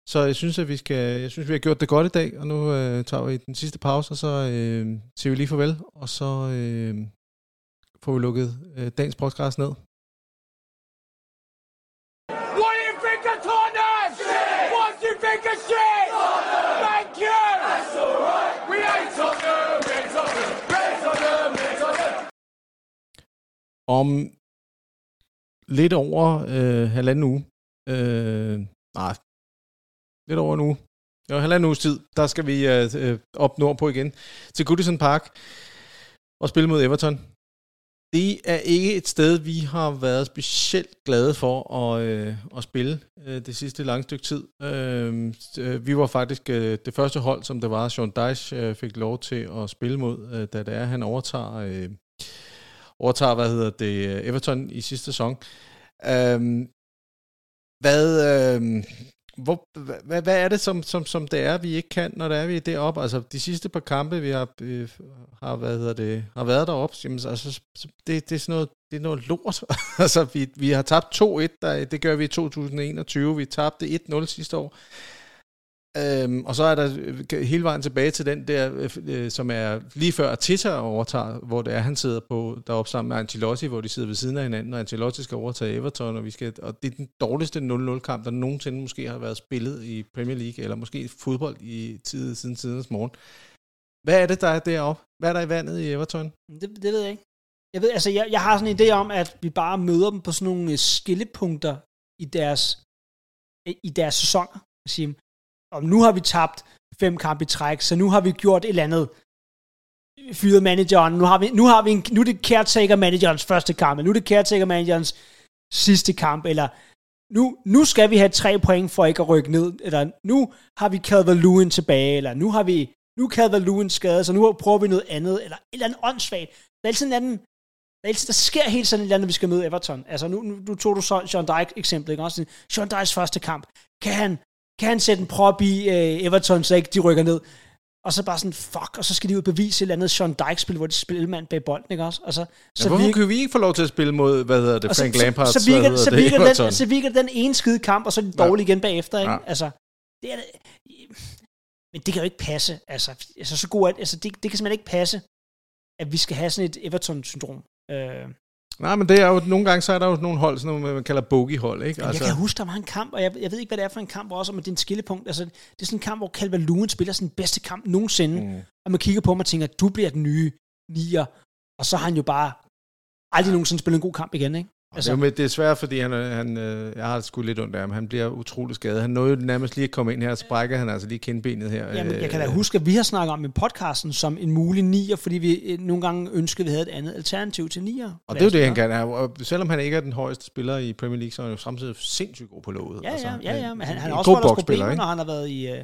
A: Så jeg synes, at vi skal, jeg synes, vi har gjort det godt i dag, og nu øh, tager vi den sidste pause, og så øh, siger vi lige farvel, og så øh, får vi lukket øh, dagens podcast ned.
C: What do you think of Tottenham? What do you think of shit? Thank you! That's alright! We ain't Tottenham! Ain't Tottenham! Ain't Tottenham! Ain't Tottenham!
A: om lidt over øh, halvanden uge, øh, nej, lidt over en uge, jo, halvanden uges tid, der skal vi øh, øh, op nordpå igen til Goodison Park og spille mod Everton. Det er ikke et sted, vi har været specielt glade for at, øh, at spille øh, det sidste lange stykke tid. Øhm, øh, vi var faktisk øh, det første hold, som det var, Sean Dyche øh, fik lov til at spille mod, øh, da det er, han overtager øh, overtager, hvad hedder det, øh, Everton i sidste sæson. Øh, hvad, øh, hvor, hvad, hvad er det, som, som, som det er, vi ikke kan, når det er, vi er deroppe? Altså, de sidste par kampe, vi har øh, har, hvad hedder det, har været deroppe, jamen, altså, det, det, er sådan noget, det er noget lort. [laughs] altså, vi, vi har tabt 2-1, der, det gør vi i 2021. Vi tabte 1-0 sidste år. Øhm, og så er der øh, hele vejen tilbage til den der, øh, øh, som er lige før Tita overtager, hvor det er, han sidder på deroppe sammen med Ancelotti, hvor de sidder ved siden af hinanden, og Ancelotti skal overtage Everton, og, vi skal, og det er den dårligste 0-0-kamp, der nogensinde måske har været spillet i Premier League, eller måske fodbold i tid, siden tidens morgen. Hvad er det, der er deroppe? Hvad er der i vandet i Everton?
B: Det, det ved jeg ikke. Jeg, ved, altså, jeg, jeg har sådan en idé om, at vi bare møder dem på sådan nogle øh, skillepunkter i deres, i deres sæsoner. Sige, og nu har vi tabt fem kampe i træk, så nu har vi gjort et eller andet fyret manageren, nu har vi, nu har vi en, nu er det caretaker managerens første kamp, nu er det caretaker managerens sidste kamp, eller nu, nu skal vi have tre point for ikke at rykke ned, eller nu har vi Calvert-Lewin tilbage, eller nu har vi, nu er Calvert-Lewin skadet, så nu prøver vi noget andet, eller et eller andet åndssvagt. Der er altid en anden, der, er altid, der sker helt sådan et eller andet, når vi skal møde Everton. Altså nu, nu, nu tog du så Sean Dyke eksempel, ikke? Også Sean Dykes første kamp. Kan han, kan han sætte en prop i uh, Everton, så ikke de rykker ned? Og så bare sådan, fuck, og så skal de ud bevise et eller andet Sean Dyke-spil, hvor de spiller mand bag bolden, ikke også? Og så,
A: så ja, hvorfor virker, kan vi ikke få lov til at spille mod, hvad hedder det, Frank Lampard?
B: Så, så, virker, så, virker det, den, så virker den ene skide kamp, og så er de dårlige ja. igen bagefter, ikke? Ja. Altså, det er men det kan jo ikke passe. Altså, altså så god, at, altså det, det kan simpelthen ikke passe, at vi skal have sådan et Everton-syndrom. Øh,
A: Nej, men det er jo, nogle gange så er der jo nogle hold, sådan nogle, man kalder bogey-hold, ikke?
B: Altså. Jeg kan huske, der var en kamp, og jeg, jeg ved ikke, hvad det er for en kamp også, men det er en skillepunkt. Altså, det er sådan en kamp, hvor Calvert Lewin spiller sin bedste kamp nogensinde, mm. og man kigger på mig og tænker, du bliver den nye nier, og så har han jo bare aldrig nogensinde spillet en god kamp igen, ikke?
A: Altså, det, er, er svært, fordi han, han, øh, jeg har sgu lidt ondt af ham. Han bliver utrolig skadet. Han nåede nærmest lige at komme ind her, så brækker han altså lige kindbenet her.
B: Jamen, jeg kan da øh, huske, at vi har snakket om i podcasten som en mulig nier, fordi vi øh, nogle gange ønskede, at vi havde et andet alternativ til nier.
A: Og det er jo det, han kan. Og selvom han ikke er den højeste spiller i Premier League, så er han jo samtidig sindssygt god på låget.
B: Ja, altså, ja, ja, ja. Men han, han har også været problemer, ikke? når han har været i, uh,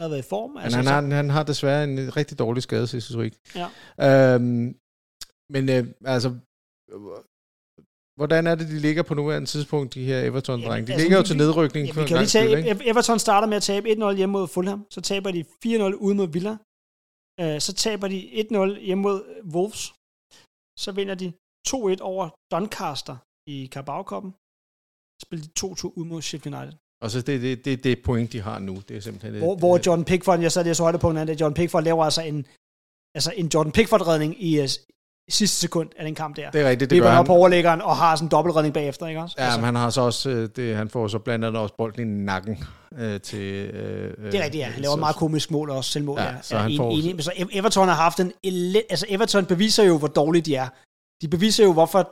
B: har været i form.
A: Altså, han, har, han har desværre en rigtig dårlig skadeshistorik. Ja. Øhm, men øh, altså, Hvordan er det, de ligger på nuværende tidspunkt, de her Everton-drenge? De altså, ligger jo til nedrykning. Ja,
B: vi kan lige tage, spil, Everton starter med at tabe 1-0 hjemme mod Fulham, så taber de 4-0 ude mod Villa, uh, så taber de 1-0 hjemme mod Wolves, så vinder de 2-1 over Doncaster i Carabao-koppen, så spiller de 2-2 ud mod Sheffield United.
A: Og så det, det, det, det point, de har nu. Det er simpelthen
B: hvor,
A: et,
B: hvor John Pickford, jeg sad lige så højde på at John Pickford laver altså en, altså en Jordan Pickford-redning i, sidste sekund af den kamp der.
A: Det er rigtigt, det gør
B: han. op på overlæggeren og har sådan en dobbeltredning bagefter, ikke også?
A: Ja, altså. men han har så også, øh, det, han får så blandt andet også bolden i nakken øh, til... Øh,
B: det er rigtigt, ja. Han laver så, meget komisk mål og også selvmål, ja. ja. Så, han en, får... en, så Everton har haft en elend... Altså Everton beviser jo, hvor dårlige de er. De beviser jo, hvorfor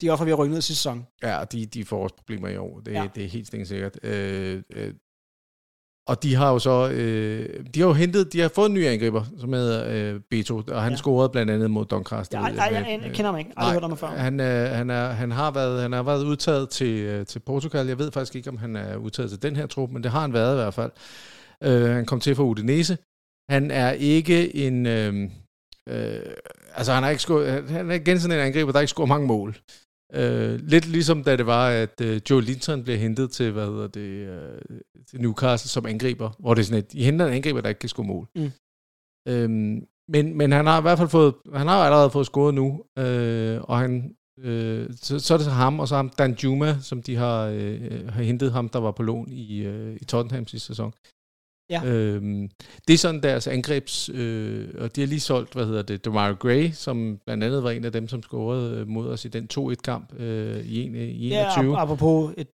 B: de er vi har rykket ned sidste sæson.
A: Ja, de, de får også problemer i år. Det, ja. det er helt sikkert. Øh, øh, og de har jo så, øh, de har jo hentet, de har fået en ny angriber, som hedder øh, Beto, og han ja. scorede blandt andet mod Doncaster.
B: Ja, nej, jeg, jeg kender ham ikke. Aldrig hørt om før.
A: Han, øh, han, er, han, har været, han har været udtaget til, øh, til Portugal. Jeg ved faktisk ikke, om han er udtaget til den her trup, men det har han været i hvert fald. Øh, han kom til fra Udinese. Han er ikke en... Øh, øh, altså, han er ikke scoret, han er igen sådan en angriber, der ikke scorer mange mål. Uh, lidt ligesom da det var, at uh, Joe Linton blev hentet til, hvad hedder det, uh, til Newcastle som angriber, hvor det er sådan et, I henter en angriber, der ikke kan score mål. Mm. Um, men, men han har i hvert fald fået, han har allerede fået scoret nu, uh, og han, uh, så, så er det så ham, og så ham Dan Juma, som de har, uh, har hentet ham, der var på lån i, uh, i Tottenham sidste sæson. Ja. Øhm, det er sådan deres angrebs, øh, og de har lige solgt, hvad hedder det, Demario Gray, som blandt andet var en af dem, som scorede øh, mod os i den 2-1-kamp øh, i, en, i 21.
B: Ja, apropos et,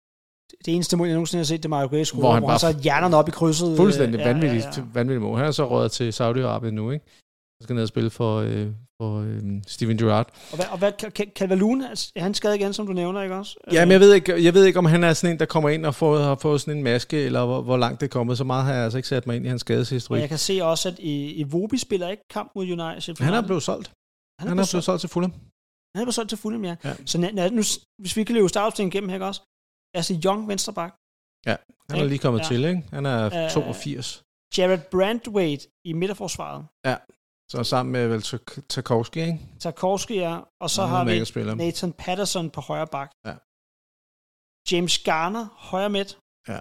B: det eneste mål, jeg nogensinde har set, det Mario Gray score, hvor han, hvor han så hjernerne op i krydset.
A: Fuldstændig øh, vanvittigt, ja, ja, ja. vanvittigt mål. Han er så røget til Saudi-Arabien nu, ikke? Han skal ned og spille for, øh, for øh, Steven Gerrard.
B: Og hvad, og hvad Calvaloon, er han skadet igen, som du nævner, ikke også?
A: Ja, men jeg ved ikke, jeg ved ikke, om han er sådan en, der kommer ind og får, har fået sådan en maske, eller hvor, hvor langt det er kommet. Så meget har jeg altså ikke sat mig ind i hans skadeshistorik.
B: Og jeg kan se også, at i, i Vobi spiller ikke kamp mod United.
A: Han er blevet solgt. Han er, han er blevet solgt til Fulham.
B: Han er blevet solgt til Fulham, ja. ja. Så nu, hvis vi kan løbe startopstillingen igennem her, også? Altså Young, venstreback.
A: Ja, han er lige kommet ja. til, ikke? Han er uh, 82.
B: Jared Brandwaite i midterforsvaret.
A: Ja, så sammen med vel Tarkovsky, ikke?
B: Tarkovsky, ja. Og så har vi. Nathan Patterson på højre bak.
A: Ja.
B: James Garner, højre midt.
A: Ja.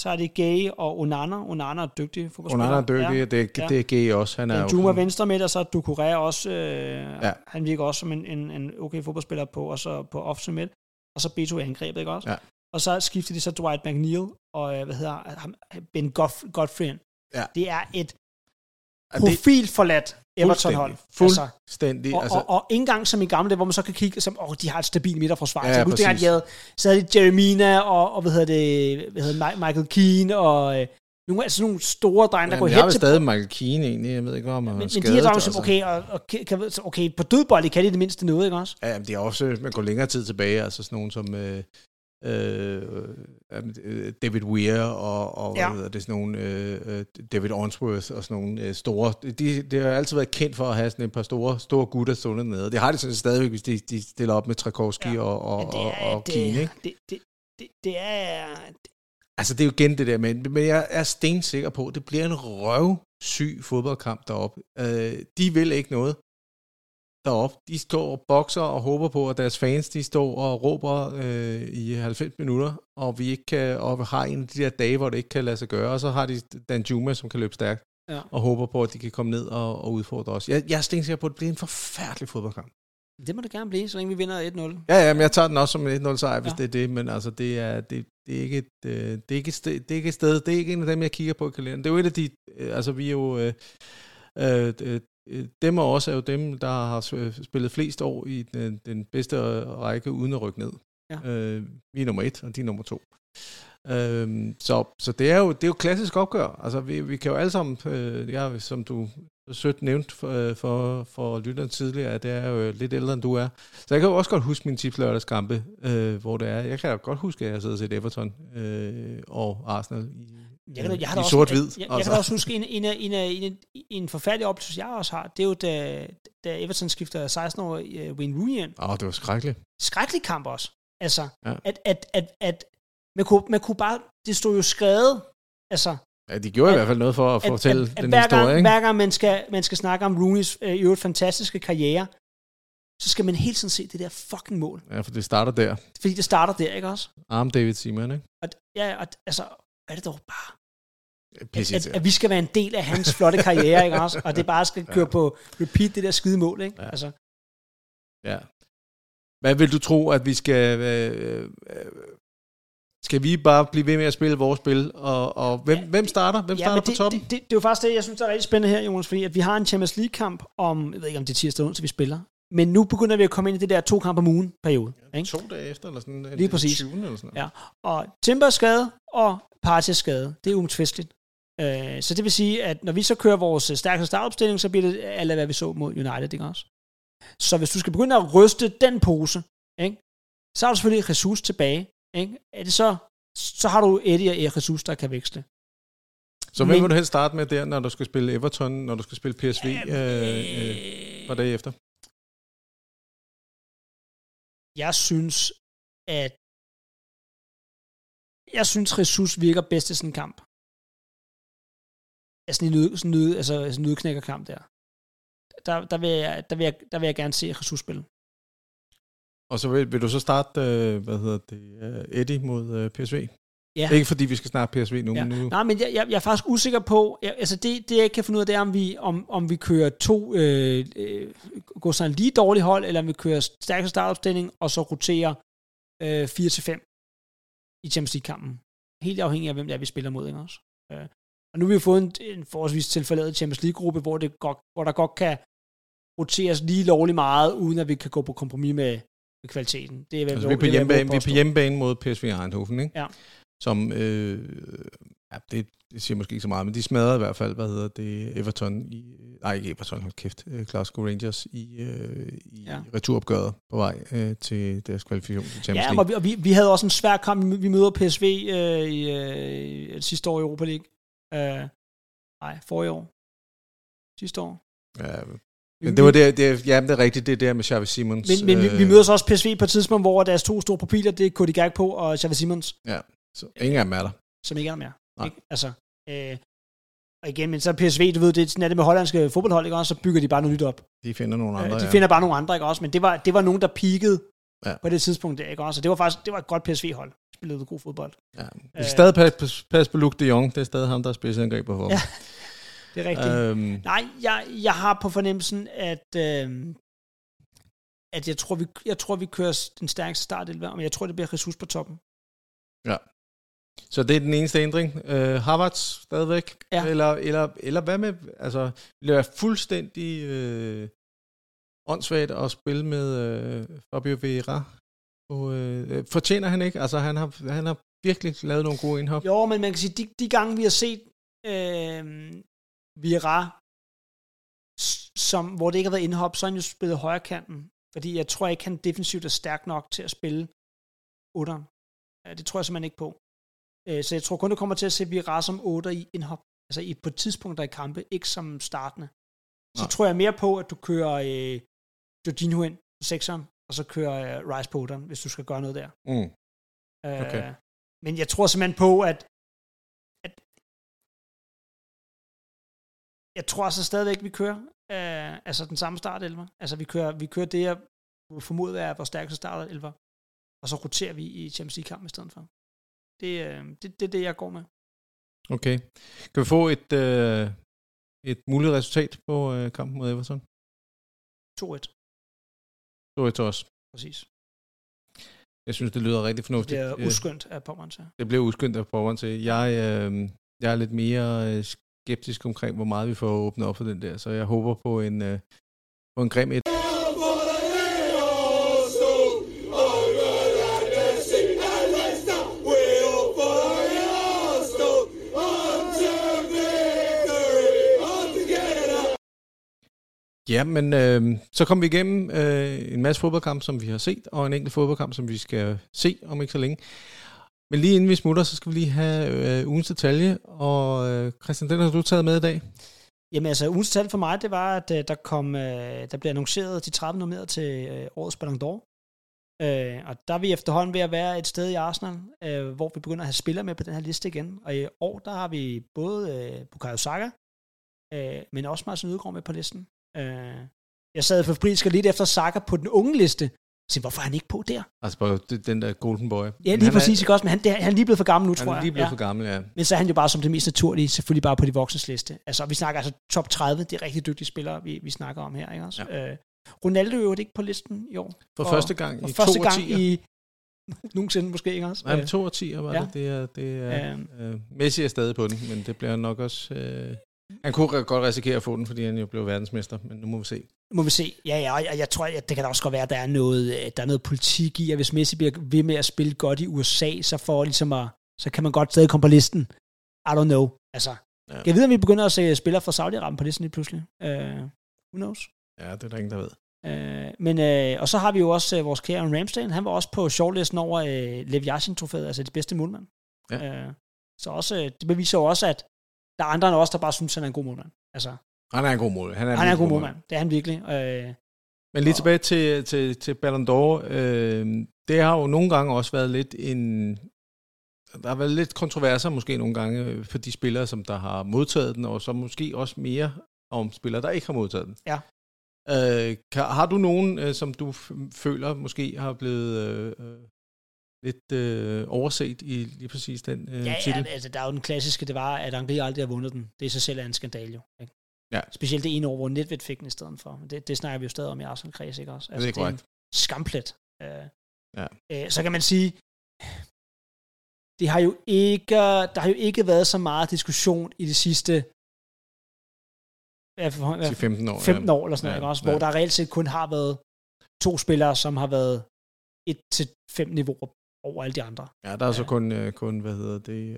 B: Så er det Gay og Onana. Onana er dygtig fodboldspiller.
A: Onana er dygtig,
B: Ja.
A: det,
B: Ja.
A: det er gay også. Han er
B: Juma
A: sådan-
B: venstre midt, og så Ducouré også. Øh,
A: Ja.
B: Han virker også som en, en, en okay fodboldspiller på, og så på offensive midt. Og så Beto i angrebet, ikke også?
A: Ja.
B: Og så skifter de så Dwight McNeil og, øh, hvad hedder ham, Ben Godfrey ind.
A: Ja.
B: Det er et profilforladt Everton-hold.
A: Fuldstændig.
B: Altså, og,
A: Altså,
B: og, og ikke engang som i gamle dage, hvor man så kan kigge, som, åh, de har et stabilt midterforsvar.
A: Ja,
B: så jeg husker,
A: præcis.
B: de havde, så havde de Jeremina og, og hvad hedder det, hvad hedder det, Michael Keane og øh, nogle, altså nogle store drenge, der
A: ja,
B: går
A: men jeg har
B: hen til
A: stadig Michael Keane egentlig. Jeg ved ikke, om han
B: men,
A: er
B: men de her drenge,
A: altså.
B: som, okay, og, og, kan, okay, på dødbold, kan de det mindste noget, ikke også?
A: Ja, men det er også, man går længere tid tilbage, altså sådan nogen som øh, øh, David Weir og, og
B: Ja.
A: hvad hedder det, sådan nogle, øh, øh, David Onsworth og sådan nogle øh, store, de, de har altid været kendt for at have sådan et par store, store gutter stående nede. Det har de sådan stadigvæk, hvis de, de stiller op med Trakowski
B: Ja.
A: ja. og, og, og,
B: er,
A: og
B: det,
A: Keane, ikke?
B: det, det, det, det er...
A: Altså, det er jo igen det der, men, men jeg er stensikker på, at det bliver en røvsyg fodboldkamp deroppe. Øh, de vil ikke noget deroppe. De står og bokser og håber på, at deres fans, de står og råber øh, i 90 minutter, og vi ikke kan, og har en af de der dage, hvor det ikke kan lade sig gøre, og så har de Dan Juma, som kan løbe stærkt,
B: Ja.
A: og håber på, at de kan komme ned og, og udfordre os. Jeg, jeg er stensikker på, at det bliver en forfærdelig fodboldkamp.
B: Det må det gerne blive, så længe vi vinder 1-0.
A: Ja, ja, men jeg tager den også som en 1-0 sejr, hvis
B: Ja.
A: det er det, men altså, det er, det, det er ikke et, øh, det er ikke et sted, det er ikke et sted, det er ikke en af dem, jeg kigger på i kalenderen. Det er jo et af de, øh, altså vi er jo, øh, øh, dem og også er jo dem, der har spillet flest år i den, den bedste række uden at rykke ned.
B: Ja.
A: Øh, vi er nummer et, og de er nummer to. Øhm, så, så det er jo det er jo klassisk opgør. Altså vi, vi kan jo alle sammen, øh, jeg, som du sødt nævnt for, øh, for, for lytteren tidligere, at det er jo lidt ældre end du er. Så jeg kan jo også godt huske min tips lørdagskampe, øh, hvor det er. Jeg kan jo godt huske, at jeg siddet og set Everton øh, og Arsenal i,
B: Jeg, kan, jeg har
A: i sort-hvid.
B: Jeg, jeg, jeg kan da også huske en, en, en, en, af- en forfærdelig oplevelse, jeg også har. Det er jo, da, da Everton skifter 16 år uh, Wayne Rooney.
A: Åh, det var skrækkeligt.
B: Skrækkelig kamp også. Altså,
A: Ja.
B: at, at, at, at man, kunne, man kunne bare, det stod jo skrevet, altså,
A: Ja, de gjorde
B: At-
A: i hvert fald noget for at
B: at,
A: fortælle
B: at, at
A: den
B: hver,
A: historie,
B: gang,
A: ikke?
B: hver gang man skal, man skal snakke om Rooneys øh, øvrigt fantastiske karriere, så skal man hele tiden se det der fucking mål.
A: Ja, for det starter der.
B: Fordi det starter der, ikke også?
A: Arm David Seaman, ikke?
B: Og, ja, og, altså, er det dog bare,
A: Pisse
B: at, at, at, vi skal være en del af hans flotte karriere, ikke også? Og det bare skal køre på repeat, det der skide mål, ikke?
A: Ja.
B: Altså,
A: Ja. Hvad vil du tro, at vi skal... Øh, øh, skal vi bare blive ved med at spille vores spil? Og, og hvem,
B: Ja,
A: hvem starter? Hvem
B: ja,
A: starter på
B: det,
A: toppen?
B: Det, det, det, er jo faktisk det, jeg synes, der er rigtig spændende her, Jonas, fordi at vi har en Champions League-kamp om, jeg ved ikke om det er tirsdag onsdag, vi spiller, men nu begynder vi at komme ind i det der to kampe om ugen periode. Ikke?
A: To dage efter, eller sådan
B: Lige præcis.
A: 20. eller sådan noget.
B: Ja. Og Timber er skade, og Partey skade. Det er umtvisteligt. Øh, så det vil sige, at når vi så kører vores øh, stærkeste startopstilling, så bliver det alt, hvad vi så mod United, ikke også? Så hvis du skal begynde at ryste den pose, ikke? så har du selvfølgelig Jesus tilbage. Ikke? Er det så, så har du Eddie og Jesus, der kan veksle.
A: Så hvem vil du helst starte med der, når du skal spille Everton, når du skal spille PSV øh, øh, og dage efter?
B: Jeg synes, at jeg synes, Jesus virker bedst i sådan en kamp. Altså en nød, sådan nød, altså sådan en nødknækkerkamp der. Der, der, vil jeg, der, vil jeg, der vil jeg gerne se Jesus spille.
A: Og så vil, vil du så starte, øh, hvad hedder det, øh, Eddie mod øh, PSV?
B: Ja.
A: Ikke fordi vi skal snakke PSV nu,
B: Ja.
A: men nu...
B: Nej, men jeg, jeg, jeg er faktisk usikker på, jeg, altså det, det jeg ikke kan finde ud af, det er, om vi, om, om vi kører to, øh, øh, går sådan lige dårligt hold, eller om vi kører stærkeste startopstilling, og så roterer øh, 4-5 i Champions League-kampen. Helt afhængig af, hvem det er, vi spiller mod, ikke også? Øh, og nu har vi jo fået en, en forholdsvis tilforladet Champions League-gruppe, hvor, det godt, hvor der godt kan roteres lige lovligt meget, uden at vi kan gå på kompromis med, med kvaliteten. Det er, hvad
A: Altså, vi er på
B: det
A: hjemmebane, vi er på hjemmebane mod PSV Eindhoven, ikke?
B: Ja.
A: Som, øh, ja, det, det siger måske ikke så meget, men de smadrede i hvert fald, hvad hedder det, Everton i, nej ikke Everton, hold kæft, øh, Glasgow Rangers i, øh, i
B: Ja.
A: ja. returopgøret på vej øh, til deres kvalifikation til Champions
B: Ja,
A: League.
B: vi, og vi, vi havde også en svær kamp. Vi- møder PSV øh, i, øh, i sidste år i Europa League. Øh, nej, forrige år. Sidste år.
A: Ja, men det var det, det, ja, det er rigtigt, det er der med Xavi Simons.
B: Men, men vi, vi møder så også PSV på et tidspunkt, hvor deres to store profiler, det er Cody Gagpo og Xavi Simons,
A: Så ingen af dem er der.
B: som ikke er der mere.
A: Nej.
B: Ikke? Altså, øh, og igen, men så er PSV, du ved, det, er sådan er det med hollandske fodboldhold, ikke også? Så bygger de bare noget nyt op.
A: De finder nogle andre,
B: Øh, de
A: ja.
B: finder bare nogle andre, ikke også? Men det var, det var nogen, der peakede
A: Ja.
B: ja. på det tidspunkt der, ikke også? Og det var faktisk det var et godt PSV-hold. Spillede god fodbold.
A: Ja. Vi
B: Øh.
A: skal stadig passe, passe på Luke de Jong. Det er stadig ham, der er spidsangreb på
B: Ja, det er rigtigt. Øh.
A: Øhm,
B: Nej, jeg, jeg har på fornemmelsen, at, øh, at jeg, tror, vi, jeg tror, vi kører den stærkeste start, men jeg tror, det bliver Jesus på toppen.
A: så det er den eneste ændring. Øh, Havertz stadigvæk?
B: Ja.
A: Eller, eller, eller hvad med... Altså, vil det være fuldstændig øh, åndssvagt at spille med øh, Fabio Vieira? Og, øh, fortjener han ikke? Altså, han har, han har virkelig lavet nogle gode indhop.
B: Jo, men man kan sige, de, de gange, vi har set øh, Vieira, s- som, hvor det ikke har været indhop, så har han jo spillet højre kanten. Fordi jeg tror ikke, han defensivt er stærk nok til at spille 8'eren. Ja, det tror jeg simpelthen ikke på. Øh, så jeg tror kun, du kommer til at se Vieira som 8 i indhop. Altså i, på tidspunkter i kampe, ikke som startende. Så
A: Nej.
B: tror jeg mere på, at du kører øh, Jorginho ind på 6'eren, og så kører øh, Rice på 8'eren, hvis du skal gøre noget der.
A: Mm.
B: Øh,
A: Okay.
B: Men jeg tror simpelthen på, at, at jeg tror så stadigvæk, vi kører øh, altså den samme startelver. Altså vi kører, vi kører det, jeg formoder er vores stærkeste startelver, og så roterer vi i Champions League-kampen i stedet for. Det, øh, det, det er det, jeg går med.
A: Okay. Kan vi få et, øh, et muligt resultat på øh, kampen mod Everton?
B: 2-1,
A: Så er til os.
B: præcis.
A: Jeg synes, det lyder rigtig
B: Det
A: fornuftigt.
B: er
A: Øh,
B: uskyndt af Pommern til.
A: Det bliver udskyndt af forhånd til. Jeg, øh, jeg er lidt mere øh, skeptisk omkring, hvor meget vi får åbnet op for den der, så jeg håber på en, øh, på en grim et. Ja, men øh, så kom vi igennem øh, en masse fodboldkamp, som vi har set, og en enkelt fodboldkamp, som vi skal se om ikke så længe. Men lige inden vi smutter, så skal vi lige have øh, ugens detalje, og øh, Christian, den har du taget med i dag.
B: Jamen altså, ugens tal for mig, det var, at øh, der kom, øh, der blev annonceret de 30 nomineret til øh, årets Ballon d'Or. Øh, og der er vi efterhånden ved at være et sted i Arsenal, øh, hvor vi begynder at have spillere med på den her liste igen. Og i år, der har vi både øh, Bukayo Saka, øh, men også Martin Ødegaard med på listen. Øh, jeg sad for frisk lidt efter Saka på den unge liste, så hvorfor er han ikke på der?
A: Altså på den der Golden Boy.
B: Ja, lige
A: han
B: præcis,
A: Er,
B: ikke også? Men han, det, han er lige blevet for gammel nu,
A: han
B: tror
A: er
B: jeg.
A: lige blevet
B: ja.
A: for gammel, ja.
B: Men så er han jo bare som det mest naturlige, selvfølgelig bare på de voksnes liste. Altså, vi snakker altså top 30, det er rigtig dygtige spillere, vi, vi snakker om her, ikke også? Ja. Øh, Ronaldo er jo ikke på listen i år.
A: For
B: Og-
A: første gang
B: Og
A: i
B: første
A: to
B: gang i [laughs] nogensinde måske, ikke også?
A: Nej,
B: Øh,
A: to årtier var
B: ja.
A: det. Det er, det er,
B: Øhm.
A: øh, Messi er stadig på den, men det bliver nok også... Øh, han kunne godt risikere at få den, fordi han jo blev verdensmester, men nu må vi se.
B: må vi se. Ja, ja, og jeg, tror, at det kan da også godt være, at der er noget, øh, der er noget politik i, at hvis Messi bliver ved med at spille godt i USA, så, får ligesom at, så kan man godt stadig komme på listen. I don't know. Altså,
A: Ja.
B: ja. jeg ved, om vi begynder at se spillere fra Saudi-Arabien på listen lige pludselig. Uh, who knows?
A: Ja, det er der ingen, der ved.
B: Uh, men, uh, og så har vi jo også uh, vores kære Aaron Ramsdale. Han var også på shortlisten over uh, Lev Yashin-trofæet, altså det bedste målmand.
A: Ja.
B: Uh, så også, uh, det beviser jo også, at der er andre end os, der bare synes, han er en god målmand. Altså,
A: Han er en god mål. Han er en,
B: han er en god målmand. Det er han virkelig. Uh,
A: Men lige
B: Og-
A: tilbage til, til, til Ballon d'Or. Øh, det har jo nogle gange også været lidt en... Der har været lidt kontroverser måske nogle gange for de spillere, som der har modtaget den, og så måske også mere om spillere, der ikke har modtaget den.
B: Ja.
A: Øh, kan, har du nogen, øh, som du føler måske har blevet øh, øh, lidt øh, overset i lige præcis den øh,
B: Ja,
A: titel?
B: ja, altså der er jo den klassiske, det var, at Angri aldrig har vundet den. Det i sig selv er en skandal jo. Ikke?
A: Ja.
B: Specielt det ene år, hvor Nedved fik den i stedet for. Det, det snakker vi jo stadig om i Arsenal kreds, ikke også? Altså,
A: Det er
B: det er en
A: korrekt.
B: skamplet. Øh,
A: Ja.
B: øh, så kan man sige, det har jo ikke, der har jo ikke været så meget diskussion i de sidste hvad for, hvad,
A: Til 15 år.
B: 15 år eller sådan noget,
A: Ja,
B: også?
A: ja.
B: Hvor der reelt set kun har været to spillere, som har været et til fem niveauer over alle de andre.
A: Ja, der er så
B: Ja.
A: kun, øh, kun, hvad hedder det,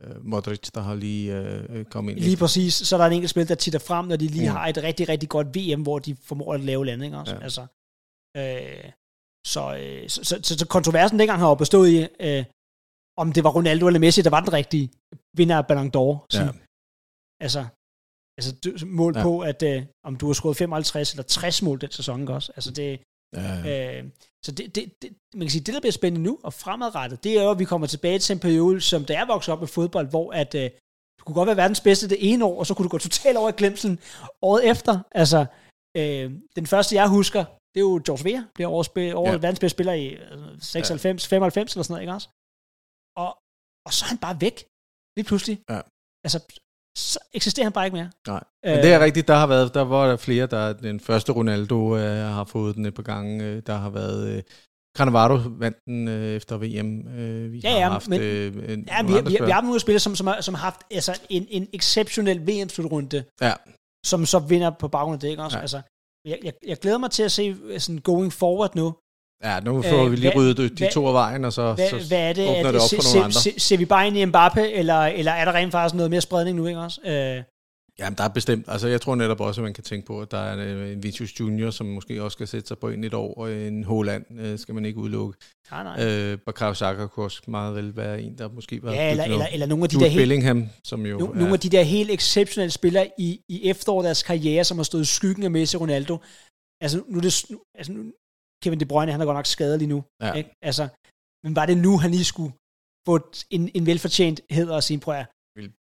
A: øh, Modric, der har lige øh, kommet ind.
B: Lige præcis, så er der en enkelt spil, der titter frem, når de lige
A: Mm.
B: har et rigtig, rigtig godt VM, hvor de formår at lave landinger også.
A: Ja.
B: Altså, øh, så, øh, så, så, så, så kontroversen dengang har jo bestået i, øh, om det var Ronaldo eller Messi, der var den rigtige vinder af Ballon d'Or.
A: Ja.
B: Altså, altså mål
A: Ja.
B: på, at øh, om du har scoret 55 eller 60 mål den sæson også. Altså det,
A: Ja,
B: Øh, så det, det, det, man kan sige, det, der bliver spændende nu og fremadrettet, det er jo, at vi kommer tilbage til en periode, som da jeg voksede op med fodbold, hvor at, øh, du kunne godt være verdens bedste det ene år, og så kunne du gå totalt over i glemselen året efter. Altså, øh, den første, jeg husker, det er jo George Weah, bliver årets, årets
A: Ja.
B: ja. verdens bedste spiller i øh, 96, 95 eller sådan noget, ikke også? og, og så er han bare væk. Lige pludselig.
A: Ja.
B: Altså, så eksisterer han bare ikke mere.
A: Nej. Men det er rigtigt, der har været, der var der flere, der den første Ronaldo øh, har fået den et par gange. Øh, der har været øh, Cannavaro vandt den øh, efter VM. Øh, vi
B: Ja,
A: har
B: ja,
A: haft
B: men-
A: øh, en,
B: Ja, vi, vi, vi, vi har nogle spillere, som, som, har, som har haft altså, en, en exceptionel VM-slutrunde,
A: Ja.
B: som så vinder på baggrund af det, ikke også?
A: Ja.
B: Altså, jeg, jeg, jeg glæder mig til at se øh, sådan going forward nu.
A: Ja, nu får
B: Øh,
A: vi lige
B: hvad-
A: ryddet de
B: hvad-
A: to af vejen, og så,
B: Hvad,
A: så
B: hvad er det?
A: åbner
B: er
A: det op
B: se,
A: for
B: se,
A: nogle andre.
B: se, ser vi bare ind i Mbappe, eller, eller er der rent faktisk noget mere spredning nu, ikke også? Øh,
A: Jamen, der er bestemt. Altså, jeg tror netop også, at man kan tænke på, at der er øh, en Vinicius Junior, som måske også skal sætte sig på ind et år, og en Holland øh, skal man ikke udelukke.
B: nej, nej.
A: Øh, Bakao Saka kunne også meget vel være en, der måske var
B: ja, eller, eller, eller nogle af de
A: Jude
B: der helt,
A: Bellingham, som jo
B: no, nogle af de der helt exceptionelle spillere i, i efteråret deres karriere, som har stået i skyggen af Messi Ronaldo. Altså, nu det, altså nu, Kevin De Bruyne, han er godt nok skadet lige nu.
A: Ja.
B: Ikke? Altså, men var det nu, han lige skulle få en, en velfortjent hed og sige, prøv at,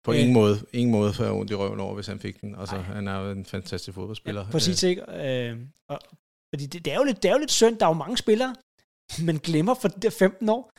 A: på
B: Øh.
A: ingen måde, ingen måde få ondt i røven over, hvis han fik den. Altså,
B: Ej.
A: han er jo en fantastisk fodboldspiller.
B: Ja, præcis, ikke? Øh, og, fordi det, det, er jo lidt, det er jo lidt synd, der er jo mange spillere, [laughs] man glemmer for de der 15 år.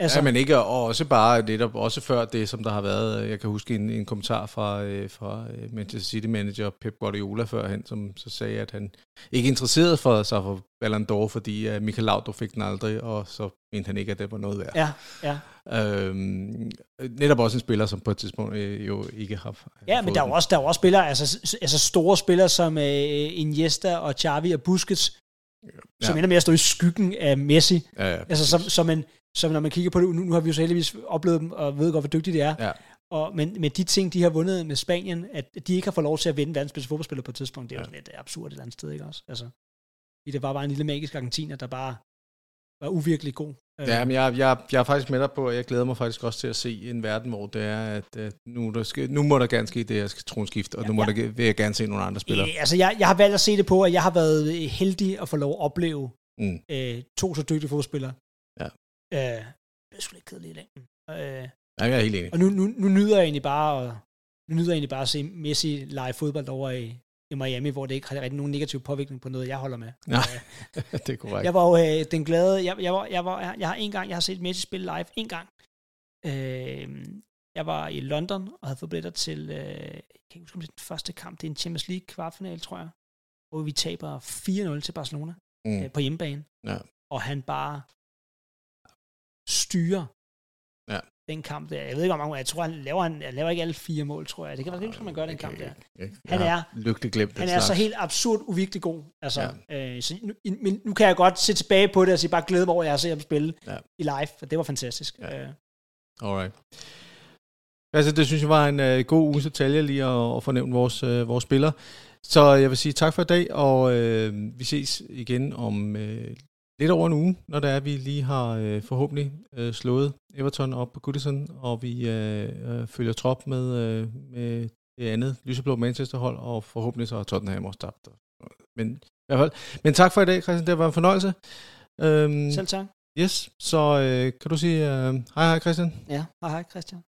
A: Altså, ja, men ikke, og også bare netop, også før det, som der har været, øh, jeg kan huske en, en kommentar fra, øh, fra øh, Manchester City manager Pep Guardiola førhen, som så sagde, at han ikke interesseret for sig for Ballon d'Or, fordi uh, Michael Laudrup fik den aldrig, og så mente han ikke, at det var noget værd.
B: Ja, ja.
A: Øhm, netop også en spiller, som på et tidspunkt øh, jo ikke har
B: Ja, men der er jo også, der er også spillere, altså, altså store spillere som øh, Iniesta og Xavi og Busquets, ja. som ender med at stå i skyggen af Messi.
A: Ja, ja,
B: Altså som, som, en, som når man kigger på det, nu, nu har vi jo så heldigvis oplevet dem, og ved godt, hvor dygtige de er.
A: Ja.
B: Og, men med de ting, de har vundet med Spanien, at de ikke har fået lov til at vinde verdens bedste fodboldspiller på et tidspunkt, det er jo
A: Ja.
B: sådan lidt absurd et eller andet sted, ikke også? Altså, det var bare en lille magisk argentiner, der bare var uvirkelig god. Øh,
A: Ja, men jeg, jeg, jeg er faktisk med dig på, og jeg glæder mig faktisk også til at se en verden, hvor det er, at, at nu, der skal, nu må der gerne ske det her tronskift, og
B: Ja,
A: nu må
B: ja.
A: der, vil jeg gerne se nogle andre spillere.
B: Øh, altså, jeg, jeg har valgt at se det på, at jeg har været heldig at få lov at opleve
A: Mm.
B: øh, to så dygtige fodboldspillere. Øh, det er sgu lidt kedeligt i længden. Øh,
A: Ja, jeg er helt enig.
B: og nu, nu, nu nyder jeg egentlig bare at, nu nyder jeg egentlig bare at se Messi lege fodbold over i, i Miami, hvor det ikke har rigtig nogen negativ påvirkning på noget, jeg holder med.
A: Nej,
B: Øh, [laughs]
A: det er korrekt.
B: jeg var jo øh, den glade, jeg, jeg, var, jeg, var, jeg, jeg har en gang, jeg har set Messi spille live en gang. Øh, jeg var i London og havde fået billetter til, øh, jeg kan ikke huske, om det den første kamp, det er en Champions League kvartfinale, tror jeg, hvor vi taber 4-0 til Barcelona
A: Mm.
B: øh, på hjemmebane.
A: Ja.
B: Og han bare styrer
A: Ja.
B: den kamp der. Jeg ved ikke, om jeg tror, han laver, han, han laver ikke alle fire mål, tror jeg. Det kan være ikke, man gør den kamp der.
A: Han
B: Han er-
A: lykkelig glemt
B: Han er så helt absurd uvirkelig god. Altså, ja. øh, så nu, men nu kan jeg godt se tilbage på det og sige, bare glæde mig over, at jeg har set ham spille
A: Ja.
B: i live, for det var fantastisk. Ja. Øh,
A: Alright. Altså, det synes jeg var en uh, god uges detalje lige at, at fornævne vores, uh, vores spillere. Så jeg vil sige tak for i dag, og uh, vi ses igen om uh, lidt over en uge, når det er, vi lige har uh, forhåbentlig uh, slået Everton op på Goodison, og vi uh, uh, følger trop med, uh, med det andet lyseblå Manchester-hold, og forhåbentlig så har Tottenham også tabt. Men i hvert fald. Men tak for i dag, Christian. Det var en fornøjelse. Um,
B: Selv tak.
A: Yes, så uh, kan du sige uh, hej hej Christian?
B: Ja, hej hej Christian.